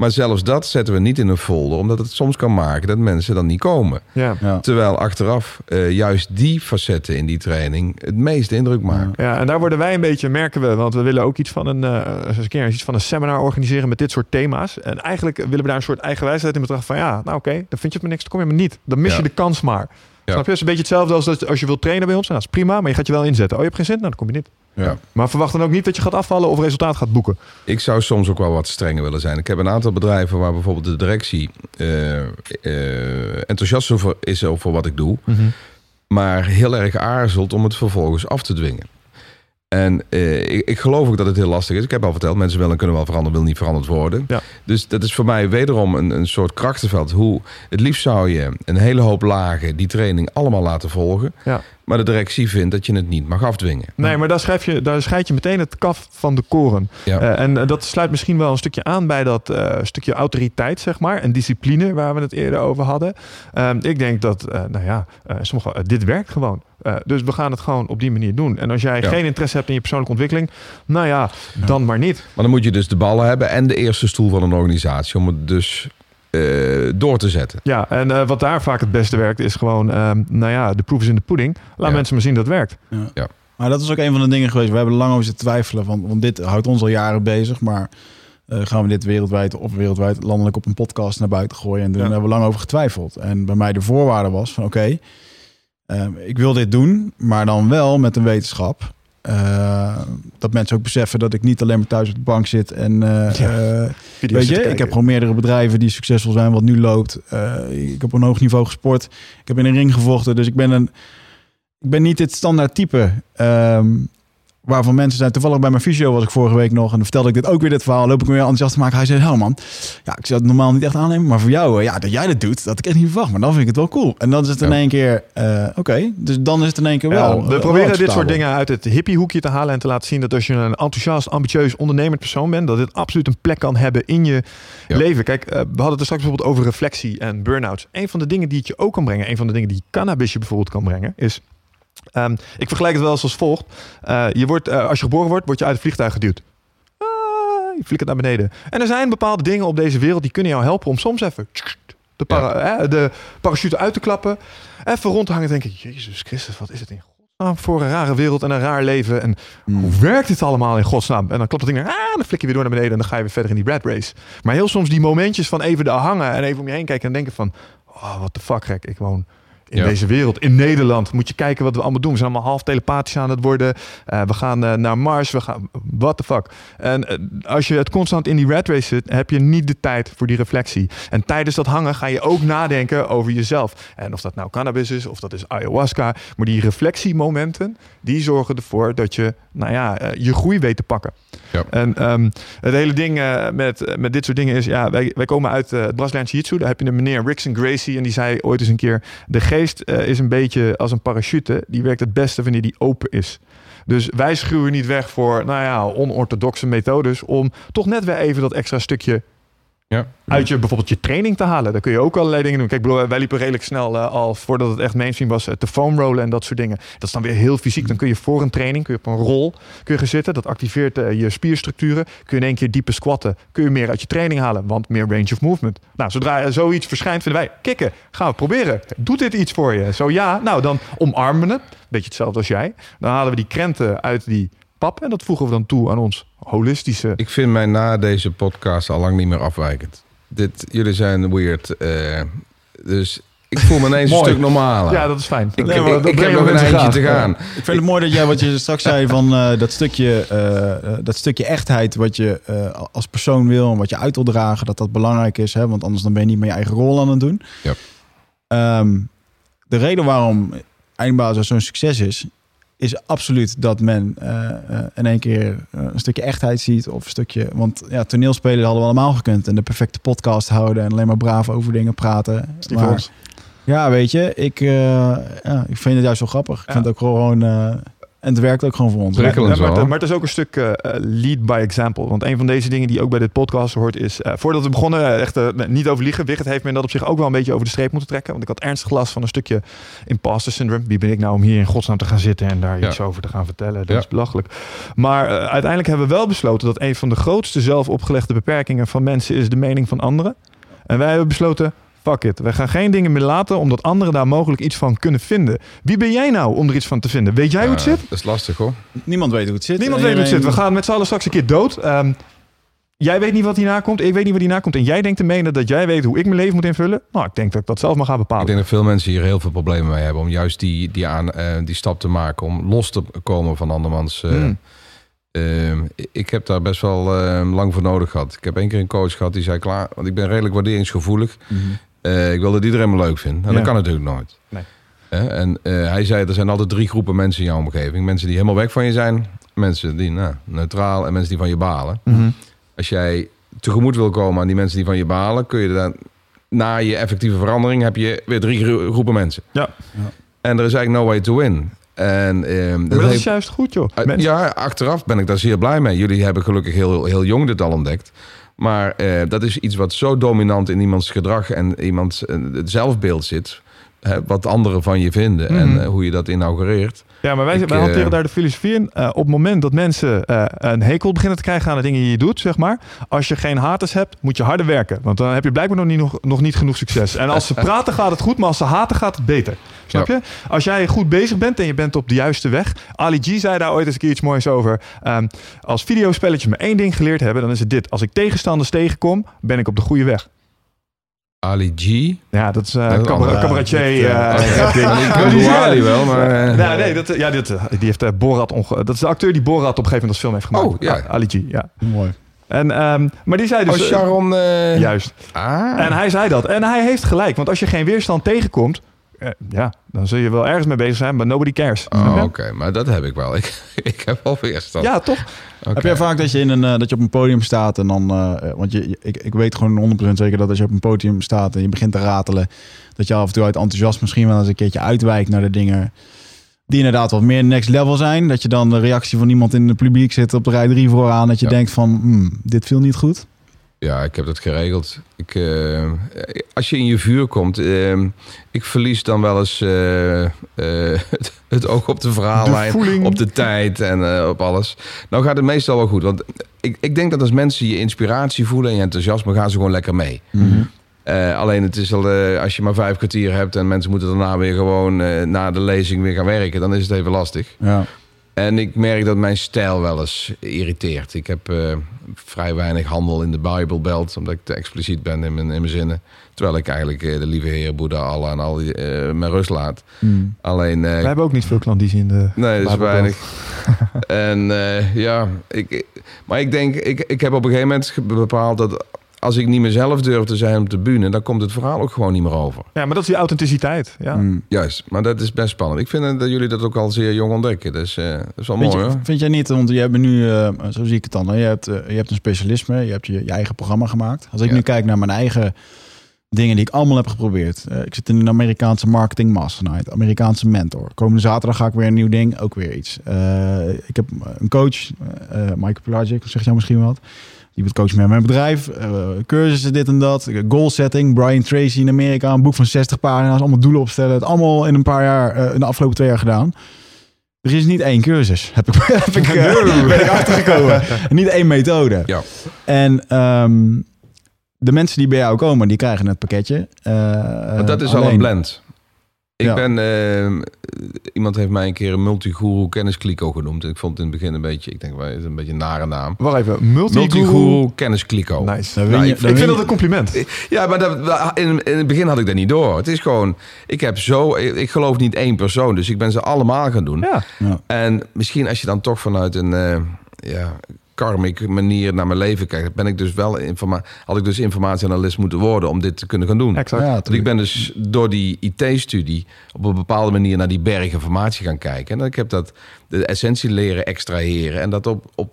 Maar zelfs dat zetten we niet in een folder, omdat het soms kan maken dat mensen dan niet komen. Ja. Ja. Terwijl achteraf eh, juist die facetten in die training het meeste indruk maken. Ja, en daar worden wij een beetje, merken we, want we willen ook iets van een, eh, eens een keer iets van een seminar organiseren met dit soort thema's. En eigenlijk willen we daar een soort eigen wijsheid in betrachten van, ja, nou oké, dan vind je het maar niks, dan kom je maar niet. Dan mis Ja. je de kans maar. Ja. Snap je? Het is een beetje hetzelfde als dat als je wilt trainen bij ons. Nou, dat is prima, maar je gaat je wel inzetten. Oh, je hebt geen zin? Nou, dan kom je niet. Ja. Maar verwacht dan ook niet dat je gaat afvallen of resultaat gaat boeken. Ik zou soms ook wel wat strenger willen zijn. Ik heb een aantal bedrijven waar bijvoorbeeld de directie eh, eh, enthousiast over is over wat ik doe. maar heel erg aarzelt om het vervolgens af te dwingen. En eh, ik, ik geloof ook dat het heel lastig is. Ik heb al verteld, mensen willen en kunnen wel veranderen, wil niet veranderd worden. Ja. Dus dat is voor mij wederom een, een soort krachtenveld. Hoe, het liefst zou je een hele hoop lagen die training allemaal laten volgen. Ja. Maar de directie vindt dat je het niet mag afdwingen. Nee, maar daar, schrijf je, daar scheid je meteen het kaf van de koren. Ja. Eh, en eh, dat sluit misschien wel een stukje aan bij dat eh, stukje autoriteit, zeg maar. En discipline, waar we het eerder over hadden. Ehm, ik denk dat, nou ja, sommige, dit werkt gewoon. Dus we gaan het gewoon op die manier doen. En als jij Ja. geen interesse hebt in je persoonlijke ontwikkeling, nou ja, dan maar niet. Maar dan moet je dus de ballen hebben en de eerste stoel van een organisatie om het dus eh, door te zetten. Ja, en eh, wat daar vaak het beste werkt, is gewoon, ehm, nou ja, de proef is in de pudding. Laat Ja. mensen maar zien dat het werkt. Maar dat is ook een van de dingen geweest. We hebben lang over zitten twijfelen. Want, want dit houdt ons al jaren bezig. Maar eh, gaan we dit wereldwijd of wereldwijd landelijk op een podcast naar buiten gooien? En Ja. hebben we lang over getwijfeld. En bij mij de voorwaarde was van oké, eh, ik wil dit doen. Maar dan wel met een wetenschap. Eh, dat mensen ook beseffen dat ik niet alleen maar thuis op de bank zit. En eh, Ja. eh, Weet je, ik heb gewoon meerdere bedrijven die succesvol zijn, wat nu loopt. Ik heb op een hoog niveau gesport. Ik heb in een ring gevochten. Dus ik ben een. Ik ben niet dit standaard type. ehm, waarvan mensen zijn. Toevallig bij mijn fysio was ik vorige week nog. En dan vertelde ik dit ook weer dit verhaal. Loop ik me weer enthousiast te maken. Hij zei: Hé man, ja, ik zou het normaal niet echt aannemen. Maar voor jou, eh, ja, dat jij dat doet, dat ik echt niet verwacht. Maar dan vind ik het wel cool. En dan is het in één keer. eh, Oké, dus dan is het in één keer Ja, wel. we eh, proberen dit soort dingen uit het hippiehoekje te halen en te laten zien dat als je een enthousiast, ambitieus, ondernemend persoon bent, dat dit absoluut een plek kan hebben in je Ja. leven. Kijk, we hadden het er straks bijvoorbeeld over reflectie en burn-outs. Een van de dingen die het je ook kan brengen, een van de dingen die cannabis je bijvoorbeeld kan brengen, is. Ehm, ik vergelijk het wel eens als volgt. Eh, je wordt, eh, als je geboren wordt, word je uit het vliegtuig geduwd. Ah, je flikkert naar beneden. En er zijn bepaalde dingen op deze wereld die kunnen jou helpen om soms even de, para- hè, de parachute uit te klappen. Even rond te hangen en denken, Jezus Christus, wat is het in godsnaam voor een rare wereld en een raar leven. En Hmm. hoe werkt dit allemaal in godsnaam? En dan klopt het ding, ah, dan flik je weer door naar beneden en dan ga je weer verder in die rat race. Maar heel soms die momentjes van even daar hangen en even om je heen kijken en denken van, oh, wat de fuck gek, ik woon in Ja. deze wereld, in Nederland. Moet je kijken wat we allemaal doen. We zijn allemaal half telepathisch aan het worden. Eh, we gaan eh, naar Mars. We gaan, what the fuck. En eh, als je het constant in die rat race zit, heb je niet de tijd voor die reflectie. En tijdens dat hangen ga je ook nadenken over jezelf. En of dat nou cannabis is, of dat is ayahuasca. Maar die reflectiemomenten, die zorgen ervoor dat je, nou ja, eh, je groei weet te pakken. Ja. En ehm, het hele ding eh, met, eh, met dit soort dingen is, ja, wij, wij komen uit het Braziliaanse Jiu-Jitsu. Daar heb je een meneer Rickson Gracie en die zei ooit eens een keer, de geest is een beetje als een parachute. Die werkt het beste wanneer die open is. Dus wij schuwen niet weg voor, nou ja, onorthodoxe methodes om toch net weer even dat extra stukje Ja. uit je bijvoorbeeld je training te halen. Daar kun je ook allerlei dingen doen. Kijk, wij liepen redelijk snel eh, al voordat het echt mainstream was eh, te foam rollen en dat soort dingen. Dat is dan weer heel fysiek. Dan kun je voor een training, kun je op een rol kun je gaan zitten. Dat activeert eh, je spierstructuren. Kun je in één keer diepe squatten. Kun je meer uit je training halen, want meer range of movement. Nou, zodra zoiets verschijnt, vinden wij kikken. Gaan we proberen. Doet dit iets voor je? Zo ja, nou dan omarmen het. Beetje hetzelfde als jij. Dan halen we die krenten uit die pap en dat voegen we dan toe aan ons holistische Ik vind mij na deze podcast al lang niet meer afwijkend. Dit, jullie zijn weird. eh, dus ik voel me ineens een stuk normaler. Ja, dat is fijn. ik, Nee, ik, maar ik, dat ik brengen heb nog een eindje te gaan. Ik vind het mooi dat jij wat je straks zei van eh, dat, stukje, eh, dat stukje echtheid wat je eh, als persoon wil en wat je uit wil dragen, dat dat belangrijk is. Hè? Want anders dan ben je niet meer je eigen rol aan het doen. Ja. Ehm, de reden waarom Eindbazen zo'n succes is, is absoluut dat men eh, eh, in één keer eh, een stukje echtheid ziet. Of een stukje, want ja, toneelspelen hadden we allemaal gekund. En de perfecte podcast houden en alleen maar braaf over dingen praten. Maar- ja, weet je, ik, ja, ik vind het juist wel grappig. Ik vind het ook gewoon... en het werkt ook gewoon voor ons. Maar, maar het is ook een stuk eh, eh, lead by example. Want een van deze dingen die ook bij dit podcast hoort is... eh, voordat we begonnen, echt niet over liegen. Wigert heeft me in dat op zich ook wel een beetje over de streep moeten trekken. Want ik had ernstig last van een stukje imposter syndrome. Wie ben ik nou om hier in godsnaam te gaan zitten en daar Ja. iets over te gaan vertellen? Dat Ja. is belachelijk. Maar uiteindelijk hebben we wel besloten dat een van de grootste zelf opgelegde beperkingen van mensen is de mening van anderen. En wij hebben besloten... Fuck it. We gaan geen dingen meer laten omdat anderen daar mogelijk iets van kunnen vinden. Wie ben jij nou om er iets van te vinden? Weet jij hoe het zit? Dat is lastig hoor. Niemand weet hoe het zit. Niemand weet hoe het zit. We gaan met z'n allen straks een keer dood. Ehm, jij weet niet wat hierna komt. Ik weet niet wat hierna komt. En jij denkt te menen dat jij weet hoe ik mijn leven moet invullen. Nou, ik denk dat ik dat zelf maar ga Ik bepalen. denk dat veel mensen hier heel veel problemen mee hebben om juist die, die, aan, eh, die stap te maken. Om los te komen van andermans. eh, Hmm. ehm, ik heb daar best wel eh, lang voor nodig gehad. Ik heb één keer een coach gehad die zei klaar. Want ik ben redelijk waarderingsgevoelig. Mhm. Eh, ik wil dat iedereen me leuk vindt. En Ja. dat kan natuurlijk nooit. Nee. Hè? en eh, hij zei, er zijn altijd drie groepen mensen in jouw omgeving. Mensen die helemaal weg van je zijn. Mensen die nou, neutraal en mensen die van je balen. Mhm. Als jij tegemoet wil komen aan die mensen die van je balen... kun je dan na je effectieve verandering... heb je weer drie gro- groepen mensen. Ja. Ja. En er is eigenlijk no way to win. En, ehm, Maar dat heeft- is juist goed, joh. Uh, Mensen- Ja, achteraf ben ik daar zeer blij mee. Jullie hebben gelukkig heel, heel jong dit al ontdekt. Maar eh, dat is iets wat zo dominant in iemands gedrag en iemands eh, het zelfbeeld zit. Hè, wat anderen van je vinden Mhm. en eh, hoe je dat inaugureert. Ja, maar wij, Ik, wij eh, hanteren daar de filosofie in. Eh, op het moment dat mensen eh, een hekel beginnen te krijgen aan de dingen die je doet, zeg maar. Als je geen haters hebt, moet je harder werken. Want dan heb je blijkbaar nog niet, nog, nog niet genoeg succes. En als ze praten gaat het goed, maar als ze haten gaat het beter. Snap je? Als jij goed bezig bent en je bent op de juiste weg. Ali G zei daar ooit eens een keer iets moois over. Ehm, als videospelletjes me één ding geleerd hebben, dan is het dit. Als ik tegenstanders tegenkom, ben ik op de goede weg. Ali G. Ja, dat is eh Dat andere- cabaretier. eh. Ik weet niet die wel, maar... eh, Nee, nee, dat, ja, dit, die heeft Borat onge... Dat is de acteur die Borat op een gegeven moment als film heeft gemaakt. Oh, ja. Ali G, ja. Mooi. En, ehm, maar die zei dus... Oh, Sharon... eh, juist. Ah. En hij zei dat. En hij heeft gelijk. Want als je geen weerstand tegenkomt... eh, ja, dan zul je wel ergens mee bezig zijn, maar nobody cares. Oh? Oké, maar dat heb ik wel. Ik, ik heb wel weerstand. Ja, toch? Heb jij vaak dat je, in een, eh, dat je op een podium staat en dan... eh, want je, je- ik, ik weet gewoon 100% zeker dat als je op een podium staat en je begint te ratelen... dat je af en toe uit enthousiasme misschien wel eens een keertje uitwijkt naar de dingen... die inderdaad wat meer next level zijn. Dat je dan de reactie van iemand in het publiek zit op de rij 3 vooraan... dat je Ja. denkt van, hmm, dit viel niet goed. Ja, ik heb dat geregeld. Ik, eh, als je in je vuur komt, eh, ik verlies dan wel eens eh, eh, het, het oog op de verhaallijn, op de tijd en op alles. Nou gaat het meestal wel goed, want ik, ik denk dat als mensen je inspiratie voelen en je enthousiasme, gaan ze gewoon lekker mee. Eh, alleen het is al, als je maar vijf kwartier hebt en mensen moeten daarna weer gewoon na de lezing weer gaan werken, dan is het even lastig. Ja. En ik merk dat mijn stijl wel eens irriteert. Ik heb eh, vrij weinig handel in de Bijbelbelt, omdat ik te expliciet ben in mijn, in mijn zinnen. Terwijl ik eigenlijk eh, de lieve Heer, Boeddha, Allah en al die eh, mijn rust laat. Hmm. Alleen, We hebben ook niet veel klandizie in de... nee, dat is weinig. en ja, ik, maar ik denk, ik, ik heb op een gegeven moment bepaald dat als ik niet mezelf durf te zijn op de bühne, dan komt het verhaal ook gewoon niet meer over. Ja, maar dat is die authenticiteit. Ja. Hmm. Juist, maar dat is best spannend. Ik vind dat jullie dat ook al zeer jong ontdekken. Dus eh, dat is wel Vind, mooi je, hoor. vind jij niet, want je hebt nu, eh, zo zie ik het dan, hè? Je, hebt, eh, je hebt een specialisme, je hebt je, je eigen programma gemaakt. Als ik Ja. nu kijk naar mijn eigen dingen die ik allemaal heb geprobeerd. Eh, ik zit in een Amerikaanse marketing mastermind, Amerikaanse mentor. Komende zaterdag ga ik weer een nieuw ding, ook weer iets. Eh, ik heb een coach, eh Michael Pelagic, zeg jij misschien wat. Die wordt coach met mijn bedrijf, eh, cursussen dit en dat, goal setting, Brian Tracy in Amerika, een boek van 60 pagina's, allemaal doelen opstellen. Het allemaal in een paar jaar, eh, in de afgelopen twee jaar gedaan. Er is niet één cursus, heb ik, heb ik, eh, ben ik achtergekomen. niet één methode. Ja. En ehm, de mensen die bij jou komen, die krijgen het pakketje. Want dat is al een blend. Ik Ja. ben, eh, iemand heeft mij een keer een multiguru kenniskliko genoemd. Ik vond het in het begin een beetje, ik denk, het is een beetje een nare naam. Wacht even, multiguru. Multiguru kenniskliko. Nice. Win je- ik- win vind je- dat een compliment. Ja, maar dat, in, in het begin had ik dat niet door. Het is gewoon, ik heb zo, ik, ik geloof niet één persoon, dus ik ben ze allemaal gaan doen. Ja. Ja. En misschien als je dan toch vanuit een eh, ja, karmic manier naar mijn leven kijkt, ben ik dus wel informa had ik dus informatieanalist moeten worden om dit te kunnen gaan doen. Exact. Ja, ik ben dus door die IT-studie op een bepaalde manier naar die berg informatie gaan kijken. En ik heb dat de essentie leren extraheren en dat op, op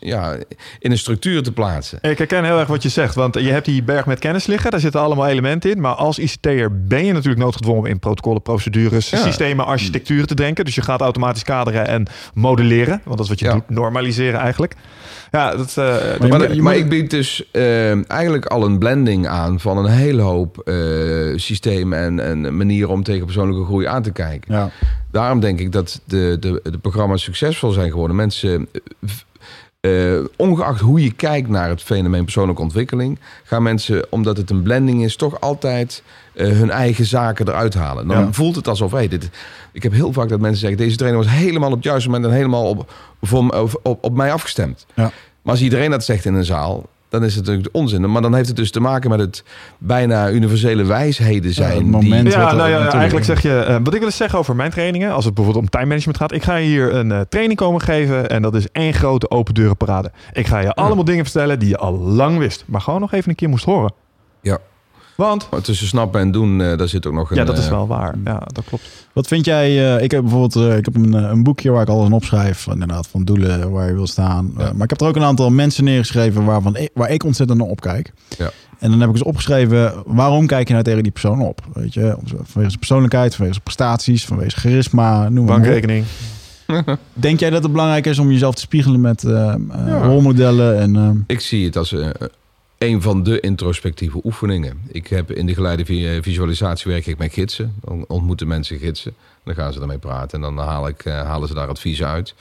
ja, in een structuur te plaatsen. Ik herken heel erg wat je zegt, want je hebt die berg met kennis liggen, daar zitten allemaal elementen in. Maar als ICT'er ben je natuurlijk noodgedwongen om in protocollen, procedures, Ja. systemen, architecturen te denken. Dus je gaat automatisch kaderen en modelleren, want dat is wat je Ja. doet, normaliseren eigenlijk. Ja, dat, eh, je Maar, moet- maar moet- ik bied dus eh, eigenlijk al een blending aan van een hele hoop eh, systemen en, en manieren om tegen persoonlijke groei aan te kijken. Ja. Daarom denk ik dat de, de, de programma's succesvol zijn geworden. Mensen, eh, eh, ongeacht hoe je kijkt naar het fenomeen persoonlijke ontwikkeling, gaan mensen, omdat het een blending is, toch altijd eh, hun eigen zaken eruit halen. Dan Ja. voelt het alsof, hey, dit, ik heb heel vaak dat mensen zeggen, deze trainer was helemaal op het juiste moment en helemaal op, voor, m- op, op, op mij afgestemd. Ja. Maar als iedereen dat zegt in een zaal, dan is het natuurlijk onzin. Maar dan heeft het dus te maken met het bijna universele wijsheden zijn. het moment. die, Ja, nou ja, eigenlijk zeg je, eh, wat ik wil eens zeggen over mijn trainingen, als het bijvoorbeeld om time management gaat. Ik ga je hier een eh, training komen geven en dat is één grote open deuren parade. Ik ga je allemaal dingen vertellen die je al lang wist, maar gewoon nog even een keer moest horen. Ja. Want, Maar tussen snappen en doen, eh, daar zit ook nog een... ja, dat is eh, wel waar. Ja, dat klopt. Wat vind jij? eh, ik heb bijvoorbeeld ik heb een, een boekje waar ik alles in opschrijf. van, Inderdaad, van doelen waar je wil staan. Ja. Maar ik heb er ook een aantal mensen neergeschreven waarvan ik, waar ik ontzettend naar opkijk. Ja. En dan heb ik dus opgeschreven, waarom kijk je nou tegen die persoon op? Weet je, vanwege zijn persoonlijkheid, vanwege zijn prestaties, vanwege charisma, noem maar op. Bankrekening. Denk jij dat het belangrijk is om jezelf te spiegelen met rolmodellen? En, Ik zie het als een van de introspectieve oefeningen. Ik heb in de geleide vi- visualisatie werk ik met gidsen. Dan ontmoeten mensen gidsen. Dan gaan ze daarmee praten en dan haal ik, eh, halen ze daar advies uit.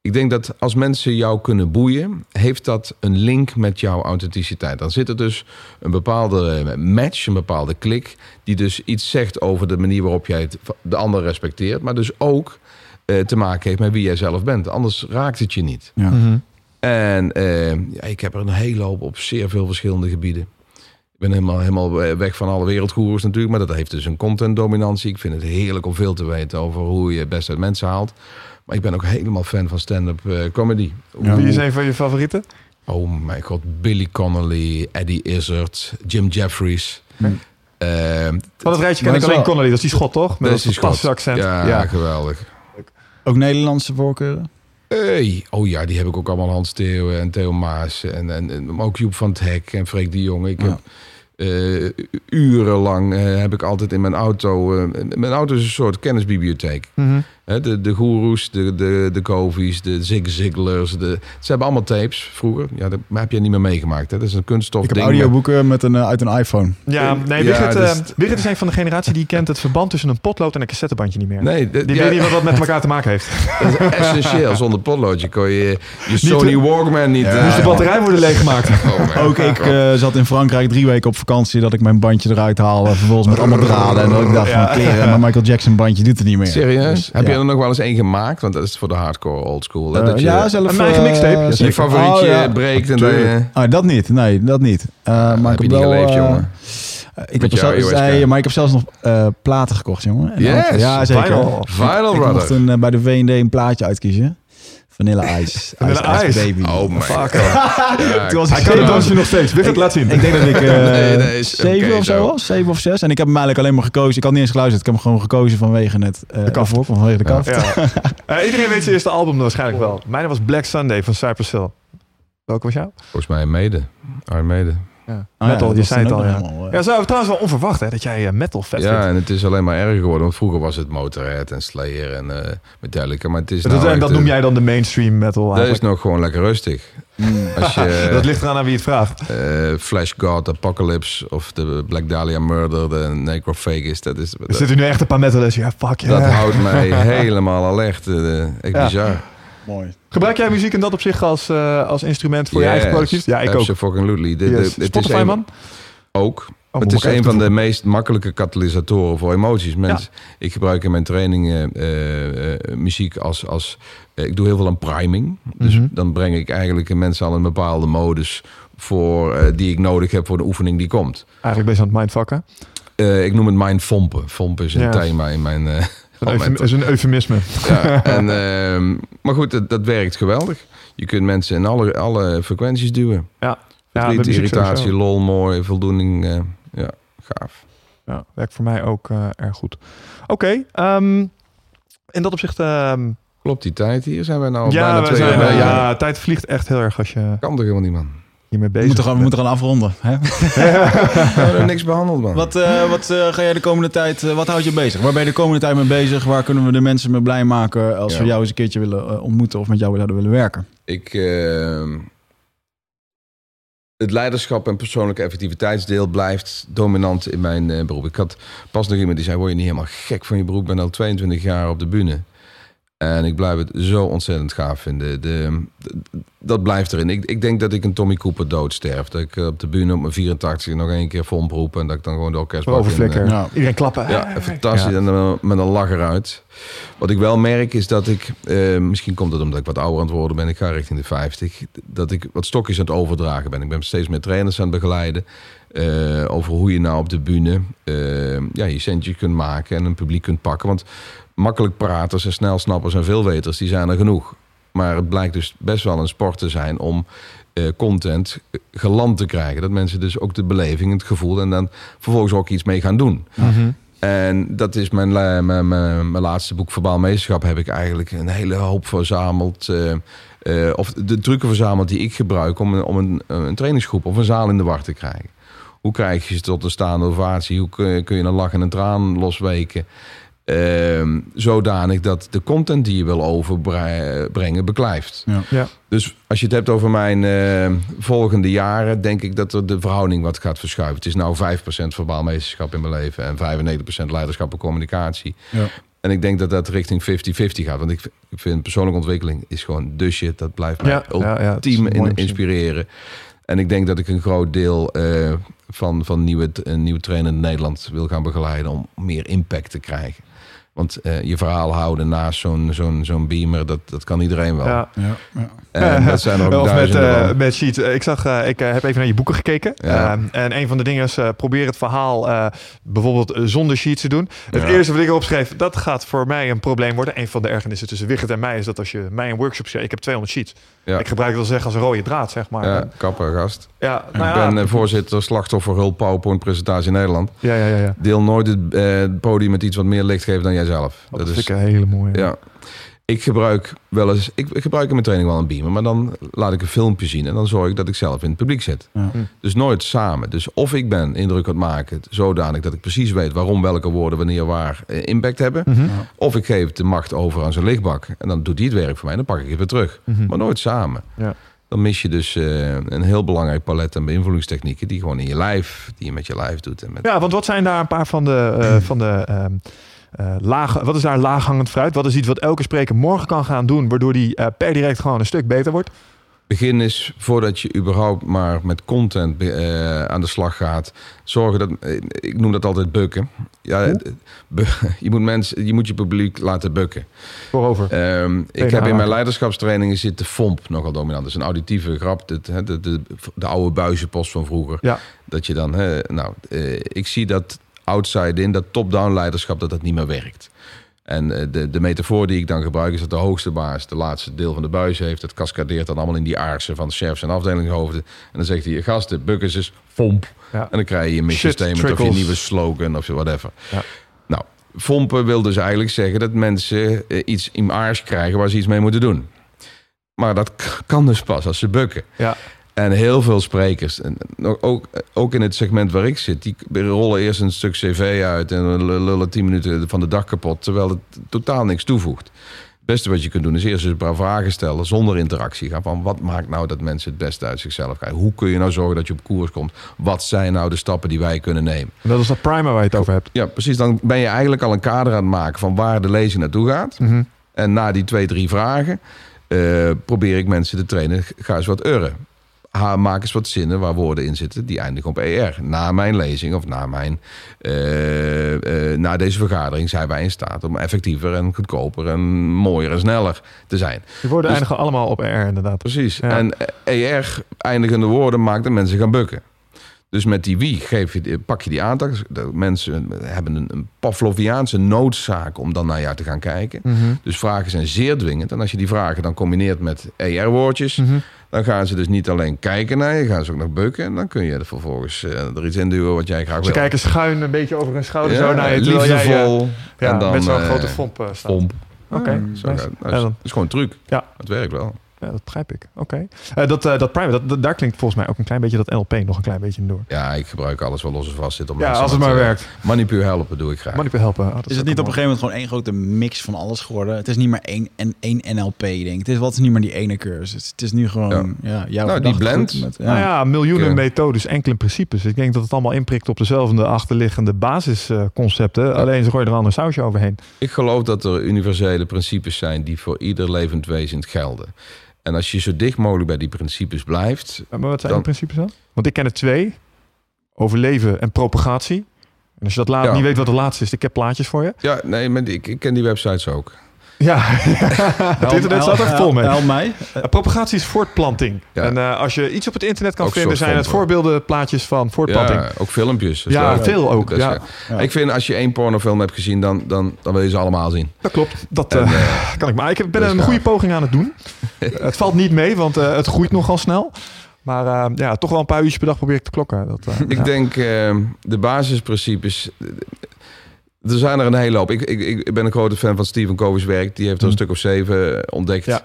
Ik denk dat als mensen jou kunnen boeien, heeft dat een link met jouw authenticiteit. Dan zit er dus een bepaalde eh, match, een bepaalde klik, die dus iets zegt over de manier waarop jij het, de ander respecteert, maar dus ook eh, te maken heeft met wie jij zelf bent. Anders raakt het je niet. ja. Mhm. En eh, ja, ik heb er een hele hoop op zeer veel verschillende gebieden. Ik ben helemaal, helemaal weg van alle wereldgoeroes natuurlijk, maar dat heeft dus een contentdominantie. Ik vind het heerlijk om veel te weten over hoe je het best uit mensen haalt. Maar ik ben ook helemaal fan van stand-up eh, comedy. Ja. Wie is een van je favorieten? Oh mijn god, Billy Connolly, Eddie Izzard, Jim Jeffries. Hm. Eh, Van het rijtje ken ik dat is alleen wel- Connolly, dat is die schot toch? Met dat dat fantastische accent. Ja, Ja. geweldig. Ook Nederlandse voorkeuren? Hey. Oh ja, die heb ik ook allemaal. Hans Theo en Theo Maas. En, en, en ook Joep van het Hek en Freek de Jong. Ik Ja. heb eh, urenlang eh, heb ik altijd in mijn auto... eh, mijn auto is een soort kennisbibliotheek. Hè, de, de goeroes, de, de, de Covies, de Zig Ziglers. De, ze hebben allemaal tapes vroeger. Ja, dat heb je niet meer meegemaakt. Hè? Dat is een kunststof Ik heb ding. audioboeken met een, eh, uit een iPhone. Ja, nee, Ja, Wigert, dus- eh, Wigert is een van de generatie die kent het verband tussen een potlood en een cassettebandje niet meer. Nee, de- Die ja, weet niet wat dat met elkaar te maken heeft. dat is essentieel. Zonder potloodje kon je je Sony Walkman niet... Ja. eh, Moest de batterij worden leeggemaakt. oh Ook ik eh, zat in Frankrijk drie weken op vakantie dat ik mijn bandje eruit haalde. Vervolgens met allemaal draden. En dat ik dacht Ja. van kleren, maar Michael Jackson bandje doet het niet meer. Serieus? Dus, Heb ja. Je er nog wel eens één gemaakt? Want dat is voor de hardcore old school. hè? Eh, dat je ja, zelf. Een eigen eh, mixtape, je favorietje Oh, ja. breekt en dan... eh, Ah, dat niet. Nee, dat niet. Eh, maar heb ik je heb niet wel, geleefd, jongen. ik heb kaart. maar ik heb zelfs nog eh, platen gekocht, jongen. En Yes, dan- ja, zeker. Vinyl ik mocht een, bij de V&D een plaatje uitkiezen. Vanilla Ice. Vanilla Ice. Baby. Oh my Fuck. god. Ja, Toen was Hij ik kan het dansje nog steeds. Wigert, laat zien. Ik denk dat ik eh Nee, nee, is- zeven of zo was. Zeven of zes. En ik heb hem eigenlijk alleen maar gekozen. Ik had niet eens geluisterd. Ik heb hem gewoon gekozen vanwege het uh, kaft. afhoor, vanwege de kaft. Ja. Eh, iedereen weet zijn eerste album waarschijnlijk wel. Mijn was Black Sunday van Cypress Hill. Welke was jou? Volgens mij mede. Maiden. Ja. Ah, metal, dat je zei het al, ja. helemaal, Ja, zo, trouwens wel onverwacht hè, dat jij eh, metal vet Ja, vindt. en het is alleen maar erger geworden. Want vroeger was het Motorhead en Slayer en eh Metallica. Maar het is Dat, nou en echt, dat noem jij dan de mainstream metal Dat is nog gewoon lekker rustig. mm. Als je dat ligt eraan aan wie het vraagt. eh, Flash God, Apocalypse of de Black Dahlia Murder, de Necrophagus, dat is... Er zitten nu echt een paar metalers. Ja, fuck ja. Dat houdt mij helemaal alert. echt Ja. bizar. Mooi. Gebruik jij muziek in dat opzicht als, eh, als instrument voor je eigen Yes, productiviteit? Ja, ik ook. Absolutely. De- de- Yes. het is Spotify, een- man? Ook. Oh, het is een van de meest makkelijke katalysatoren voor emoties. Mensen, Ik gebruik in mijn trainingen eh, eh, muziek als... als ik doe heel veel aan priming. Dus Mhm. dan breng ik eigenlijk mensen al een bepaalde modus... Voor, die ik nodig heb voor de oefening die komt. Eigenlijk best aan het mindfucken. Eh, ik noem het mindfompen. Fompen is een thema in mijn... Dat is een eufemisme. ja, en, ehm, maar goed, dat, dat werkt geweldig. Je kunt mensen in alle, alle frequenties duwen. Ja. Muziek irritatie, sowieso. lol, mooi, voldoening. eh, ja, gaaf. Ja, werkt voor mij ook eh, erg goed. Oké, ehm, in dat opzicht... ehm, Klopt die tijd hier? Zijn wij nou ja, bijna we twee zijn, ja, tijd vliegt echt heel erg als je Kan toch helemaal niet, man? Hiermee We bezig moeten, gaan, we moeten gaan afronden. Hè? We hebben niks behandeld, man. Wat, eh, wat eh, ga jij de komende tijd, eh, wat houdt je bezig? Waar ben je de komende tijd mee bezig? Waar kunnen we de mensen mee blij maken als Ja. we jou eens een keertje willen ontmoeten of met jou zouden willen werken? Ik, ehm, het leiderschap en persoonlijke effectiviteitsdeel blijft dominant in mijn eh, beroep. Ik had pas nog iemand die zei, word je niet helemaal gek van je beroep? Ik ben al 22 jaar op de bühne. En ik blijf het zo ontzettend gaaf vinden. De, de- dat blijft erin. Ik, ik denk dat ik een Tommy Cooper doodsterf. Dat ik op de bühne op mijn 84 nog één keer vol roep... en dat ik dan gewoon de orkestbak in, Overflikker. Ja. Iedereen klappen. ja, fantastisch. Ja. En dan met een lach eruit. Wat ik wel merk is dat ik, eh, misschien komt het omdat ik wat ouder aan het worden ben, ik ga richting de 50, dat ik wat stokjes aan het overdragen ben. Ik ben steeds meer trainers aan het begeleiden eh, over hoe je nou op de bühne ja, je centje kunt maken en een publiek kunt pakken. Want makkelijk praters en snel snappers en veelweters, die zijn er genoeg. Maar het blijkt dus best wel een sport te zijn om eh, content geland te krijgen. Dat mensen dus ook de beleving, het gevoel en dan vervolgens ook iets mee gaan doen. Mhm. En dat is mijn, mijn, mijn, mijn laatste boek Verbaal Meesterschap. Heb ik eigenlijk een hele hoop verzameld. eh, eh, of de trucken verzameld die ik gebruik om, een, om een, een trainingsgroep of een zaal in de war te krijgen. Hoe krijg je ze tot een staande ovatie? Hoe kun je een lach en een traan losweken? Ehm, zodanig dat de content die je wil overbrengen beklijft. Ja. Ja. Dus als je het hebt over mijn eh, volgende jaren, denk ik dat er de verhouding wat gaat verschuiven. Het is nou 5% verbaal meesterschap in mijn leven en 95% leiderschap en communicatie. Ja. En ik denk dat dat richting 50-50 gaat. Want ik, vind- ik vind persoonlijke ontwikkeling is gewoon de shit. Dat blijft mij Ja, ja, ja, het is ultiem in, inspireren. En ik denk dat ik een groot deel eh, van, van nieuwe, een nieuwe trainer in Nederland wil gaan begeleiden om meer impact te krijgen. Want eh, je verhaal houden naast zo'n zo'n zo'n beamer, dat, dat kan iedereen wel. Ja. Ja, ja. En dat zijn er ook Of met, duizenden eh met Sheets. Ik zag, eh, ik heb even naar je boeken gekeken. Ja. Ehm, en een van de dingen is, eh, probeer het verhaal eh, bijvoorbeeld zonder Sheets te doen. Het Ja. eerste wat ik erop schreef, dat gaat voor mij een probleem worden. Een van de ergernissen tussen Wigert en mij is dat als je mij een workshop schrijft, ik heb 200 sheets. Ja. Ik gebruik het wel zeggen als een rode draad, zeg maar. Ja, kapper, gast. Ja, ik nou ja, ben eh, voorzitter slachtoffer hulp PowerPoint presentatie in Nederland. ja, ja, ja, ja. Deel nooit het eh, podium met iets wat meer licht geeft dan jijzelf. Dat vind ik een hele mooie. Ja. Ik gebruik wel eens, ik, ik gebruik in mijn training wel een beamer, maar dan laat ik een filmpje zien en dan zorg ik dat ik zelf in het publiek zit. Ja. Hm. Dus nooit samen. Dus of ik ben indruk aan het maken, zodanig dat ik precies weet waarom welke woorden wanneer waar eh, impact hebben. Mhm. Of ik geef de macht over aan zijn lichtbak en dan doet hij het werk voor mij, dan pak ik het weer terug. Mhm. Maar nooit samen. Ja. Dan mis je dus eh, een heel belangrijk palet aan beïnvloedingstechnieken die gewoon in je lijf, die je met je lijf doet. En met, Ja, want wat zijn daar een paar van de, eh, van de eh, lage, wat is daar laaghangend fruit? Wat is iets wat elke spreker morgen kan gaan doen, waardoor die per direct gewoon een stuk beter wordt? Begin is voordat je überhaupt maar met content eh, aan de slag gaat. Zorgen dat, eh, ik noem dat altijd bukken. Ja, bu- je, moet mensen, je moet je publiek laten bukken. Voorover. Ehm, ik heb in mijn leiderschapstrainingen zit de FOMP nogal dominant. Dat is een auditieve grap. De, de, de, de, de oude buizenpost van vroeger. Ja. Dat je dan, hè, nou, eh, ik zie dat outside in, dat top-down leiderschap, dat dat niet meer werkt. En eh, de, de metafoor die ik dan gebruik is dat de hoogste baas de laatste deel van de buis heeft. Dat cascadeert dan allemaal in die aarsen van de chefs en afdelingshoofden. En dan zegt hij, gasten, bukken is FOMP. Ja. En dan krijg je je mission Shit statement of je nieuwe slogan of whatever. Ja. Nou, Fompen wil dus eigenlijk zeggen dat mensen eh, iets in aars krijgen waar ze iets mee moeten doen. Maar dat kan dus pas als ze bukken. Ja. En heel veel sprekers, en ook, ook in het segment waar ik zit, die rollen eerst een stuk cv uit en lullen tien minuten van de dag kapot, terwijl het totaal niks toevoegt. Het beste wat je kunt doen is eerst eens een paar vragen stellen zonder interactie. Gaan van wat maakt nou dat mensen het beste uit zichzelf krijgen? Hoe kun je nou zorgen dat je op koers komt? Wat zijn nou de stappen die wij kunnen nemen? En dat is dat primer waar je het over hebt. Ja, precies. Dan ben je eigenlijk al een kader aan het maken van waar de lezing naartoe gaat. Mhm. En na die twee, drie vragen eh, probeer ik mensen te trainen. Ga eens wat urren. Ha, maak eens wat zinnen waar woorden in zitten die eindigen op ER. Na mijn lezing of na, mijn, eh, eh, na deze vergadering zijn wij in staat om effectiever en goedkoper en mooier en sneller te zijn. Die woorden Dus- eindigen allemaal op R inderdaad. Precies. Ja. En ER eindigende woorden maakt dat mensen gaan bukken. Dus met die wie geef je, pak je die aandacht. De mensen hebben een, een Pavloviaanse noodzaak om dan naar jou te gaan kijken. Mhm. Dus vragen zijn zeer dwingend. En als je die vragen dan combineert met ER-woordjes, Mhm. Dan gaan ze dus niet alleen kijken naar je, gaan ze ook nog bukken. En dan kun je er vervolgens eh, er iets in duwen wat jij graag Ze wil. kijken schuin een beetje over hun schouder Ja, zo naar je. terwijl jij, eh, liefdevol. ja, en dan, met zo'n eh, grote fomp pomp. Oké, nice. Nou, Ja, dat dan- is gewoon een truc. Ja. Het werkt wel. Ja, dat begrijp ik. Oké. Eh, dat, eh, dat primer, dat, dat- daar klinkt volgens mij ook een klein beetje dat NLP nog een klein beetje in door. Ja, ik gebruik alles wat los en vast zit. Om Ja, als het maar eh, werkt. Manipuur helpen doe ik graag. Manipul helpen. Dat Is het niet op een gegeven moment gewoon één grote mix van alles geworden? Het is niet meer één, en één NLP ding. Het is wat is niet meer die ene cursus. Het is nu gewoon ja. jouw Nou, die blend. Met, ja. Nou ja, miljoenen Ja. methodes, enkele principes. Ik denk dat het allemaal inprikt op dezelfde achterliggende basisconcepten. Alleen ze gooien er een ander sausje overheen. Ik geloof dat er universele principes zijn die voor ieder levend wezen gelden. En als je zo dicht mogelijk bij die principes blijft. Maar wat zijn Dan- die principes dan? Want ik ken er twee. Overleven en propagatie. En als je dat laat, Ja. niet weet wat de laatste is, ik heb plaatjes voor je. Ja, nee, maar ik, ik ken die websites ook. Ja, het internet staat er vol mee. Help mij. Uh, propagatie is voortplanting. Ja. En uh, als je iets op het internet kan Ook vinden, zijn het voorbeelden, plaatjes van voortplanting. Ja, ook filmpjes. Ja, veel ook. Ja. eh, Ja. Ik vind als je één pornofilm hebt gezien, dan, dan, dan wil je ze allemaal zien. Dat klopt. Dat En, uh, eh, kan ik maar. Ik ben is een gaaf. goede poging aan het doen. het valt niet mee, want uh, het groeit nogal snel. Maar uh, ja, toch wel een paar uurtjes per dag probeer ik te klokken. Dat, uh, ik ja. denk eh, de basisprincipes. Er zijn er een hele hoop. Ik, ik, ik ben een grote fan van Stephen Covey's werk. Die heeft er een Mm. stuk of zeven eh, ontdekt. Ja.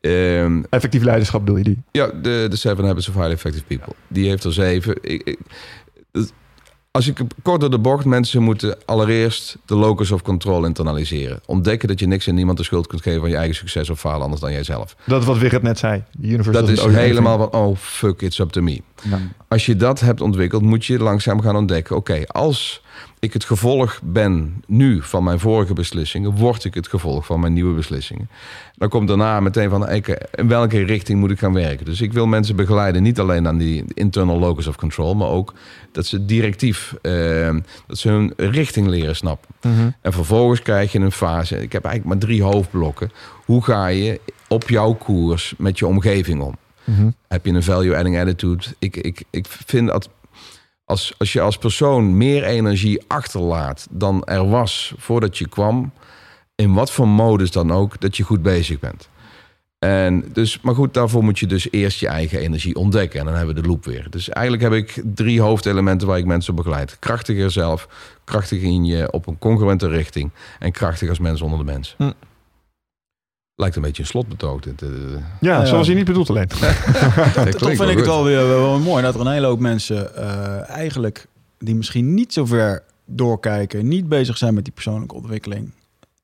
Ehm, Effectief leiderschap bedoel je die? Ja, de, de Seven Habits of Highly Effective People. Die heeft er zeven. Ik, als ik kort door de bocht, mensen moeten allereerst de locus of control internaliseren. Ontdekken dat je niks en niemand de schuld kunt geven van je eigen succes of falen anders dan jijzelf. Dat is wat Wigert net zei. The universe Dat is helemaal van, oh fuck, it's up to me. Ja. Als je dat hebt ontwikkeld, moet je langzaam gaan ontdekken. Oké, als ik het gevolg ben nu van mijn vorige beslissingen, word ik het gevolg van mijn nieuwe beslissingen. Dan komt daarna meteen van, in welke richting moet ik gaan werken? Dus ik wil mensen begeleiden, niet alleen aan die internal locus of control, maar ook dat ze directief, eh, dat ze hun richting leren snappen. Mhm. En vervolgens krijg je een fase. Ik heb eigenlijk maar drie hoofdblokken. Hoe ga je op jouw koers met je omgeving om? Mhm. Heb je een value-adding attitude? Ik, ik, ik vind dat als, als je als persoon meer energie achterlaat dan er was voordat je kwam, in wat voor modus dan ook, dat je goed bezig bent. En dus, maar goed, daarvoor moet je dus eerst je eigen energie ontdekken. En dan hebben we de loop weer. Dus eigenlijk heb ik drie hoofdelementen waar ik mensen begeleid. Krachtiger zelf, krachtig in je op een congruente richting. En krachtig als mens onder de mens. Hm. Lijkt een beetje een slotbetoog. Dit, eh. Ja, Ja. zoals je niet bedoelt alleen. Toch vind ik het wel weer wel mooi dat er een hele hoop mensen eh, eigenlijk die misschien niet zo ver doorkijken, niet bezig zijn met die persoonlijke ontwikkeling,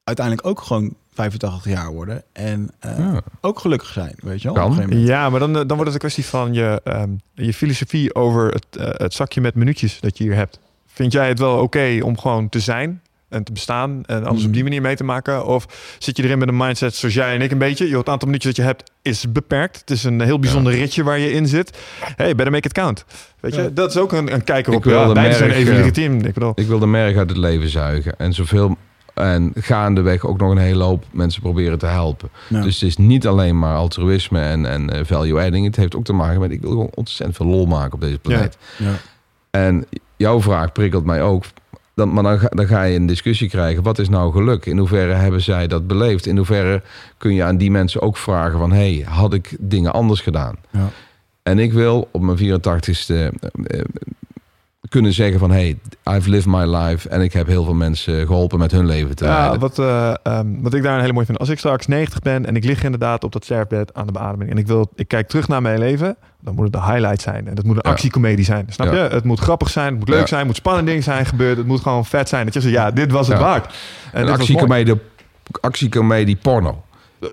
uiteindelijk ook gewoon 85 jaar worden en eh, Ja. ook gelukkig zijn, weet je wel? Ja, maar dan, dan wordt het een kwestie van je, ehm, je filosofie over het, het zakje met minuutjes dat je hier hebt. Vind jij het wel oké om gewoon te zijn en te bestaan en alles Mhm. op die manier mee te maken? Of zit je erin met een mindset zoals jij en ik een beetje? Joh, het aantal minuutjes dat je hebt is beperkt. Het is een heel bijzonder ritje waar je in zit. Hey, better make it count. Weet je, Ja. dat is ook een, een kijker Ik op. wil Ja, de beide zijn even eh. Ik bedoel, Ik wil de merg uit het leven zuigen. En zoveel. En gaandeweg ook nog een hele hoop mensen proberen te helpen. Ja. Dus het is niet alleen maar altruïsme en, en eh, value adding. Het heeft ook te maken met... Ik wil gewoon ontzettend veel lol maken op deze planeet. Ja. En jouw vraag prikkelt mij ook. Dan, maar dan ga, dan ga je een discussie krijgen. Wat is nou geluk? In hoeverre hebben zij dat beleefd? In hoeverre kun je aan die mensen ook vragen van... hey, had ik dingen anders gedaan? Ja. En ik wil op mijn 84ste... kunnen zeggen van... hey, I've lived my life en ik heb heel veel mensen geholpen met hun leven te Ja, leiden. wat, eh, ehm, wat ik daar een hele mooi vind. Als ik straks 90 ben en ik lig inderdaad op dat sterfbed aan de beademing. En ik, wil, ik kijk terug naar mijn leven. Dan moet het de highlight zijn. En dat moet een Ja. actiecomedie zijn. Snap Ja. je? Het moet grappig zijn. Het moet leuk Ja. zijn. Het moet spannend dingen zijn gebeurd. Het moet gewoon vet zijn. Dat je zegt, ja, dit was het waard. En een actiecomedie, actiecomedie porno.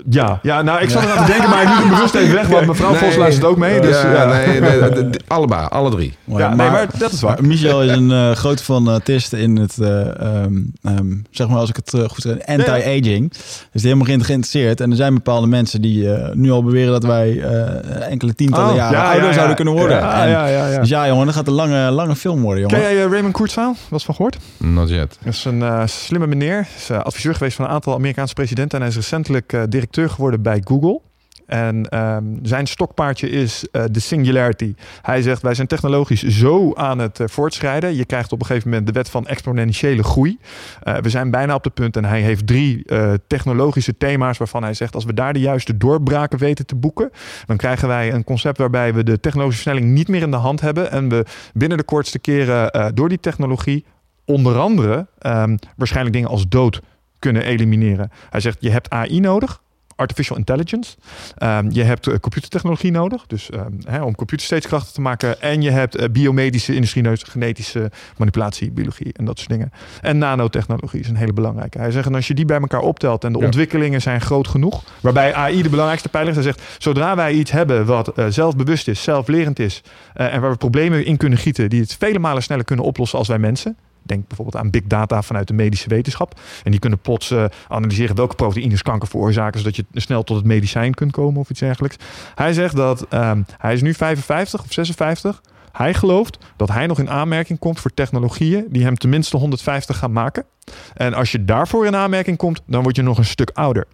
Ja, ja, nou, ik zat eraan te denken, maar ik moet hem bewust even weg. Want mevrouw Vos luistert ook mee. Dus, ja, ja. nee, nee, allebei, alle drie. Ja, nee, maar dat is waar. Michel is een eh groot fanatist in het, eh, ehm, ehm, zeg maar als ik het eh, goed zeg, anti-aging. Dus die helemaal ge- geïnteresseerd. En er zijn bepaalde mensen die eh, nu al beweren dat wij eh, enkele tientallen Oh, jaren ja, ouder ja, ja. zouden kunnen worden. Ja, En- ja, ja, ja. Dus ja, jongen, dat gaat een lange, lange film worden, jongen. Ken jij eh, Raymond Kurzweil? Was van gehoord? Not yet. Dat is een eh, slimme meneer. Hij is eh, adviseur geweest van een aantal Amerikaanse presidenten. En hij is recentelijk eh, directeur geworden bij Google. En ehm, zijn stokpaardje is eh, de singularity. Hij zegt, wij zijn technologisch zo aan het eh, voortschrijden. Je krijgt op een gegeven moment de wet van exponentiële groei. Eh, we zijn bijna op de punt. En hij heeft drie technologische thema's waarvan hij zegt... als we daar de juiste doorbraken weten te boeken... dan krijgen wij een concept waarbij we de technologische versnelling niet meer in de hand hebben. En we binnen de kortste keren door die technologie onder andere ehm, waarschijnlijk dingen als dood kunnen elimineren. Hij zegt, je hebt AI nodig, artificial intelligence. Ehm, je hebt eh, computertechnologie nodig, dus ehm, hè, om computers steeds krachtiger te maken. En je hebt eh, biomedische industrie nodig, genetische manipulatie, biologie en dat soort dingen. En nanotechnologie is een hele belangrijke. Hij zegt, en als je die bij elkaar optelt en de Ja. ontwikkelingen zijn groot genoeg, waarbij AI de belangrijkste pijler is. Hij zegt, zodra wij iets hebben wat eh, zelfbewust is, zelflerend is en waar we problemen in kunnen gieten die het vele malen sneller kunnen oplossen als wij mensen. Denk bijvoorbeeld aan big data vanuit de medische wetenschap. En die kunnen plots eh, analyseren welke proteïnes kanker veroorzaken, zodat je snel tot het medicijn kunt komen of iets dergelijks. Hij zegt dat ehm, hij is nu 55 of 56. Hij gelooft dat hij nog in aanmerking komt voor technologieën die hem tenminste 150 gaan maken. En als je daarvoor in aanmerking komt, dan word je nog een stuk ouder.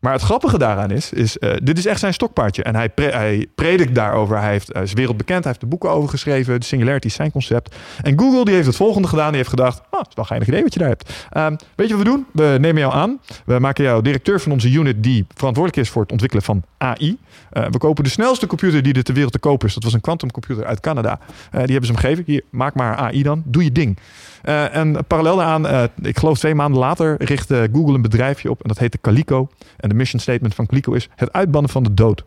Maar het grappige daaraan is, is eh, dit is echt zijn stokpaardje. En hij, hij predikt daarover. Hij heeft, hij is wereldbekend. Hij heeft de boeken over geschreven. De Singularity is zijn concept. En Google die heeft het volgende gedaan. Die heeft gedacht, ah, is wel een geinig idee wat je daar hebt. Ehm, weet je wat we doen? We nemen jou aan. We maken jou directeur van onze unit die verantwoordelijk is voor het ontwikkelen van AI. Eh, we kopen de snelste computer die er ter wereld te koop is. Dat was een quantumcomputer uit Canada. Eh, die hebben ze hem gegeven. Hier, maak maar AI dan. Doe je ding. Eh, en parallel daaraan, eh, ik geloof twee maanden later, richtte Google een bedrijfje op. En dat heette Calico. En de mission statement van Calico is het uitbannen van de dood.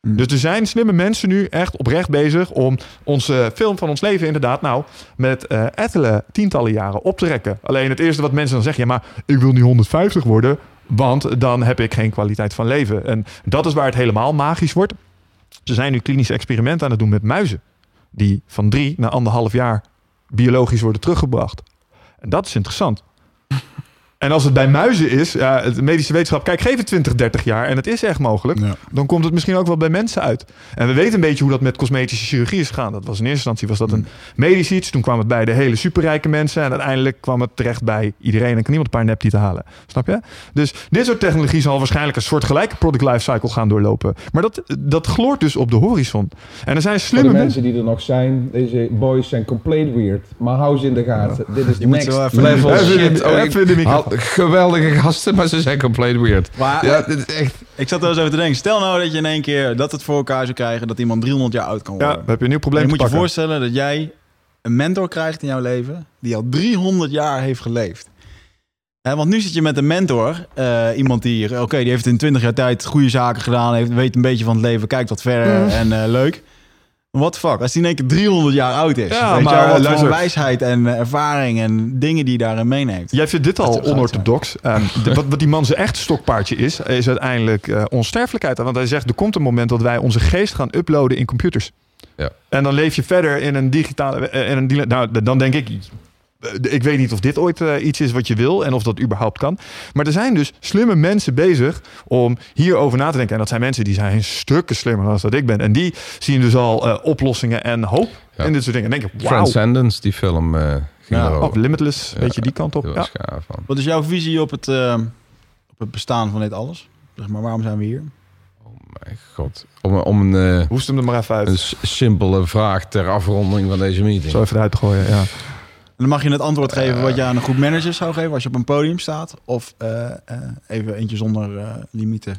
Mm. Dus er zijn slimme mensen nu echt oprecht bezig om onze film van ons leven inderdaad nou met ettelijke tientallen jaren op te rekken. Alleen het eerste wat mensen dan zeggen, ja maar ik wil niet 150 worden, want dan heb ik geen kwaliteit van leven. En dat is waar het helemaal magisch wordt. Ze zijn nu klinische experimenten aan het doen met muizen. Die van drie naar anderhalf jaar biologisch worden teruggebracht. En dat is interessant. En als het bij muizen is, ja, het medische wetenschap, kijk, geef het 20, 30 jaar en het is echt mogelijk. Ja. Dan komt het misschien ook wel bij mensen uit. En we weten een beetje hoe dat met cosmetische chirurgie is gegaan. Dat was in eerste instantie was dat een medisch iets. Toen kwam het bij de hele superrijke mensen. En uiteindelijk kwam het terecht bij iedereen. En kan niemand een paar neptieten halen. Snap je? Dus dit soort technologie zal waarschijnlijk een soort gelijke product lifecycle gaan doorlopen. Maar dat, dat gloort dus op de horizon. En er zijn Voor de slimme mensen. die er nog zijn, deze boys zijn compleet weird. Maar hou ze in de gaten. Dit is moet next even- level Even- shit. Ik- even de microfoon. Geweldige gasten, maar ze zijn compleet weird. Maar Ja, dit is echt... ik zat wel eens even te denken. Stel nou dat je in één keer dat het voor elkaar zou krijgen dat iemand 300 jaar oud kan Ja, worden. dan heb je een nieuw probleem je te moet je voorstellen dat jij een mentor krijgt in jouw leven die al 300 jaar heeft geleefd. Hè, want nu zit je met een mentor, eh, iemand die, oké, die heeft in 20 jaar tijd goede zaken gedaan, heeft, weet een beetje van het leven, kijkt wat verder Mm. en eh, leuk. What the fuck, als die in één keer 300 jaar oud is. Ja, weet maar, je wat luister. wijsheid en eh, ervaring en dingen die hij daarin meeneemt. Jij vindt dit al onorthodox. Ehm, de- wat, wat die man zijn echt stokpaardje is, is uiteindelijk eh, onsterfelijkheid. Want hij zegt, er komt een moment dat wij onze geest gaan uploaden in computers. Ja. En dan leef je verder in een digitale... eh, In een, nou, dan denk ik... eh, Ik weet niet of dit ooit eh, iets is wat je wil en of dat überhaupt kan. Maar er zijn dus slimme mensen bezig om hierover na te denken. En dat zijn mensen die zijn stukken slimmer dan dat ik ben. En die zien dus al eh, oplossingen en hoop Ja. in dit soort dingen. En denk je, wauw, Transcendence, die film eh ging Ja, oh, Limitless, Ja, weet je, die kant op. Ja. van. Wat is jouw visie op het, eh, op het bestaan van dit alles? Zeg maar, waarom zijn we hier? Mijn god. Om, om een, Hoest hem er maar even uit. een simpele vraag ter afronding van deze meeting. Zo even eruit gooien, ja. En dan mag je het antwoord geven wat je aan een groep managers zou geven als je op een podium staat. Of eh, eh, even eentje zonder eh, limieten.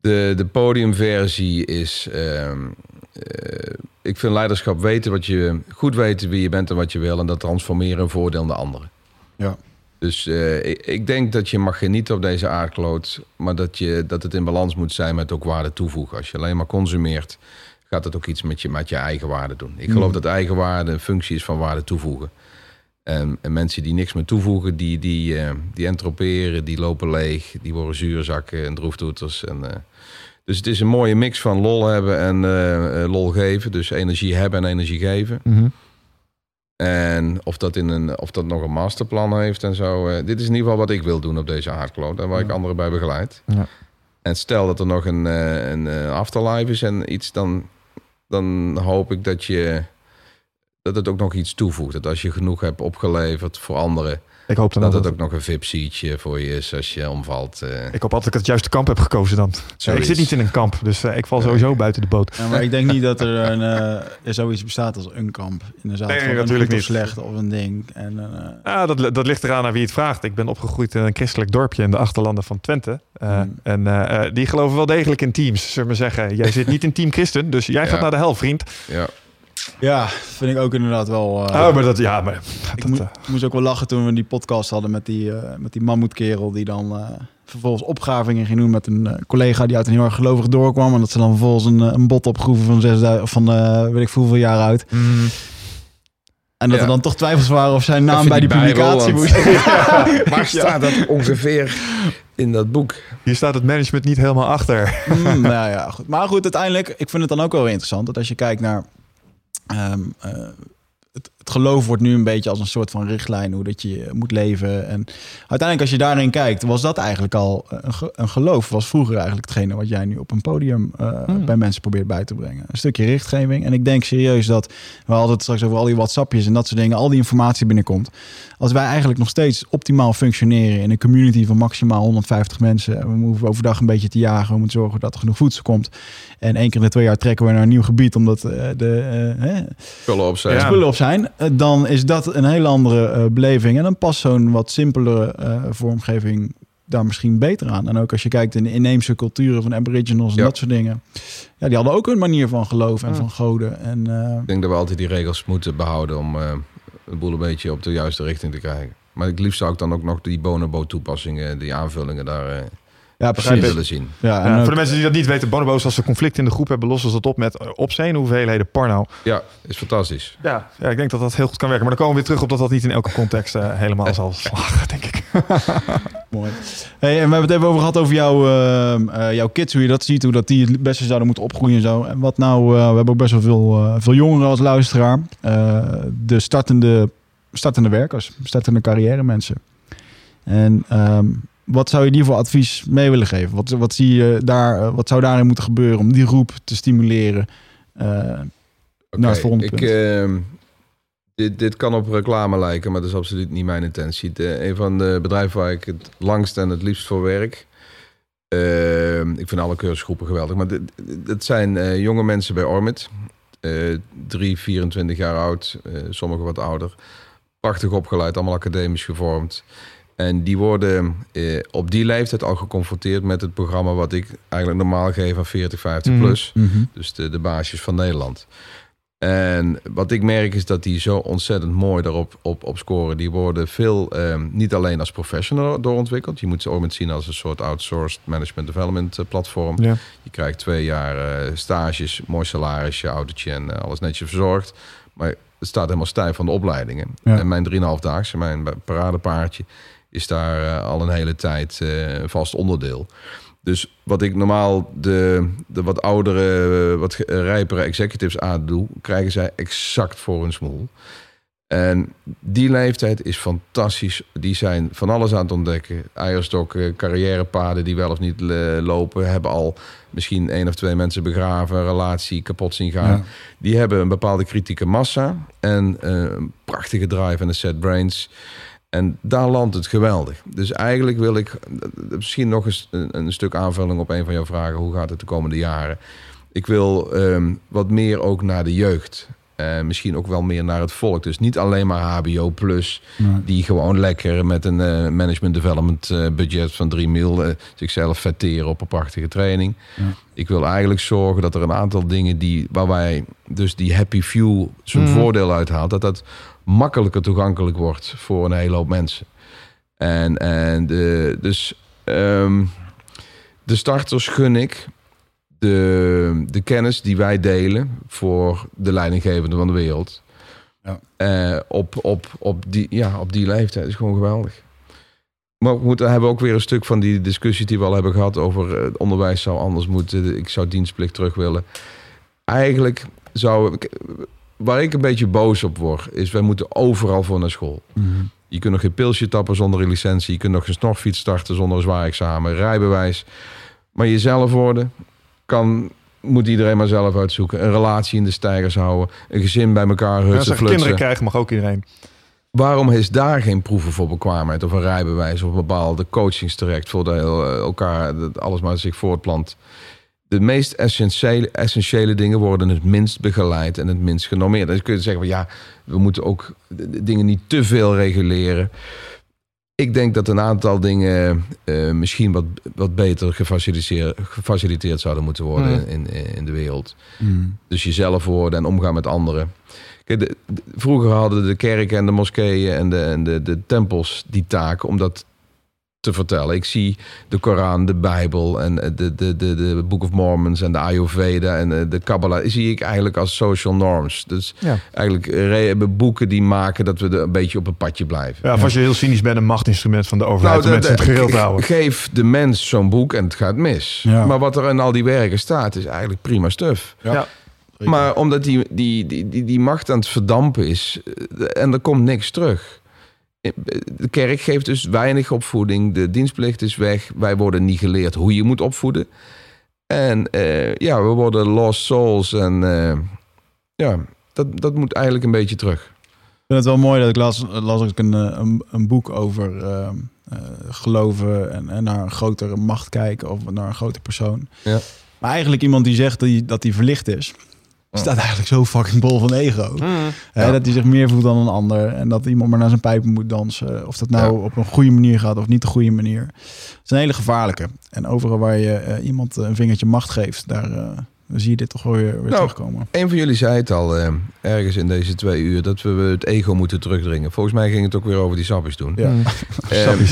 De, de podiumversie is, ehm, eh, ik vind leiderschap weten wat je... Goed weten wie je bent en wat je wil. En dat transformeren in voordeel naar anderen. Ja. Dus eh, ik, ik denk dat je mag genieten op deze aardkloot. Maar dat, je, dat het in balans moet zijn met ook waarde toevoegen. Als je alleen maar consumeert, gaat het ook iets met je, met je eigen waarde doen. Ik geloof Mm. dat eigen waarde een functie is van waarde toevoegen. En, en mensen die niks meer toevoegen, die, die, eh, die entroperen, die lopen leeg, die worden zuurzakken en droeftoeters. En, eh, dus het is een mooie mix van lol hebben en eh, lol geven. Dus energie hebben en energie geven. En of dat, in een, of dat nog een masterplan heeft en zo. dit is in ieder geval wat ik wil doen op deze aardkloot. En waar ik anderen bij begeleid. Ja. En stel dat er nog een, een afterlife is en iets, dan, dan hoop ik dat je dat het ook nog iets toevoegt. Dat als je genoeg hebt opgeleverd voor anderen, Ik hoop dan dat dat het ook nog een VIP-seatje voor je is als je omvalt. eh. Ik hoop altijd dat ik het juiste kamp heb gekozen dan. Ja, ik zit niet in een kamp, dus eh, ik val sowieso buiten de boot. Ja, maar ik denk niet dat er, een, eh, zoiets bestaat als een kamp. Inderdaad, Nee, van een natuurlijk of niet. slecht of een ding. En, eh, Ja, dat, dat ligt eraan aan wie het vraagt. Ik ben opgegroeid in een christelijk dorpje in de achterlanden van Twente. Eh, Hmm. En die geloven wel degelijk in teams, zullen we maar zeggen. Jij zit niet in team christen, dus jij Ja. gaat naar de hel, vriend. ja. Ja, vind ik ook inderdaad wel... eh, oh, maar dat, ja, maar ik, dat, moe- eh, ik moest ook wel lachen toen we die podcast hadden met die, eh met die mammoetkerel... die dan eh, vervolgens opgravingen ging doen met een collega... die uit een heel erg gelovig doorkwam. En dat ze dan vervolgens een, een bot opgroeven van, 6000 van eh, weet ik veel hoeveel jaar uit. mm, En dat Ja. er dan toch twijfels waren of zijn naam Even bij die, publicatie moest. Waar staat dat ongeveer in dat boek? hier staat het management niet helemaal achter. Mm, nou ja, goed. Maar goed, uiteindelijk, ik vind het dan ook wel interessant dat als je kijkt naar. Ehm, eh, het, het geloof wordt nu een beetje als een soort van richtlijn hoe dat je moet leven. En uiteindelijk, als je daarin kijkt, was dat eigenlijk al een, ge- een geloof. Was vroeger eigenlijk hetgene wat jij nu op een podium eh, Hmm. bij mensen probeert bij te brengen. Een stukje richtgeving. En ik denk serieus dat we hadden het straks over al die WhatsAppjes en dat soort dingen, al die informatie binnenkomt. Als wij eigenlijk nog steeds optimaal functioneren in een community van maximaal 150 mensen. en We hoeven overdag een beetje te jagen. We moeten zorgen dat er genoeg voedsel komt. En één keer in de twee jaar trekken we naar een nieuw gebied. Omdat eh, de eh, Spullen op zijn. Ja. spullen op zijn. Eh, dan is dat een hele andere eh, beleving. En dan past zo'n wat simpelere eh, vormgeving daar misschien beter aan. En ook als je kijkt in de inheemse culturen van aboriginals en Ja. dat soort dingen. Ja, die hadden ook een manier van geloof en Ja. van goden. En eh, Ik denk dat we altijd die regels moeten behouden om eh de boel een beetje op de juiste richting te krijgen. Maar het liefst zou ik dan ook nog die bonobo toepassingen, die aanvullingen daar eh ja, precies willen zien. Ja, en Ja, voor de mensen die dat niet weten, bonobo's als ze conflict in de groep hebben, lossen ze dat op met obscene hoeveelheden porno. Ja, is fantastisch. Ja, ja, ik denk dat dat heel goed kan werken. Maar dan komen we weer terug op dat dat niet in elke context eh, helemaal zal slagen, denk ik. Mooi. Hey, en we hebben het even over gehad over jouw, ehm, eh, jouw kids, hoe je dat ziet, hoe dat die het beste zouden moeten opgroeien en zo. En wat nou, eh, we hebben ook best wel veel, eh, veel jongeren als luisteraar. Eh, de startende, startende werkers, startende carrière mensen. En ehm, wat zou je die voor advies mee willen geven? Wat, wat zie je daar, eh, wat zou daarin moeten gebeuren om die groep te stimuleren? Eh, Oké, Naar het volgende ik, ehm, dit, dit kan op reclame lijken, maar dat is absoluut niet mijn intentie. De, een van de bedrijven waar ik het langst en het liefst voor werk. ehm, ik vind alle cursusgroepen geweldig, maar dit, dit zijn eh, jonge mensen bij Ormit. eh 3, 24 jaar oud, sommigen wat ouder. Prachtig opgeleid, allemaal academisch gevormd. En die worden eh, op die leeftijd al geconfronteerd met het programma wat ik eigenlijk normaal geef aan 40, 50 Mhm. plus. mhm. Dus de, de baasjes van Nederland. En wat ik merk is dat die zo ontzettend mooi daarop op, op scoren. Die worden veel, ehm, niet alleen als professional doorontwikkeld. Je moet ze ook met zien als een soort outsourced management development eh, platform. Ja. Je krijgt twee jaar eh, stages, mooi salarisje, autootje en eh, alles netjes verzorgd. Maar het staat helemaal stijf van de opleidingen. Ja. En mijn 3,5-daagse, mijn paradepaardje, is daar eh, al een hele tijd eh, vast onderdeel. Dus wat ik normaal de, de wat oudere, eh, wat rijpere executives aandoe, krijgen zij exact voor hun smoel. En die leeftijd is fantastisch. Die zijn van alles aan het ontdekken. Eierstokken, carrièrepaden die wel of niet lopen. Hebben al misschien één of twee mensen begraven, relatie kapot zien gaan. Ja. Die hebben een bepaalde kritieke massa en een prachtige drive en een set brains. En daar landt het geweldig. Dus eigenlijk wil ik misschien nog eens een, een stuk aanvulling op een van jouw vragen. Hoe gaat het de komende jaren? Ik wil ehm, wat meer ook naar de jeugd. Eh, misschien ook wel meer naar het volk. Dus niet alleen maar HBO plus, Nee. die gewoon lekker met een eh, management development eh, budget van 3 mil zichzelf vetteren op een prachtige training. Ja. Ik wil eigenlijk zorgen dat er een aantal dingen die, waar wij dus die happy few zijn Mhm. voordeel uithaalt, dat dat makkelijker toegankelijk wordt voor een hele hoop mensen. En, en de, dus ehm, de starters gun ik de, de kennis die wij delen voor de leidinggevende van de wereld. Ja. Eh, op, op, op, die, ja, op die leeftijd is gewoon geweldig. Maar we moeten, hebben ook weer een stuk van die discussie die we al hebben gehad over eh, het onderwijs zou anders moeten. Ik zou dienstplicht terug willen. Eigenlijk zou ik, waar ik een beetje boos op word, is wij moeten overal voor naar school. Mhm. Je kunt nog geen pilsje tappen zonder een licentie. Je kunt nog geen snorfiets starten zonder een zwaar examen. Rijbewijs. Maar jezelf worden kan, moet iedereen maar zelf uitzoeken. Een relatie in de stijgers houden. Een gezin bij elkaar Ja, hutsen, flutsen. kinderen krijgen mag ook iedereen. Waarom is daar geen proeven voor bekwaamheid of een rijbewijs of bepaalde coachingstraject voor de, eh, elkaar, dat alles maar zich voortplant? De meest essentiële, essentiële dingen worden het minst begeleid en het minst genormeerd. Dan kun je zeggen van ja, we moeten ook dingen niet te veel reguleren. Ik denk dat een aantal dingen eh, misschien wat, wat beter gefaciliteerd, gefaciliteerd zouden moeten worden Hmm. in, in, de wereld. Mhm. Dus jezelf worden en omgaan met anderen. Kijk, de- de- vroeger hadden de kerken en de moskeeën en de, en de, de tempels die taak om dat te vertellen. Ik zie de Koran, de Bijbel en de, de, de, de Book of Mormons en de Ayurveda en eh, de Kabbalah zie ik eigenlijk als social norms. Dus Ja. eigenlijk re- boeken die maken dat we er een beetje op een padje blijven. Ja, of als je heel cynisch bent, een machtinstrument van de Nou, overheid om de- het de- gereel te houden. Geef de mens zo'n boek en het gaat mis. Ja. Maar wat er in al die werken staat is eigenlijk prima stuff. Ja. Maar omdat die, die, die, die, die macht aan het verdampen is eh, en er komt niks terug. Eh, De kerk geeft dus weinig opvoeding. De dienstplicht is weg. Wij worden niet geleerd hoe je moet opvoeden. En eh, ja, we worden lost souls. En eh, ja, dat, dat moet eigenlijk een beetje terug. Ik vind het wel mooi dat ik las, las ik een, een, een boek over geloven en, en naar een grotere macht kijken of naar een grotere persoon. Ja. Maar eigenlijk iemand die zegt dat hij, dat hij verlicht is, staat eigenlijk zo fucking bol van ego. Ja. Dat hij zich meer voelt dan een ander en dat iemand maar naar zijn pijpen moet dansen. Of dat nou Ja. op een goede manier gaat of niet de goede manier. Het is een hele gevaarlijke. En overal waar je eh, iemand een vingertje macht geeft, daar eh, zie je dit toch wel weer, weer Nou, terugkomen. Een van jullie zei het al eh, ergens in deze twee uur dat we het ego moeten terugdringen. Volgens mij ging het ook weer over die sappies doen. Ja. Ehm,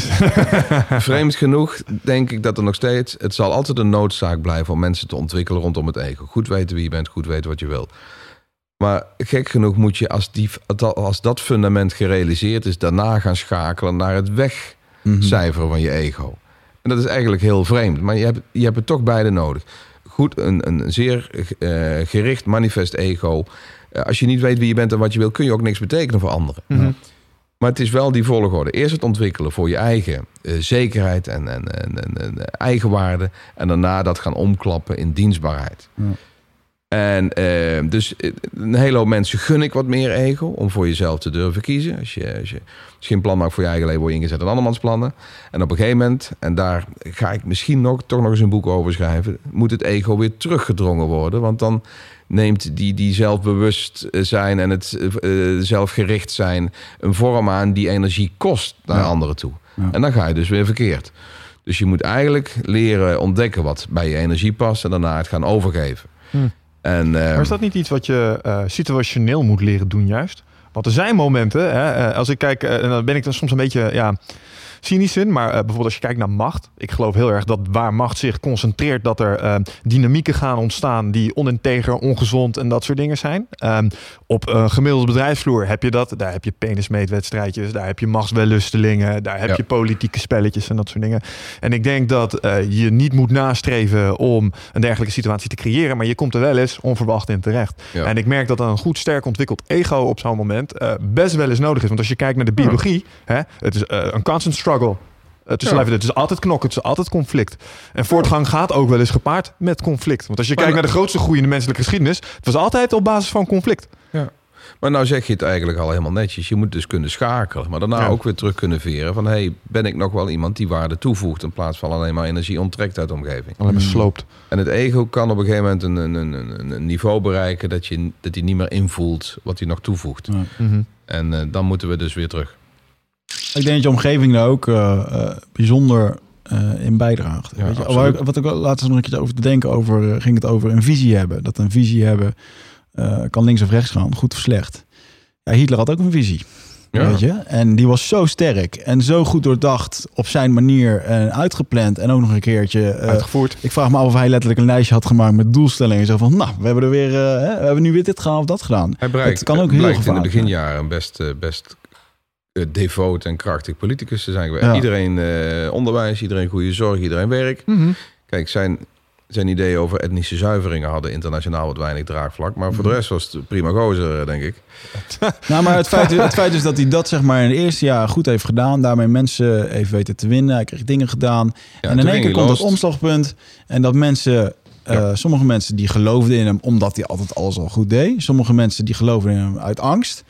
vreemd genoeg denk ik dat er nog steeds... Het zal altijd een noodzaak blijven om mensen te ontwikkelen rondom het ego. Goed weten wie je bent, goed weten wat je wilt. Maar gek genoeg moet je als, die, als dat fundament gerealiseerd is... daarna gaan schakelen naar het wegcijferen van je ego. En dat is eigenlijk heel vreemd. Maar je hebt, je hebt het toch beide nodig. Goed, een, een zeer eh, gericht manifest ego. Eh, als je niet weet wie je bent en wat je wil... kun je ook niks betekenen voor anderen. Mhm. Maar het is wel die volgorde. Eerst het ontwikkelen voor je eigen eh, zekerheid en, en, en, en, en eigenwaarde. En daarna dat gaan omklappen in dienstbaarheid. Ja. En eh, dus eh, een hele hoop mensen gun ik wat meer ego om voor jezelf te durven kiezen. Als je, als je, als je geen plan maakt voor je eigen leven, word je ingezet in andermans plannen. En op een gegeven moment, en daar ga ik misschien nog, toch nog eens een boek over schrijven, moet het ego weer teruggedrongen worden. Want dan neemt die, die zelfbewust eh, zijn en het eh, zelfgericht zijn een vorm aan die energie kost naar Ja. anderen toe. Ja. En dan ga je dus weer verkeerd. Dus je moet eigenlijk leren ontdekken wat bij je energie past en daarna het gaan overgeven. Hm. En, Maar is dat niet iets wat je eh, situationeel moet leren doen juist? Want er zijn momenten, hè, eh, als ik kijk, eh, en dan ben ik dan soms een beetje ja, cynisch in, maar eh, bijvoorbeeld als je kijkt naar macht. Ik geloof heel erg dat waar macht zich concentreert, dat er eh, dynamieken gaan ontstaan die oninteger, ongezond en dat soort dingen zijn. Ehm, op een gemiddelde bedrijfsvloer heb je dat. Daar heb je penismeetwedstrijdjes, daar heb je machtswellustelingen, daar heb Ja. je politieke spelletjes en dat soort dingen. En ik denk dat eh, je niet moet nastreven om een dergelijke situatie te creëren, maar je komt er wel eens onverwacht in terecht. Ja. En ik merk dat een goed sterk ontwikkeld ego op zo'n moment best wel eens nodig is. Want als je kijkt naar de biologie, hè, het is een constant struggle. Het is, Ja. het is altijd knokken, het is altijd conflict. En voortgang gaat ook wel eens gepaard met conflict. Want als je Maar kijkt dat- naar de grootste groei in de menselijke geschiedenis, het was altijd op basis van conflict. Maar nou zeg je het eigenlijk al helemaal netjes. Je moet dus kunnen schakelen. Maar daarna Ja. ook weer terug kunnen veren. Van, hey, ben ik nog wel iemand die waarde toevoegt... in plaats van alleen maar energie onttrekt uit de omgeving. Alleen maar Mm. sloopt. En het ego kan op een gegeven moment een, een, een, een, een niveau bereiken... dat hij dat hij niet meer invoelt wat hij nog toevoegt. Ja. Mhm. En eh, dan moeten we dus weer terug. Ik denk dat je omgeving daar ook eh, eh, bijzonder eh, in bijdraagt. Ja, Weet je? Waar ik- wat ik wel laatst nog een keer over te denken over, ging het over een visie hebben. Dat een visie hebben kan links of rechts gaan, goed of slecht. Ja, Hitler had ook een visie. Ja. Weet je? En die was zo sterk en zo goed doordacht op zijn manier en uitgepland. En ook nog een keertje. Uitgevoerd. ik vraag me af of hij letterlijk een lijstje had gemaakt met doelstellingen. Zo van, nou, we hebben er weer, hè, we hebben nu weer dit gedaan of dat gedaan. Hij bereikt, Het kan ook heel blijkt in de beginjaren best, best devoot en krachtig politicus te zijn. Ja. Iedereen eh, onderwijs, iedereen goede zorg, iedereen werk. Mhm. Kijk, zijn, zijn ideeën over etnische zuiveringen hadden internationaal wat weinig draagvlak. Maar voor de Mhm. rest was het prima gozer, eh, denk ik. Nou, maar het feit, het feit is dat hij dat zeg maar in het eerste jaar goed heeft gedaan. Daarmee mensen heeft weten te winnen. Hij kreeg dingen gedaan. Ja, en in één keer komt het omslagpunt. En dat mensen, eh, sommige mensen die geloofden in hem omdat hij altijd alles al goed deed. Sommige mensen die geloofden in hem uit angst.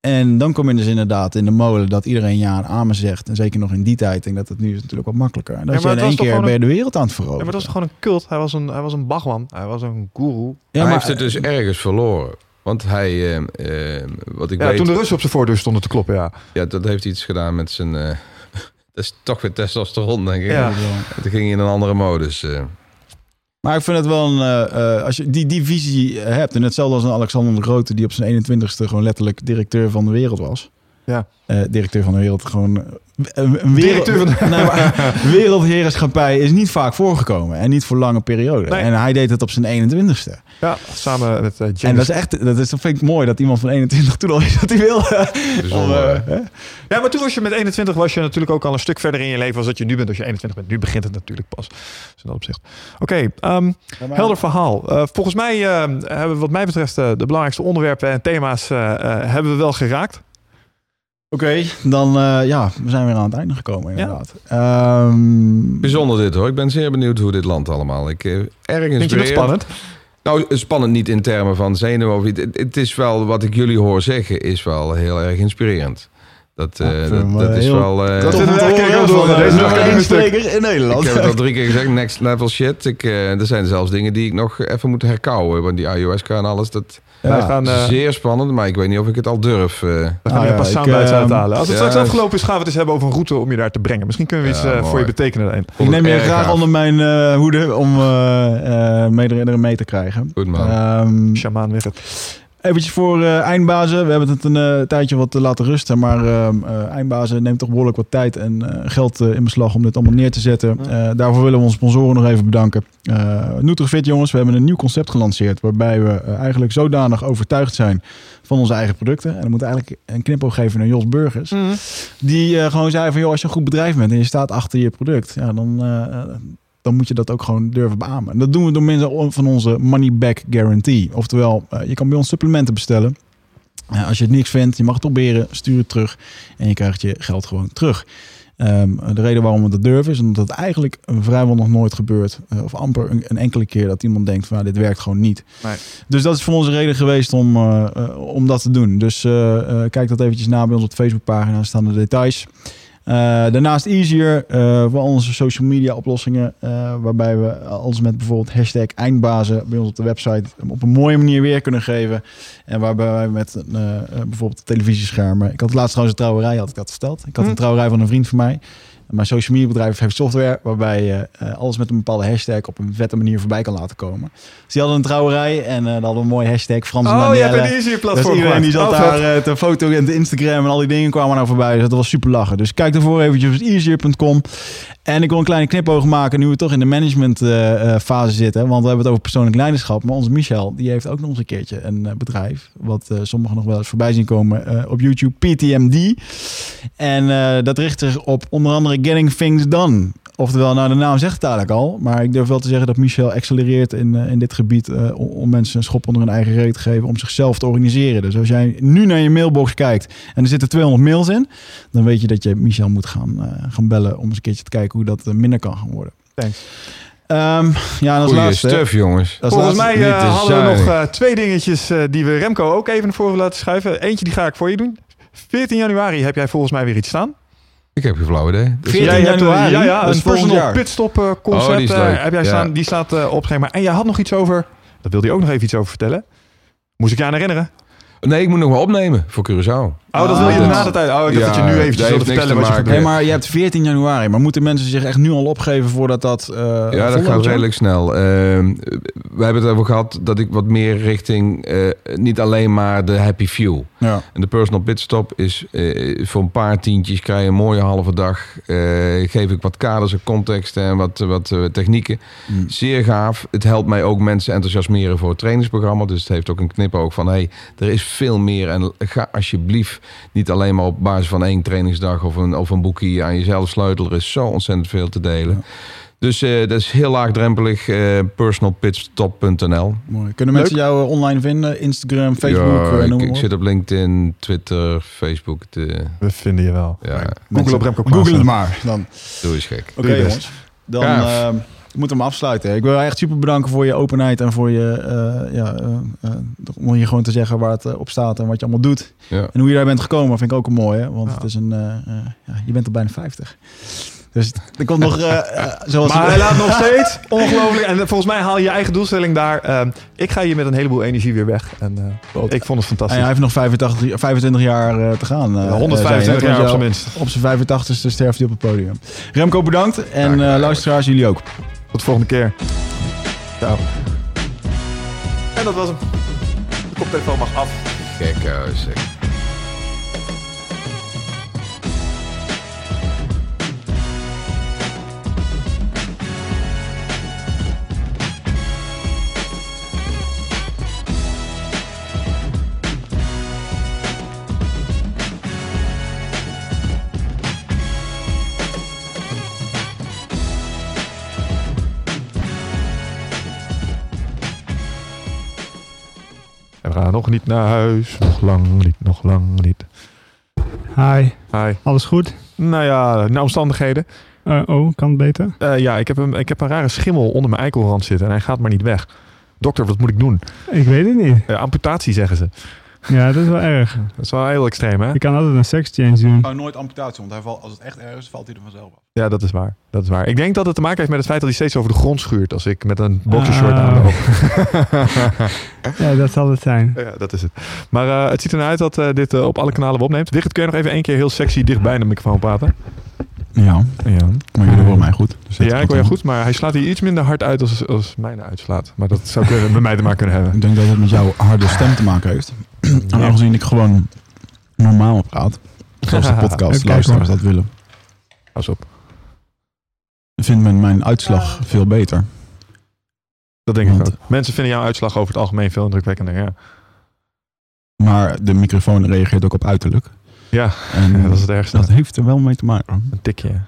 En dan kom je dus inderdaad in de molen dat iedereen ja en amen zegt. En zeker nog in die tijd. Ik denk dat het nu is natuurlijk wat makkelijker. En dat Ja, je in één keer ben je de wereld aan het Ja, veroveren. maar dat was gewoon een cult. Hij was een, hij was een bagman. Hij was een guru. Ja, hij maar- heeft het dus ergens verloren. Want hij, eh, eh, wat ik Ja, weet, toen de Russen op zijn voordeur stonden te kloppen, ja. ja, dat heeft iets gedaan met zijn... eh, dat is toch weer testosteron, denk ik. Ja. En Toen ging hij in een andere modus. Eh. Maar ik vind het wel een. eh, eh, als je die, die visie hebt. En hetzelfde als een Alexander de Grote. die op zijn 21ste gewoon letterlijk directeur van de wereld was. Ja. Eh, directeur van de wereld. Gewoon. eh, Een, een wereld, Directeur van nee, maar wereldheerschappij is niet vaak voorgekomen. En niet voor lange perioden. Nee. En hij deed het op zijn 21ste. Ja, samen met uh, James. En dat is echt. Dat, is, dat vind ik mooi dat iemand van 21 toen al wist dat hij wil. Eh? Ja, maar toen was je met 21 was je natuurlijk ook al een stuk verder in je leven als dat je nu bent als je 21 bent. Nu begint het natuurlijk pas. Dus in dat opzicht. Oké, ehm, helder verhaal. Eh, volgens mij eh, hebben we wat mij betreft eh, de belangrijkste onderwerpen en thema's eh, eh, hebben we wel geraakt. Oké, dan eh, ja, we zijn weer aan het einde gekomen inderdaad. Ehm, Bijzonder dit hoor. Ik ben zeer benieuwd hoe dit land allemaal. Ik, eh, erg Vind je dat inspirerend. spannend? Nou, spannend niet in termen van zenuwen of iets. Het, het is wel, wat ik jullie hoor zeggen, is wel heel erg inspirerend. Dat, eh, Ja, vind dat, eh, is wel... eh, Dat door. eh, Deze één stuk. spreker in Nederland. ik heb het al drie keer gezegd, next level shit. Ik, eh, er zijn zelfs dingen die ik nog even moet herkauwen. Want die ayahuasca en alles, dat Ja. Wij gaan, eh, zeer spannend. Maar ik weet niet of ik het al durf. eh. we gaan Ah, er een paar soundbites ehm, uithalen. Als het ja, straks is- afgelopen is, gaan we het eens hebben over een route om je daar te brengen. Misschien kunnen we iets Ja, eh, voor je betekenen daarin. Ik neem je graag onder mijn eh, hoede om eh, eh, mee mee te krijgen. Goed, man. Ehm, Shamaan weg het. Eventjes voor eh, eindbazen. We hebben het een eh, tijdje wat te laten rusten. Maar eh, eindbazen neemt toch behoorlijk wat tijd en geld in beslag om dit allemaal neer te zetten. Daarvoor willen we onze sponsoren nog even bedanken. Uh, Nutrifit jongens, we hebben een nieuw concept gelanceerd. Waarbij we eigenlijk zodanig overtuigd zijn van onze eigen producten. En dan moet eigenlijk een knipoog geven naar Jos Burgers. Die eh, gewoon zei van joh, als je een goed bedrijf bent en je staat achter je product. Ja, dan... eh, dan moet je dat ook gewoon durven beamen. En dat doen we door middel van onze money back guarantee. Oftewel, uh, je kan bij ons supplementen bestellen. Uh, als je het niks vindt, je mag het proberen, stuur het terug en je krijgt je geld gewoon terug. Um, de reden waarom we dat durven is omdat het eigenlijk vrijwel nog nooit gebeurt. Uh, of amper een, een, enkele keer dat iemand denkt van nou, dit werkt gewoon niet. Nee. Dus dat is voor ons een reden geweest om, uh, om dat te doen. Dus kijk dat eventjes na bij ons op de Facebookpagina, daar staan de details. Uh, daarnaast Easier uh, voor onze social media oplossingen. Uh, waarbij we alles met bijvoorbeeld hashtag eindbazen bij ons op de website op een mooie manier weer kunnen geven. En waarbij wij met bijvoorbeeld televisieschermen. Ik had laatst trouwens een trouwerij, had ik dat verteld. Ik had Hm. een trouwerij van een vriend van mij. Mijn social media bedrijf heeft software waarbij je uh, alles met een bepaalde hashtag op een vette manier voorbij kan laten komen. Dus die hadden een trouwerij en uh, hadden een mooi hashtag Frans Oh, hebt een easier platform Dus iedereen die zat oh, daar uh, te foto en te Instagram en al die dingen kwamen nou voorbij. Dus dat was super lachen. Dus kijk ervoor eventjes op easier.com. En ik wil een kleine knipoog maken nu we toch in de management uh, fase zitten. Want we hebben het over persoonlijk leiderschap. Maar onze Michel, die heeft ook nog eens een keertje een bedrijf. Wat sommigen nog wel eens voorbij zien komen op YouTube. PTMD. En eh, dat richt zich op onder andere Getting Things Done. Oftewel, nou de naam zegt het eigenlijk al. Maar ik durf wel te zeggen dat Michel accelereert in, uh, in dit gebied... Uh, om, mensen een schop onder hun eigen reet te geven... om zichzelf te organiseren. Dus als jij nu naar je mailbox kijkt... en er zitten 200 mails in... dan weet je dat je Michel moet gaan, uh, gaan bellen... om eens een keertje te kijken hoe dat minder kan gaan worden. Thanks. Ehm, ja, en als Goeie laatste. stuff, jongens. Volgens laatste- mij eh, te hadden we nog eh, twee dingetjes eh, die we Remco ook even naar voren laten schuiven. Eentje die ga ik voor je doen. 14 januari heb jij volgens mij weer iets staan. Ik heb geen flauw idee. Dus 14 jij hebt, eh, januari, ja, ja, een volgend personal jaar. pitstop eh, concept Oh, die is eh, heb jij Ja. staan. Die staat op het schema. En jij had nog iets over, dat wilde je ook nog even iets over vertellen. Moest ik je aan herinneren? Nee, ik moet nog wel opnemen voor Curaçao. Oh, dat wil je na de tijd. Oh, ik dacht Ja, dat je nu eventjes wilde niks vertellen te wat je gaat. Nee, maar je hebt 14 januari. Maar moeten mensen zich echt nu al opgeven voordat dat... eh Ja, dat gaat redelijk snel. Ehm, we hebben het over gehad dat ik wat meer richting eh, niet alleen maar de happy few. Ja. En de personal pitstop is eh, voor een paar tientjes krijg je een mooie halve dag. Eh, geef ik wat kaders en contexten en wat, wat eh, technieken. Mm. Zeer gaaf. Het helpt mij ook mensen enthousiasmeren voor het trainingsprogramma. Dus het heeft ook een knipoog van... hey, er is veel meer en ga alsjeblieft niet alleen maar op basis van één trainingsdag... of een, of een boekje aan jezelf sleutelen. Er is zo ontzettend veel te delen. Ja. Dus eh, dat is heel laagdrempelig. eh personalpitstop.nl Mooi. Kunnen mensen jou eh, online vinden? Instagram, Facebook? Ja, ik, zit op LinkedIn, Twitter, Facebook. De, We vinden je wel. ja, Google op Remco Klaassen. Google het maar. Dan. doe eens gek. Oké jongens. Dan Moeten hem afsluiten. Ik wil je echt super bedanken voor je openheid en voor je... eh, ja, eh, eh, om hier gewoon te zeggen waar het op staat en wat je allemaal doet. Ja. En hoe je daar bent gekomen vind ik ook een mooie. Want Ja. het is een... ja, je bent al bijna 50. Dus er komt nog... zoals Maar hij laat nog steeds ongelooflijk. En volgens mij haal je je eigen doelstelling daar. Ehm, ik ga hier met een heleboel energie weer weg. En ik vond het En fantastisch. hij heeft nog 85, 25 jaar te gaan. eh, 125 zei je, jaar op zijn minst. Op zijn 85ste sterft hij op het podium. Remco, bedankt. En luisteraars, jullie ook. Tot de volgende keer. Ciao. En dat was hem. De koptelefoon mag af. Gek, eh, zeg. Nog niet naar huis. Nog lang niet, nog lang niet. Hi, Hi. alles goed? Nou ja, naar omstandigheden. Eh, oh, kan het beter? Eh, ja, ik heb, een, ik heb een rare schimmel onder mijn eikelrand zitten. En hij gaat maar niet weg. Dokter, wat moet ik doen? Ik weet het niet. Eh, amputatie zeggen ze. Ja, dat is wel erg. Dat is wel heel extreem, hè? Je kan altijd een sex change doen. Oh, nooit amputatie, want hij valt, als het echt erg is, valt hij er vanzelf af. Ja, dat is waar. Dat is waar. Ik denk dat het te maken heeft met het feit dat hij steeds over de grond schuurt als ik met een boxershort Ah. aanloop. Ja, dat zal het zijn. ja, dat is het. Maar eh, het ziet er naar uit dat eh, dit eh, op alle kanalen opneemt. Wigert, kun je nog even één keer heel sexy dichtbij naar de microfoon praten? Ja, Ja. maar jullie horen mij goed. Dus Ja, ik hoor je goed, maar hij slaat hier iets minder hard uit als, als mijne uitslaat. Maar dat zou kunnen, bij mij te maken kunnen hebben. Ik denk dat het met jouw harde stem te maken heeft. En aangezien ik gewoon normaal praat, zoals de podcast luisteraars dat willen, Pas op. vindt men mijn uitslag veel beter. Dat denk ik Want- ook. Mensen vinden jouw uitslag over het algemeen veel indrukwekkender. Ja, Maar de microfoon reageert ook op uiterlijk. ja En dat is het ergste. dat heeft er wel mee te maken. Een tikje.